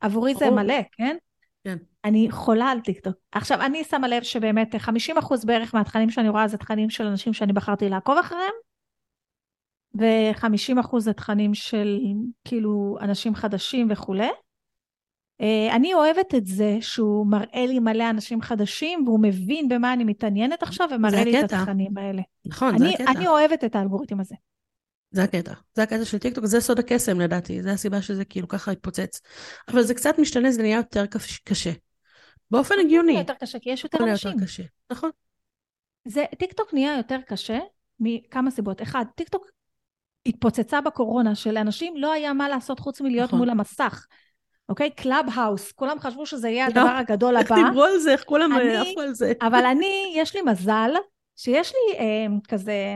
Speaker 2: עבורי זה. מלא, כן?
Speaker 1: כן.
Speaker 2: אני חולה על טיקטוק. עכשיו, אני שמה לב שבאמת 50% בערך מהתכנים שאני רואה זה תכנים של אנשים שאני בחרתי לעקוב אחריהם, ו-50% זה תכנים של כאילו אנשים חדשים וכולי. אה, אני אוהבת את זה שהוא מראה לי מלא אנשים חדשים, והוא מבין במה אני מתעניינת עכשיו, ומראה לי את
Speaker 1: הקטע.
Speaker 2: התכנים האלה.
Speaker 1: נכון, זה
Speaker 2: אני,
Speaker 1: הקטע.
Speaker 2: אני אוהבת את האלגוריתם הזה.
Speaker 1: זה הקטע. זה הקטע של טיקטוק, זה סוד הקסם לדעתי, זה הסיבה שזה כאילו ככה התפוצץ. אבל זה קצת משתנה, זה נהיה יותר קש- קשה. באופן הגיוני.
Speaker 2: זה יותר קשה, כי יש יותר
Speaker 1: זה
Speaker 2: אנשים.
Speaker 1: יותר קשה. נכון.
Speaker 2: זה, טיקטוק נהיה יותר קשה מכמה סיבות. אחד, טיקטוק התפוצצה בקורונה, שלאנשים לא היה מה לעשות חוץ מלהיות
Speaker 1: נכון.
Speaker 2: מול המסך. אוקיי? קלאב האוס, כולם חשבו שזה יהיה
Speaker 1: יואו,
Speaker 2: הדבר הגדול
Speaker 1: איך
Speaker 2: הבא,
Speaker 1: דיברו על זה, איך כולם עפו על זה.
Speaker 2: אבל אני, יש לי מזל שיש לי אה, כזה,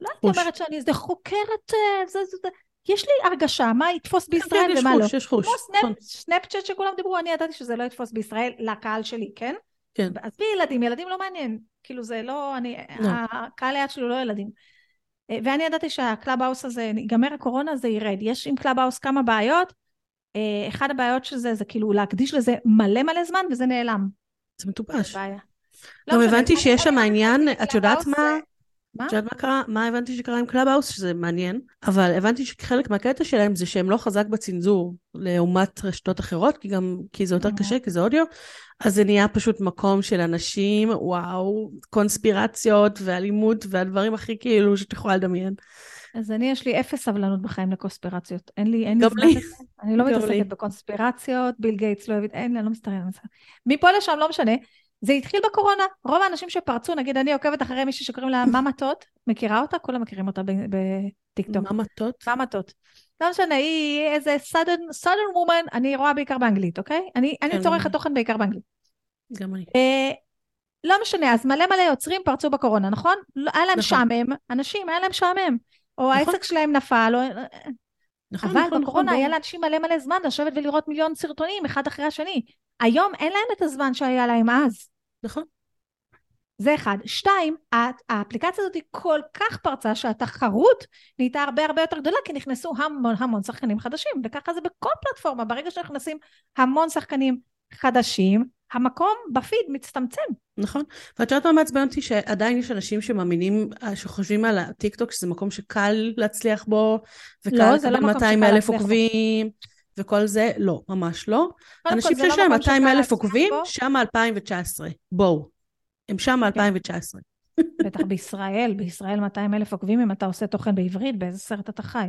Speaker 2: לא הייתי
Speaker 1: חוש.
Speaker 2: אומרת שאני איזה חוקרת, אה, זה, זה, זה, יש לי הרגשה מה יתפוס
Speaker 1: כן,
Speaker 2: בישראל
Speaker 1: כן, יש
Speaker 2: ומה לא.
Speaker 1: חוש, יש חוש.
Speaker 2: כמו
Speaker 1: נכון.
Speaker 2: סנאפ, סנאפצ'אט שכולם דיברו, אני ידעתי שזה לא יתפוס בישראל לקהל שלי, כן?
Speaker 1: כן.
Speaker 2: עזבי ילדים, ילדים לא מעניין. כאילו זה לא, אני,
Speaker 1: לא.
Speaker 2: הקהל יעד שלי הוא לא ילדים. אה, ואני ידעתי שהקלאב האוס הזה, ייגמר הקורונה זה ירד. יש עם קלאב האוס כמה בעיות. אה, אחד הבעיות של זה, זה כאילו להקדיש לזה מלא מלא זמן וזה נעלם.
Speaker 1: זה מטופש. גם
Speaker 2: לא
Speaker 1: הבנתי שיש שם עניין, את יודעת
Speaker 2: קלאב
Speaker 1: מה?
Speaker 2: האוס מה?
Speaker 1: את יודעת מה קרה? מה הבנתי שקרה עם קלאבהאוס? שזה מעניין, אבל הבנתי שחלק מהקטע שלהם זה שהם לא חזק בצנזור לעומת רשתות אחרות, כי גם, כי זה יותר
Speaker 2: אה.
Speaker 1: קשה, כי זה אודיו, אז זה נהיה פשוט מקום של אנשים, וואו, קונספירציות ואלימות והדברים הכי כאילו שאת יכולה לדמיין.
Speaker 2: אז אני, יש לי אפס סבלנות בחיים לקונספירציות. אין לי, אין לי זמן. לזה. אני לא. מתעסקת בקונספירציות, ביל גייטס לא הביא, אין לי, אני לא מסתכלת על זה. מפה לשם, לא משנה. זה התחיל בקורונה. רוב האנשים שפרצו, נגיד אני עוקבת אחרי מישהי שקוראים לה ממתות, מכירה אותה? כולם מכירים אותה בטיקטוק.
Speaker 1: מה מטות?
Speaker 2: ממתות. לא משנה, היא איזה southern, southern woman, אני רואה בעיקר באנגלית, אוקיי? אני, אני
Speaker 1: כן,
Speaker 2: צורכת תוכן בעיקר באנגלית.
Speaker 1: גם אני.
Speaker 2: אה, לא משנה, אז מלא מלא יוצרים פרצו בקורונה, נכון? לא, היה להם
Speaker 1: נכון.
Speaker 2: משעמם, אנשים, היה להם משעמם. או
Speaker 1: נכון.
Speaker 2: העסק שלהם נפל, או...
Speaker 1: נכון,
Speaker 2: אבל
Speaker 1: נכון,
Speaker 2: בקורונה
Speaker 1: נכון,
Speaker 2: היה. לאנשים מלא מלא זמן לשבת ולראות מיליון סרטונים אחד אחרי השני. היום אין להם את הזמן שהיה להם אז.
Speaker 1: נכון.
Speaker 2: זה אחד. שתיים, הא- האפליקציה הזאת היא כל כך פרצה שהתחרות נהייתה הרבה הרבה יותר גדולה כי נכנסו המון המון שחקנים חדשים וככה זה בכל פלטפורמה ברגע שנכנסים המון שחקנים חדשים המקום בפיד מצטמצם.
Speaker 1: נכון. ואת יודעת מה מעצבן אותי? שעדיין יש אנשים שמאמינים, אה, שחושבים על הטיקטוק שזה מקום שקל להצליח בו, וקל
Speaker 2: לא, לא
Speaker 1: לקבל
Speaker 2: מקום
Speaker 1: 200
Speaker 2: שקל
Speaker 1: אלף. עוקבים, וכל זה, לא, ממש לא. אנשים שיש
Speaker 2: לא
Speaker 1: להם
Speaker 2: מקום
Speaker 1: 200
Speaker 2: שקל
Speaker 1: אלף עוקבים. שם 2019. בואו. הם שם 2019.
Speaker 2: בטח בישראל, בישראל 200 אלף עוקבים אם אתה עושה תוכן בעברית, באיזה סרט אתה חי.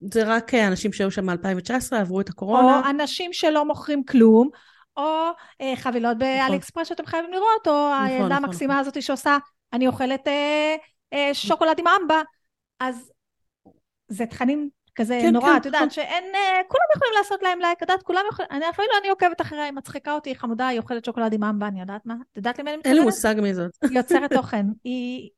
Speaker 1: זה רק אה, אנשים שהיו שם מ-2019, עברו את
Speaker 2: או
Speaker 1: הקורונה.
Speaker 2: אנשים שלא מוכרים כלום, או אה, חבילות באלי אקספרס שאתם חייבים לראות, או הילדה
Speaker 1: נכון,
Speaker 2: המקסימה הזאת שעושה, אני אוכלת אה, אה, שוקולד עם אמבה. אז זה תכנים כזה
Speaker 1: כן,
Speaker 2: נורא,
Speaker 1: כן,
Speaker 2: את יודעת,
Speaker 1: נכון.
Speaker 2: שאין, אה, כולם יכולים לעשות להם לייק, את יודעת, כולם יכולים, אני אפילו אני עוקבת אחריה, היא מצחיקה אותי, היא חמודה, היא אוכלת שוקולד עם אמבה, אני יודעת מה? את יודעת למי אני
Speaker 1: אין לי
Speaker 2: מתכוונת?
Speaker 1: מושג מי זאת.
Speaker 2: היא יוצרת תוכן. היא...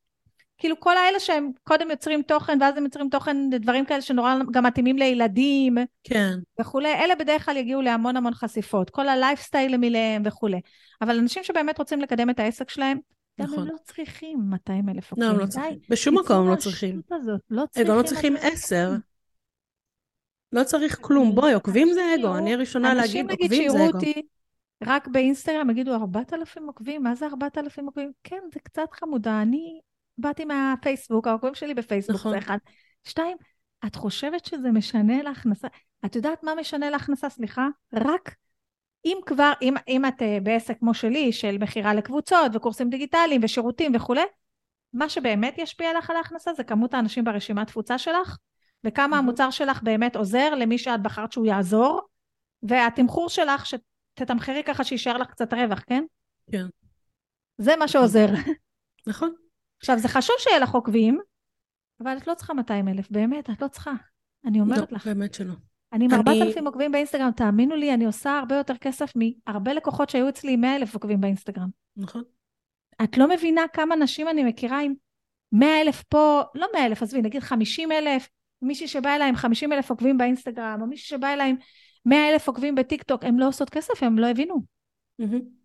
Speaker 2: כאילו כל האלה שהם קודם יוצרים תוכן ואז הם יוצרים תוכן דברים כאלה שנורא גם מתאימים לילדים
Speaker 1: כן.
Speaker 2: וכולי, אלה בדרך כלל יגיעו להמון המון חשיפות, כל הלייפסטייל למיליהם וכולי. אבל אנשים שבאמת רוצים לקדם את העסק שלהם, גם הם
Speaker 1: נכון.
Speaker 2: לא צריכים 200 אלף
Speaker 1: לא,
Speaker 2: עוקבים.
Speaker 1: הם לא צריכים. בשום מקום לא צריכים.
Speaker 2: הזאת. לא צריכים.
Speaker 1: לא צריכים עשר. לא צריך כלום. בואי, עוקבים זה
Speaker 2: אנשים
Speaker 1: אגו. אני הראשונה
Speaker 2: אנשים
Speaker 1: להגיד,
Speaker 2: נגיד
Speaker 1: עוקבים זה
Speaker 2: שיראו
Speaker 1: אגו.
Speaker 2: אותי רק באינסטגרם, יגידו 4,000 עוקבים, מה זה 4,000 עוקבים? כן, זה קצת חמודה. אני באתי מהפייסבוק, העוקבים שלי בפייסבוק
Speaker 1: נכון.
Speaker 2: זה אחד. שתיים, את חושבת שזה משנה להכנסה? את יודעת מה משנה להכנסה? סליחה? רק אם כבר, אם, אם את אה, בעסק כמו שלי, של מכירה לקבוצות וקורסים דיגיטליים ושירותים וכולי, מה שבאמת ישפיע לך על ההכנסה זה כמות האנשים ברשימת תפוצה שלך, וכמה
Speaker 1: מהמם.
Speaker 2: המוצר שלך באמת עוזר למי שאת בחרת שהוא יעזור, והתמחור שלך שתתמחרי ככה שיישאר לך קצת רווח, כן?
Speaker 1: כן.
Speaker 2: זה מה שעוזר.
Speaker 1: נכון.
Speaker 2: עכשיו, זה חשוב שיהיה לך עוקבים, אבל את לא צריכה 200 אלף, באמת, את לא צריכה. אני אומרת
Speaker 1: לא,
Speaker 2: לך.
Speaker 1: באמת שלא.
Speaker 2: אני עם
Speaker 1: אני-
Speaker 2: 4,000 עוקבים באינסטגרם, תאמינו לי, אני עושה הרבה יותר כסף מהרבה לקוחות שהיו אצלי עם 100 אלף עוקבים באינסטגרם.
Speaker 1: נכון.
Speaker 2: את לא מבינה כמה נשים אני מכירה עם 100 אלף פה, לא 100 אלף, עזבי, נגיד 50 אלף, מישהי שבאה אליי עם 50 אלף עוקבים באינסטגרם, או מישהי שבאה אליי עם 100 אלף עוקבים בטיקטוק, הם לא עושות כסף, הם לא הבינו.
Speaker 1: מהמם.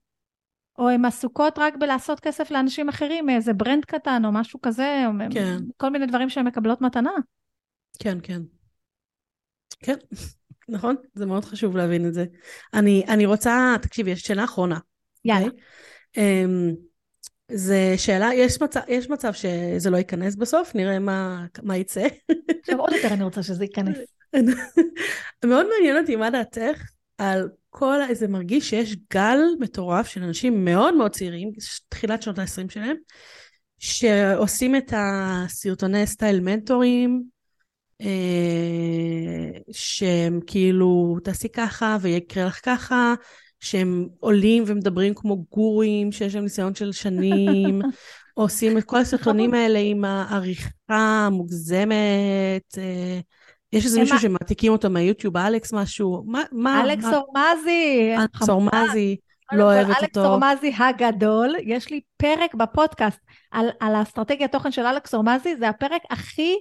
Speaker 2: או הן עסוקות רק בלעשות כסף לאנשים אחרים, מאיזה ברנד קטן או משהו כזה, או
Speaker 1: כן.
Speaker 2: כל מיני דברים שהן מקבלות מתנה.
Speaker 1: כן, כן. כן, נכון? זה מאוד חשוב להבין את זה. אני, אני רוצה, תקשיבי, יש שאלה אחרונה.
Speaker 2: יאללה.
Speaker 1: אוקיי? אמ, זה שאלה, יש מצב, יש מצב שזה לא ייכנס בסוף, נראה מה, מה יצא.
Speaker 2: עכשיו עוד יותר אני רוצה שזה ייכנס.
Speaker 1: מאוד מעניין אותי מה דעתך על כל, זה מרגיש שיש גל מטורף של אנשים מאוד מאוד צעירים, תחילת שנות ה-20 שלהם, שעושים את הסרטוני סטייל מנטורים, אה, שהם כאילו, תעשי ככה ויקרה לך ככה, שהם עולים ומדברים כמו גורים, שיש להם ניסיון של שנים, עושים את כל הסרטונים האלה עם העריכה המוגזמת. אה, יש איזה מישהו שמעתיקים אותו מהיוטיוב, אלכס משהו, מה, מה,
Speaker 2: אלכס אורמזי.
Speaker 1: אלכס. אורמזי, לא אוהבת
Speaker 2: אלכס
Speaker 1: אותו.
Speaker 2: אורמזי הגדול, יש לי פרק בפודקאסט על, על האסטרטגיה תוכן של אלכס אורמזי, זה הפרק הכי,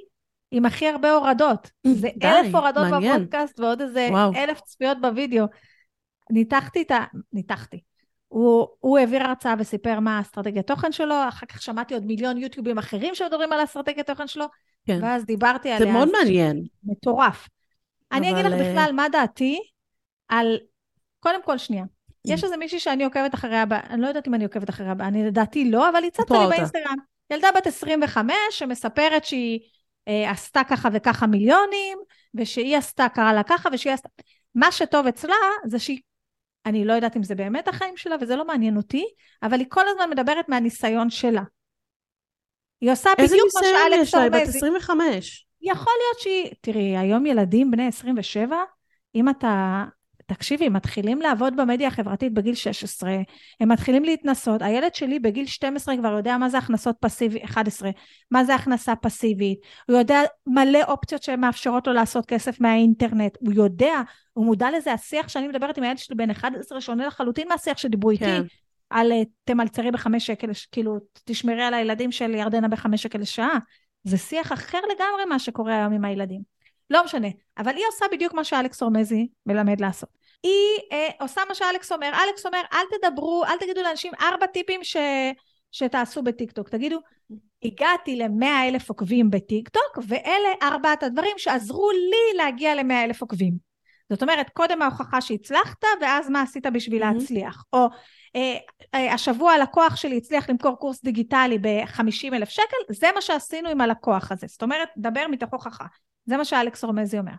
Speaker 2: עם הכי הרבה הורדות. זה
Speaker 1: די,
Speaker 2: אלף הורדות
Speaker 1: מעניין.
Speaker 2: בפודקאסט ועוד איזה
Speaker 1: וואו.
Speaker 2: אלף צפיות בווידאו. ניתחתי את ה... ניתחתי. הוא, הוא העביר הרצאה וסיפר מה האסטרטגיה תוכן שלו, אחר כך שמעתי עוד מיליון יוטיובים אחרים שמדברים על האסטרטגיה תוכן שלו,
Speaker 1: כן.
Speaker 2: ואז דיברתי
Speaker 1: זה
Speaker 2: עליה.
Speaker 1: מאוד
Speaker 2: אז
Speaker 1: מעניין.
Speaker 2: מטורף. אני אגיד לך
Speaker 1: אה,
Speaker 2: בכלל מה דעתי על... קודם כל, שנייה. יש איזה מישהי שאני עוקבת אחריה, אני לא יודעת אם אני עוקבת אחריה, אני לדעתי לא, אבל היא צצה לי. באינסטגרם. ילדה בת 25 שמספרת שהיא אה, עשתה ככה וככה מיליונים, ושהיא עשתה, קרה לה ככה, ושהיא עשתה... מה שטוב אצלה זה שהיא, אני לא יודעת אם זה באמת החיים שלה, וזה לא מעניין אותי, אבל היא כל הזמן מדברת מהניסיון שלה. היא עושה
Speaker 1: איזה
Speaker 2: בדיוק מה
Speaker 1: ניסיון
Speaker 2: שאלכס
Speaker 1: יש לה? היא בת
Speaker 2: אורמזי.
Speaker 1: 25.
Speaker 2: יכול להיות שהיא, תראי, היום ילדים בני 27, אם אתה, תקשיבי, הם מתחילים לעבוד במדיה החברתית בגיל 16, הם מתחילים להתנסות, הילד שלי בגיל 12 כבר יודע מה זה הכנסות פסיבית, 11, מה זה הכנסה פסיבית, הוא יודע מלא אופציות שמאפשרות לו לעשות כסף מהאינטרנט, הוא יודע, הוא מודע לזה, השיח שאני מדברת עם הילד שלי בן 11 שונה לחלוטין מהשיח שדיברו איתי,
Speaker 1: כן.
Speaker 2: על אה, תמלצרי בחמש שקל, כאילו, תשמרי על הילדים של ירדנה בחמש שקל לשעה. זה שיח אחר לגמרי מה שקורה היום עם הילדים. לא משנה, אבל היא עושה בדיוק מה שאלכס אורמזי מלמד לעשות. היא אה, עושה מה שאלכס אומר. אלכס אומר, אל תדברו, אל תגידו לאנשים ארבע טיפים ש... שתעשו בטיקטוק. תגידו, הגעתי ל-100 אלף עוקבים בטיקטוק, ואלה ארבעת הדברים שעזרו לי להגיע ל-100 אלף עוקבים. זאת אומרת, קודם ההוכחה שהצלחת, ואז מה עשית בשביל
Speaker 1: מהמם.
Speaker 2: להצליח. או השבוע הלקוח שלי הצליח למכור קורס דיגיטלי ב-50 אלף שקל, זה מה שעשינו עם הלקוח הזה. זאת אומרת, דבר מתוך הוכחה. זה מה שאלכס אורמזי אומר.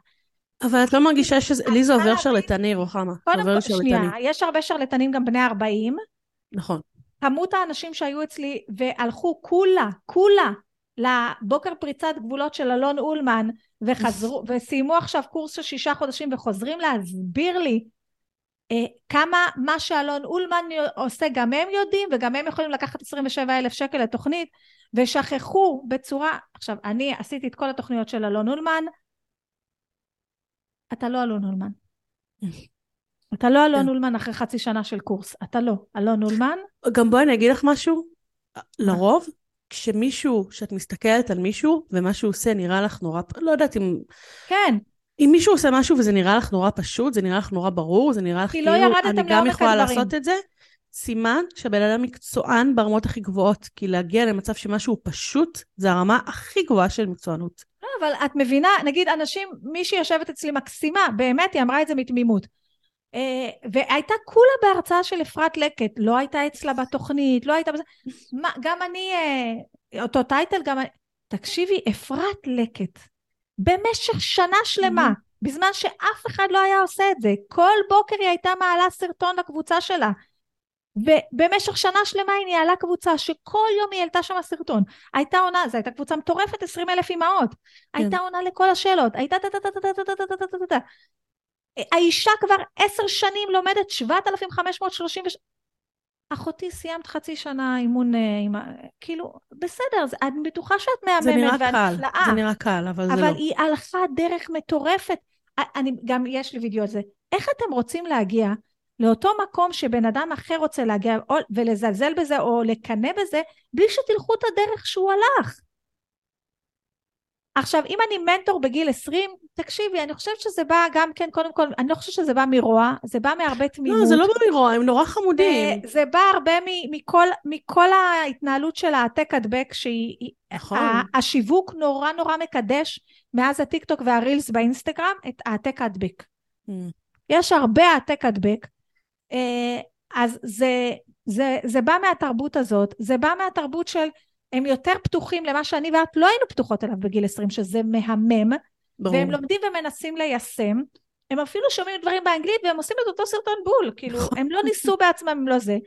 Speaker 1: אבל את לא מרגישה שזה, לי זה עובר שרלטני, רוחמה.
Speaker 2: קודם כל. שנייה, יש הרבה שרלטנים גם בני 40.
Speaker 1: נכון.
Speaker 2: כמות האנשים שהיו אצלי והלכו כולה, כולה, לבוקר פריצת גבולות של אלון אולמן, וחזרו, וסיימו עכשיו קורס של שישה חודשים וחוזרים להסביר לי אה, כמה מה שאלון אולמן עושה גם הם יודעים, וגם הם יכולים לקחת 27 אלף שקל לתוכנית, ושכחו בצורה, עכשיו אני עשיתי את כל התוכניות של אלון אולמן, אתה לא אלון אולמן. אתה לא אלון
Speaker 1: כן.
Speaker 2: אולמן אחרי חצי שנה של קורס, אתה לא. אלון אולמן,
Speaker 1: גם בואי אני אגיד לך משהו. לרוב, כשמישהו, כשאת מסתכלת על מישהו, ומה שהוא עושה נראה לך נורא, לא יודעת אם...
Speaker 2: כן,
Speaker 1: אם מישהו עושה משהו וזה נראה לך נורא פשוט, זה נראה לך נורא ברור, זה נראה לך
Speaker 2: כי
Speaker 1: כאילו,
Speaker 2: לא
Speaker 1: אני גם יכולה
Speaker 2: הדברים.
Speaker 1: לעשות את זה, סימן שהבן אדם מקצוען ברמות הכי גבוהות, כי להגיע למצב שמשהו פשוט, זה הרמה הכי גבוהה של מקצוענות.
Speaker 2: לא, אבל את מבינה, נגיד אנשים, מישהי יושבת אצלי מקסימה, באמת, היא אמרה את זה מתמימות. אה, והייתה כולה בהרצאה של אפרת לקט, לא הייתה אצלה בתוכנית, לא הייתה בזה, גם אני, אה, אותו טייטל, גם אני, תקשיבי, אפרת לקט, במשך שנה שלמה, בזמן שאף אחד לא היה עושה את זה. כל בוקר היא הייתה מעלה סרטון לקבוצה שלה. ובמשך שנה שלמה היא ניהלה קבוצה שכל יום היא העלתה שם סרטון. הייתה עונה, זו הייתה קבוצה מטורפת, 20 אלף אמהות. הייתה עונה לכל השאלות. הייתה האישה כבר עשר שנים לומדת 7,530, אחותי סיימת חצי שנה אימון עם כאילו בסדר אני בטוחה שאת מהממת
Speaker 1: זה נראה קל זה נראה קל אבל,
Speaker 2: אבל
Speaker 1: זה לא.
Speaker 2: אבל היא הלכה דרך מטורפת. אני גם יש לי וידאו על זה. איך אתם רוצים להגיע לאותו מקום שבן אדם אחר רוצה להגיע או, ולזלזל בזה או לקנא בזה בלי שתלכו את הדרך שהוא הלך עכשיו, אם אני מנטור בגיל 20, תקשיבי, אני חושבת שזה בא גם כן, קודם כל, אני לא חושבת שזה בא מרוע, זה בא מהרבה תמימות.
Speaker 1: לא, זה לא בא מרוע, הם נורא חמודים.
Speaker 2: זה, זה בא הרבה מכל, מכל ההתנהלות של העתק הדבק, שהיא... נכון. השיווק נורא נורא מקדש מאז הטיק טוק והרילס באינסטגרם את העתק הדבק. Mm. יש הרבה העתק הדבק, אה, אז זה, זה, זה בא מהתרבות הזאת, זה בא מהתרבות של הם יותר פתוחים למה שאני ואת לא היינו פתוחות אליו בגיל 20, שזה מהמם, ברור. והם לומדים ומנסים ליישם. הם אפילו שומעים דברים באנגלית והם עושים את אותו סרטון בול, כאילו, נכון. הם לא ניסו בעצמם, הם לא זה.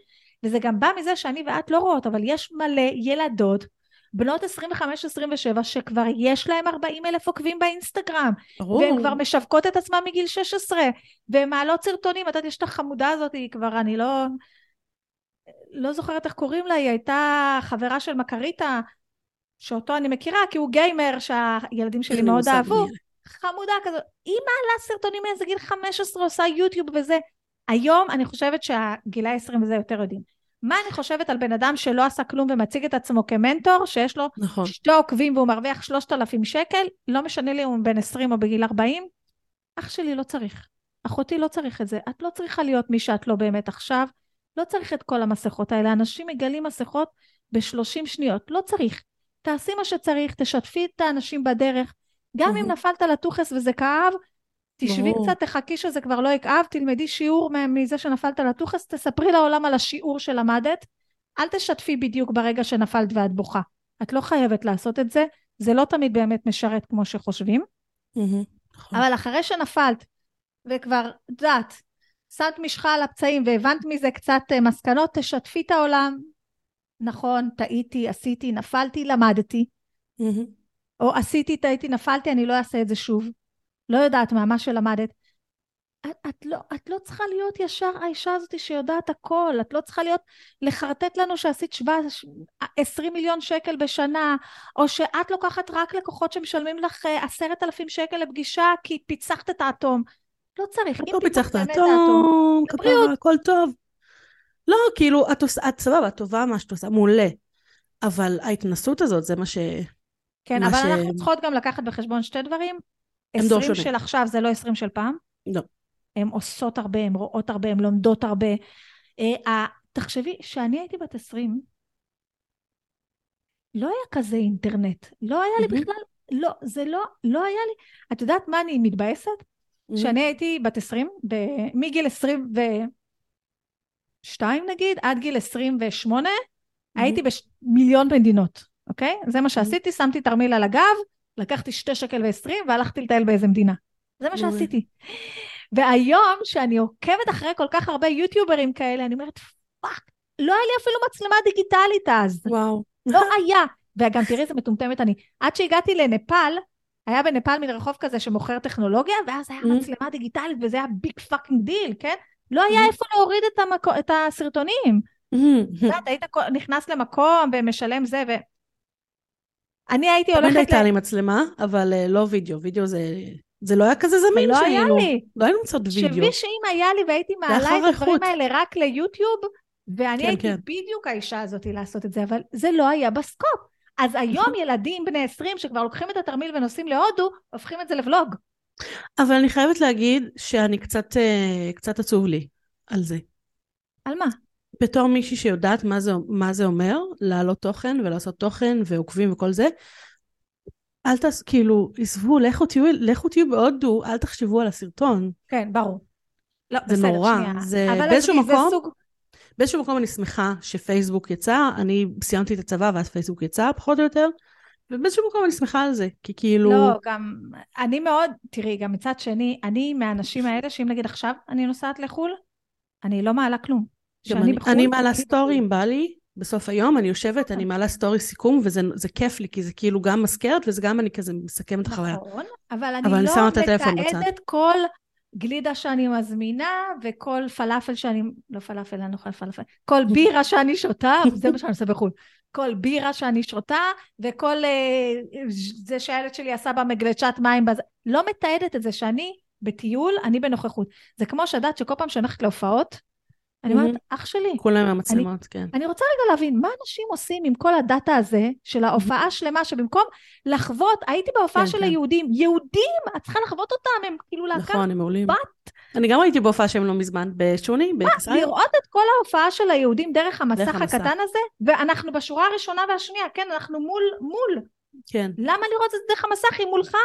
Speaker 2: וזה גם בא מזה שאני ואת לא רואות, אבל יש מלא ילדות בנות 25-27 שכבר יש להם 40 אלף עוקבים באינסטגרם. ברור. והן כבר משווקות את עצמן מגיל 16, והן מעלות סרטונים, את יודעת, יש את החמודה הזאת, היא כבר, אני לא... לא זוכרת איך קוראים לה, היא הייתה חברה של מקריטה, שאותו אני מכירה, כי הוא גיימר שהילדים שלי מאוד אהבו. חמודה כזאת. היא מעלה סרטונים מאיזה גיל 15, עושה יוטיוב וזה. היום אני חושבת שהגילאי 20 וזה יותר יודעים. מה אני חושבת על בן אדם שלא עשה כלום ומציג את עצמו כמנטור, שיש לו נכון. שתי עוקבים והוא מרוויח 3,000 שקל, לא משנה לי אם הוא בן 20 או בגיל 40, אח שלי לא צריך. אחותי לא צריך את זה. את לא צריכה להיות מי שאת לא באמת עכשיו. לא צריך את כל המסכות האלה, אנשים מגלים מסכות ב-30 שניות, לא צריך. תעשי מה שצריך, תשתפי את האנשים בדרך. גם אם נפלת לטוחס וזה כאב, תשבי קצת, תחכי שזה כבר לא יכאב, תלמדי שיעור מזה שנפלת לטוחס, תספרי לעולם על השיעור שלמדת. אל תשתפי בדיוק ברגע שנפלת ואת בוכה. את לא חייבת לעשות את זה, זה לא תמיד באמת משרת כמו שחושבים. נכון. אבל אחרי שנפלת, וכבר, את יודעת, שמת משחה על הפצעים והבנת מזה קצת אה, מסקנות, תשתפי את העולם. נכון, טעיתי, עשיתי, נפלתי, למדתי. Mm-hmm. או עשיתי, טעיתי, נפלתי, אני לא אעשה את זה שוב. לא יודעת מה, מה שלמדת. את, את, לא, את לא צריכה להיות ישר האישה הזאת שיודעת הכל, את לא צריכה להיות, לחרטט לנו שעשית 20 מיליון שקל בשנה, או שאת לוקחת רק לקוחות שמשלמים לך אה, עשרת אלפים שקל לפגישה כי פיצחת את האטום. לא צריך.
Speaker 1: לא פיצחת אטום, כפרה, הכל טוב. לא, כאילו, את עושה, את סבבה, את טובה מה שאת עושה, מעולה. אבל ההתנסות הזאת, זה מה ש...
Speaker 2: כן, אבל ש... אנחנו צריכות גם לקחת בחשבון שתי דברים. 20 של עכשיו זה לא 20 של פעם.
Speaker 1: לא.
Speaker 2: הן עושות הרבה, הן רואות הרבה, הן לומדות הרבה. Uh, תחשבי, כשאני הייתי בת 20, לא היה כזה אינטרנט. לא היה לי בכלל, לא, זה לא, לא היה לי. את יודעת מה אני מתבאסת? Mm-hmm. שאני הייתי בת 20, ב... מגיל 22 נגיד, עד גיל 28, mm-hmm. הייתי במיליון מדינות, אוקיי? זה מה שעשיתי, שמתי תרמיל על הגב, לקחתי שתי שקל ועשרים והלכתי לטייל באיזה מדינה. זה מה שעשיתי. והיום, שאני עוקבת אחרי כל כך הרבה יוטיוברים כאלה, אני אומרת, fuck, לא היה לי אפילו מצלמה דיגיטלית אז.
Speaker 1: וואו.
Speaker 2: לא היה. וגם תראי איזה מטומטמת אני. עד שהגעתי לנפאל, היה בנפאל מין רחוב כזה שמוכר טכנולוגיה, ואז היה mm-hmm. מצלמה דיגיטלית וזה היה big fucking deal, כן? לא היה mm-hmm. איפה להוריד את, המקו, את הסרטונים. Mm-hmm. את יודעת, היית נכנס למקום ומשלם זה, ו... אני הייתי הולכת...
Speaker 1: תמיד הייתה לי מצלמה, אבל uh, לא וידאו, וידאו זה... זה לא היה כזה זמין
Speaker 2: לא היה לי.
Speaker 1: לא היינו מצאות וידאו.
Speaker 2: שבי שאם היה לי והייתי מעלה את הדברים האלה רק ליוטיוב, ואני כן, הייתי כן. בדיוק האישה הזאת לעשות את זה, אבל זה לא היה בסקופ. אז היום ילדים בני 20 שכבר לוקחים את התרמיל ונוסעים להודו, הופכים את זה לבלוג.
Speaker 1: אבל אני חייבת להגיד שאני קצת, אה, קצת עצוב לי על זה.
Speaker 2: על מה?
Speaker 1: בתור מישהי שיודעת מה זה, מה זה אומר, להעלות תוכן ולעשות תוכן ועוקבים וכל זה, אל תעשו, כאילו, עזבו, לכו תהיו, לכו תהיו בהודו, אל תחשבו על הסרטון.
Speaker 2: כן, ברור. לא,
Speaker 1: זה
Speaker 2: בסדר,
Speaker 1: נורא.
Speaker 2: שנייה.
Speaker 1: זה באיזשהו
Speaker 2: זה
Speaker 1: מקום,
Speaker 2: סוג...
Speaker 1: באיזשהו מקום אני שמחה שפייסבוק יצא, אני סיימתי את הצבא ואז פייסבוק יצא, פחות או יותר, ובאיזשהו מקום אני שמחה על זה, כי כאילו...
Speaker 2: לא, גם, אני מאוד, תראי, גם מצד שני, אני מהאנשים האלה, שאם נגיד עכשיו אני נוסעת לחו"ל, אני לא מעלה כלום.
Speaker 1: אני,
Speaker 2: בחו"ל,
Speaker 1: אני מעלה
Speaker 2: אני
Speaker 1: סטורי אם בא לי, בסוף היום אני יושבת, אני מעלה סטורי סיכום, וזה זה כיף לי, כי זה כאילו גם מזכרת, וזה גם אני כזה מסכמת את החוויה.
Speaker 2: נכון, אבל אני
Speaker 1: אבל אני
Speaker 2: לא. מתעדת כל גלידה שאני מזמינה, וכל פלאפל שאני, לא פלאפל, אני לא אוכלת פלאפל, כל בירה שאני שותה, זה מה שאני עושה בחו"ל. כל בירה שאני שותה, וכל אה, זה שהילד שלי עשה במגלשת מים, בזה, לא מתעדת את זה שאני בטיול, אני בנוכחות. זה כמו שדעת שכל פעם שאני הולכת להופעות, אני אומרת, אח שלי,
Speaker 1: כולם עם המצלמות, כן.
Speaker 2: אני רוצה רגע להבין, מה אנשים עושים עם כל הדאטה הזה של ההופעה שלמה, שבמקום לחוות, הייתי בהופעה
Speaker 1: כן,
Speaker 2: של
Speaker 1: כן.
Speaker 2: היהודים, יהודים, את צריכה לחוות אותם, הם כאילו להקה,
Speaker 1: נכון, הם מעולים.
Speaker 2: בת.
Speaker 1: אני גם הייתי בהופעה שהם לא מזמן, בשוני, בקיסריה.
Speaker 2: לראות את כל ההופעה של היהודים דרך המסך
Speaker 1: דרך המסך.
Speaker 2: הקטן הזה, ואנחנו בשורה הראשונה והשנייה, כן, אנחנו מול, מול.
Speaker 1: כן.
Speaker 2: למה לראות את זה דרך המסך, היא מולך?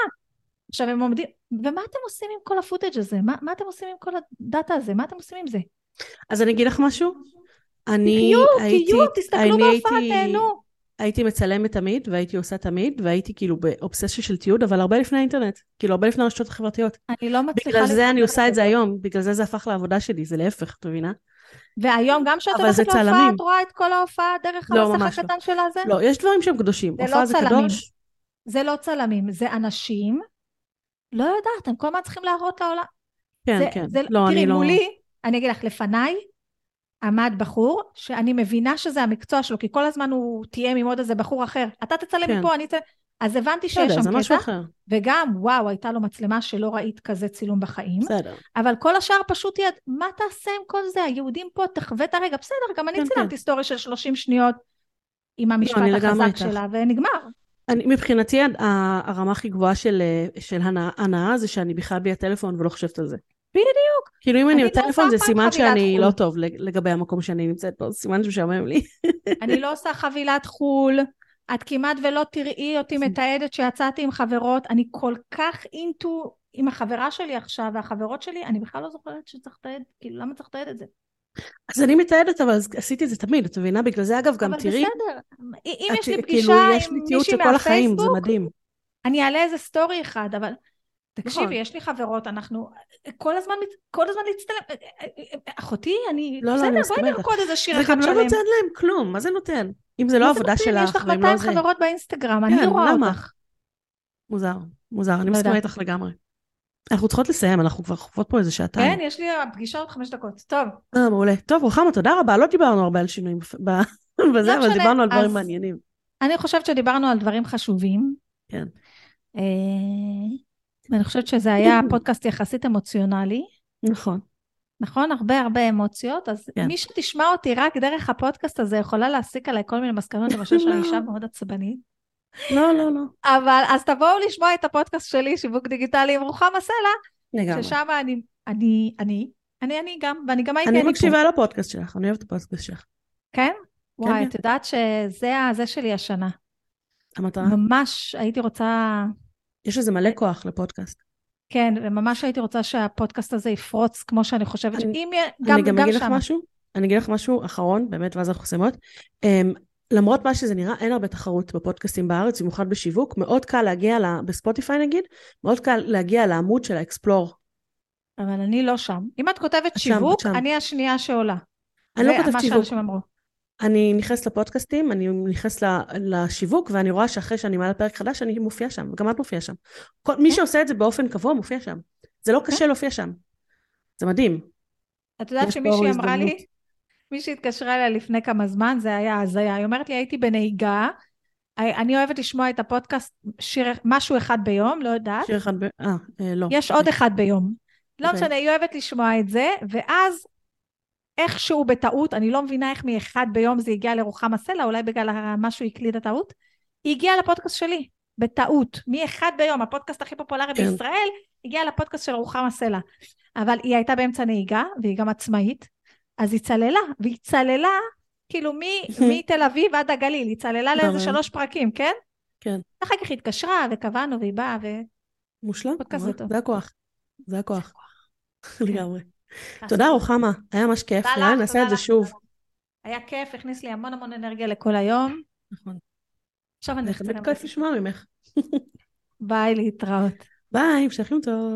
Speaker 2: עכשיו הם עומדים, ומה אתם עושים עם כל הפוטאג' הזה? מה, מה אתם עושים עם כל הדאטה הזה? מה אתם עושים עם זה?
Speaker 1: אז אני אגיד לך משהו. אני הייתי...
Speaker 2: תהיו, תסתכלו
Speaker 1: אני
Speaker 2: בהופעה, תהנו.
Speaker 1: הייתי מצלמת תמיד, והייתי עושה תמיד, והייתי כאילו באובססיה של תיעוד, אבל הרבה לפני האינטרנט. כאילו, הרבה לפני הרשתות החברתיות.
Speaker 2: אני לא מצליחה...
Speaker 1: בגלל זה אני עושה את זה. היום, בגלל זה זה הפך לעבודה שלי, זה להפך, את מבינה?
Speaker 2: והיום גם כשאת הולכת להופעה. את רואה את כל ההופעה דרך
Speaker 1: לא,
Speaker 2: המסך
Speaker 1: לא.
Speaker 2: הקטן של הזה?
Speaker 1: לא, יש דברים שהם קדושים.
Speaker 2: זה לא צלמים.
Speaker 1: קדוש.
Speaker 2: זה לא צלמים, זה אנשים, לא יודעת, הם כל הזמן צריכים להראות לעולם.
Speaker 1: כן,
Speaker 2: זה,
Speaker 1: כן.
Speaker 2: זה,
Speaker 1: לא,
Speaker 2: תראי,
Speaker 1: אני לא...
Speaker 2: אני אגיד לך, לפניי עמד בחור, שאני מבינה שזה המקצוע שלו, כי כל הזמן הוא תיאם עם עוד איזה בחור אחר. אתה תצלם
Speaker 1: כן.
Speaker 2: מפה, אני אצלם... אז הבנתי שיש
Speaker 1: בסדר,
Speaker 2: שם
Speaker 1: זה משהו
Speaker 2: קטע,
Speaker 1: אחר.
Speaker 2: וגם, וואו, הייתה לו מצלמה שלא ראית כזה צילום בחיים.
Speaker 1: בסדר.
Speaker 2: אבל כל השאר פשוט יד, מה תעשה עם כל זה? היהודים פה, תחווה את הרגע. בסדר, גם אני
Speaker 1: כן,
Speaker 2: צילמתי סטורי של 30 שניות עם המשפט
Speaker 1: אני לגמרי
Speaker 2: החזק. שלה, ונגמר.
Speaker 1: אני, מבחינתי, הרמה הכי גבוהה של, של הנאה, הנאה זה שאני בכלל בלי הטלפון ולא חושבת על זה.
Speaker 2: בדיוק.
Speaker 1: כאילו, אם אני בטלפון זה סימן שאני
Speaker 2: חו"ל.
Speaker 1: לא טוב לג- לגבי המקום שאני נמצאת בו, זה סימן שמשעמם לי.
Speaker 2: אני לא עושה חבילת חו"ל, את כמעט ולא תראי אותי מתעדת שיצאתי עם חברות, אני כל כך אינטו עם החברה שלי עכשיו והחברות שלי, אני בכלל לא זוכרת שצריך לתעד, כאילו למה צריך לתעד את זה?
Speaker 1: אז אני מתעדת, אבל עשיתי את זה תמיד, את מבינה? בגלל זה, אגב, גם
Speaker 2: אבל
Speaker 1: תראי,
Speaker 2: בסדר, אם יש לי
Speaker 1: כאילו,
Speaker 2: פגישה עם מישהי מהפייסבוק. אני אעלה איזה סטורי אחד, אבל תקשיבי,
Speaker 1: נכון.
Speaker 2: יש לי חברות, אנחנו כל הזמן, כל הזמן להצטלם, אחותי, אני,
Speaker 1: לא, לא, אני
Speaker 2: בסדר, בואי
Speaker 1: מסכימה איתך.
Speaker 2: נרקוד איזה שיר
Speaker 1: זה
Speaker 2: אחד
Speaker 1: גם לא
Speaker 2: שלם.
Speaker 1: נותן להם כלום, מה זה נותן? אם זה לא
Speaker 2: זה
Speaker 1: עבודה
Speaker 2: נותן? יש
Speaker 1: שלך
Speaker 2: לך
Speaker 1: והם
Speaker 2: 200
Speaker 1: לא זה.
Speaker 2: חברות באינסטגרם,
Speaker 1: כן,
Speaker 2: אני רואה? אותך.
Speaker 1: מוזר, מוזר, אני
Speaker 2: לא
Speaker 1: מסכימה. איתך לגמרי. אנחנו צריכות לסיים, אנחנו כבר חוות פה איזה שעתיים.
Speaker 2: כן, יש לי פגישה עוד חמש דקות. טוב,
Speaker 1: אה, מעולה. טוב, רוחמה, תודה רבה. לא דיברנו הרבה על שינויים ב- בזה,
Speaker 2: לא
Speaker 1: אבל. דיברנו על דברים מעניינים.
Speaker 2: אני חושבת שדיברנו על דברים חשובים.
Speaker 1: כן.
Speaker 2: ואני חושבת שזה היה פודקאסט יחסית אמוציונלי,
Speaker 1: נכון.
Speaker 2: נכון? הרבה הרבה אמוציות, אז
Speaker 1: כן.
Speaker 2: מי שתשמע אותי רק דרך הפודקאסט הזה יכולה להסיק עליי כל מיני מסקנות, למשל שאני
Speaker 1: לא.
Speaker 2: אישה מאוד עצבנית.
Speaker 1: לא, לא, לא.
Speaker 2: אבל אז תבואו לשמוע את הפודקאסט שלי, שיווק דיגיטלי עם רוחמה סלע,
Speaker 1: לגמרי.
Speaker 2: ששם אני, אני, אני, אני, אני גם, ואני גם הייתי
Speaker 1: אני. מקשיבה לפודקאסט שלך, אני אוהבת את הפודקאסט שלך.
Speaker 2: כן? וואי,
Speaker 1: כן.
Speaker 2: את יודעת שזה זה שלי השנה.
Speaker 1: המטרה.
Speaker 2: ממש הייתי רוצה,
Speaker 1: יש לזה מלא כוח לפודקאסט.
Speaker 2: כן, וממש הייתי רוצה שהפודקאסט הזה יפרוץ כמו שאני חושבת,
Speaker 1: אני-
Speaker 2: שאם יהיה, גם,
Speaker 1: אני גם
Speaker 2: גם
Speaker 1: אגיד לך. משהו, אני אגיד לך משהו אחרון, באמת, ואז אנחנו מסיימות. אמ, למרות מה שזה נראה, אין הרבה תחרות בפודקאסטים בארץ, במיוחד בשיווק. מאוד קל להגיע, ל- בספוטיפיי נגיד, מאוד קל להגיע לעמוד של האקספלור.
Speaker 2: אבל אני לא שם. אם את כותבת
Speaker 1: את שם,
Speaker 2: שיווק,
Speaker 1: שם.
Speaker 2: אני השנייה שעולה.
Speaker 1: אני לא כותבת
Speaker 2: מה
Speaker 1: שיווק. אני נכנסת לפודקאסטים, אני נכנסת לשיווק, ואני רואה שאחרי שאני מעלה פרק חדש, אני מופיעה שם, וגם את מופיעה שם. כל, מי
Speaker 2: כן.
Speaker 1: שעושה את זה באופן קבוע, מופיע שם. זה לא קשה להופיע שם. זה מדהים.
Speaker 2: את יודעת שמישהי אמרה. לי, מישהי התקשרה אליי לפני כמה זמן, זה היה הזיה, היא אומרת לי, הייתי בנהיגה, אני אוהבת לשמוע את הפודקאסט, שיר, משהו אחד ביום, לא יודעת,
Speaker 1: שיר אחד ב... אה, אה, לא.
Speaker 2: יש עוד אחד ביום. לא
Speaker 1: אוקיי.
Speaker 2: משנה, היא אוהבת לשמוע את זה, ואז איכשהו בטעות, אני לא מבינה איך מאחד ביום זה הגיע לרוחמה סלע, אולי בגלל משהו הקליד הטעות, היא הגיעה לפודקאסט שלי, בטעות, מאחד ביום, הפודקאסט הכי פופולרי
Speaker 1: כן.
Speaker 2: בישראל, הגיעה לפודקאסט של רוחמה סלע. אבל היא הייתה באמצע נהיגה, והיא גם עצמאית, אז היא צללה, והיא צללה כאילו מתל אביב עד הגליל, היא צללה לאיזה. שלוש פרקים, כן?
Speaker 1: כן.
Speaker 2: אחר כך היא התקשרה וקבענו והיא באה ו...
Speaker 1: מושלם. זה הכוח. זה הכוח. לגמרי. תודה רוחמה, היה ממש כיף.
Speaker 2: לך,
Speaker 1: נעשה את זה. שוב.
Speaker 2: היה כיף, הכניס לי המון המון אנרגיה לכל היום.
Speaker 1: נכון.
Speaker 2: עכשיו אני
Speaker 1: זה. תמיד כיף לשמוע ממך.
Speaker 2: ביי, להתראות.
Speaker 1: ביי, המשך יום טוב.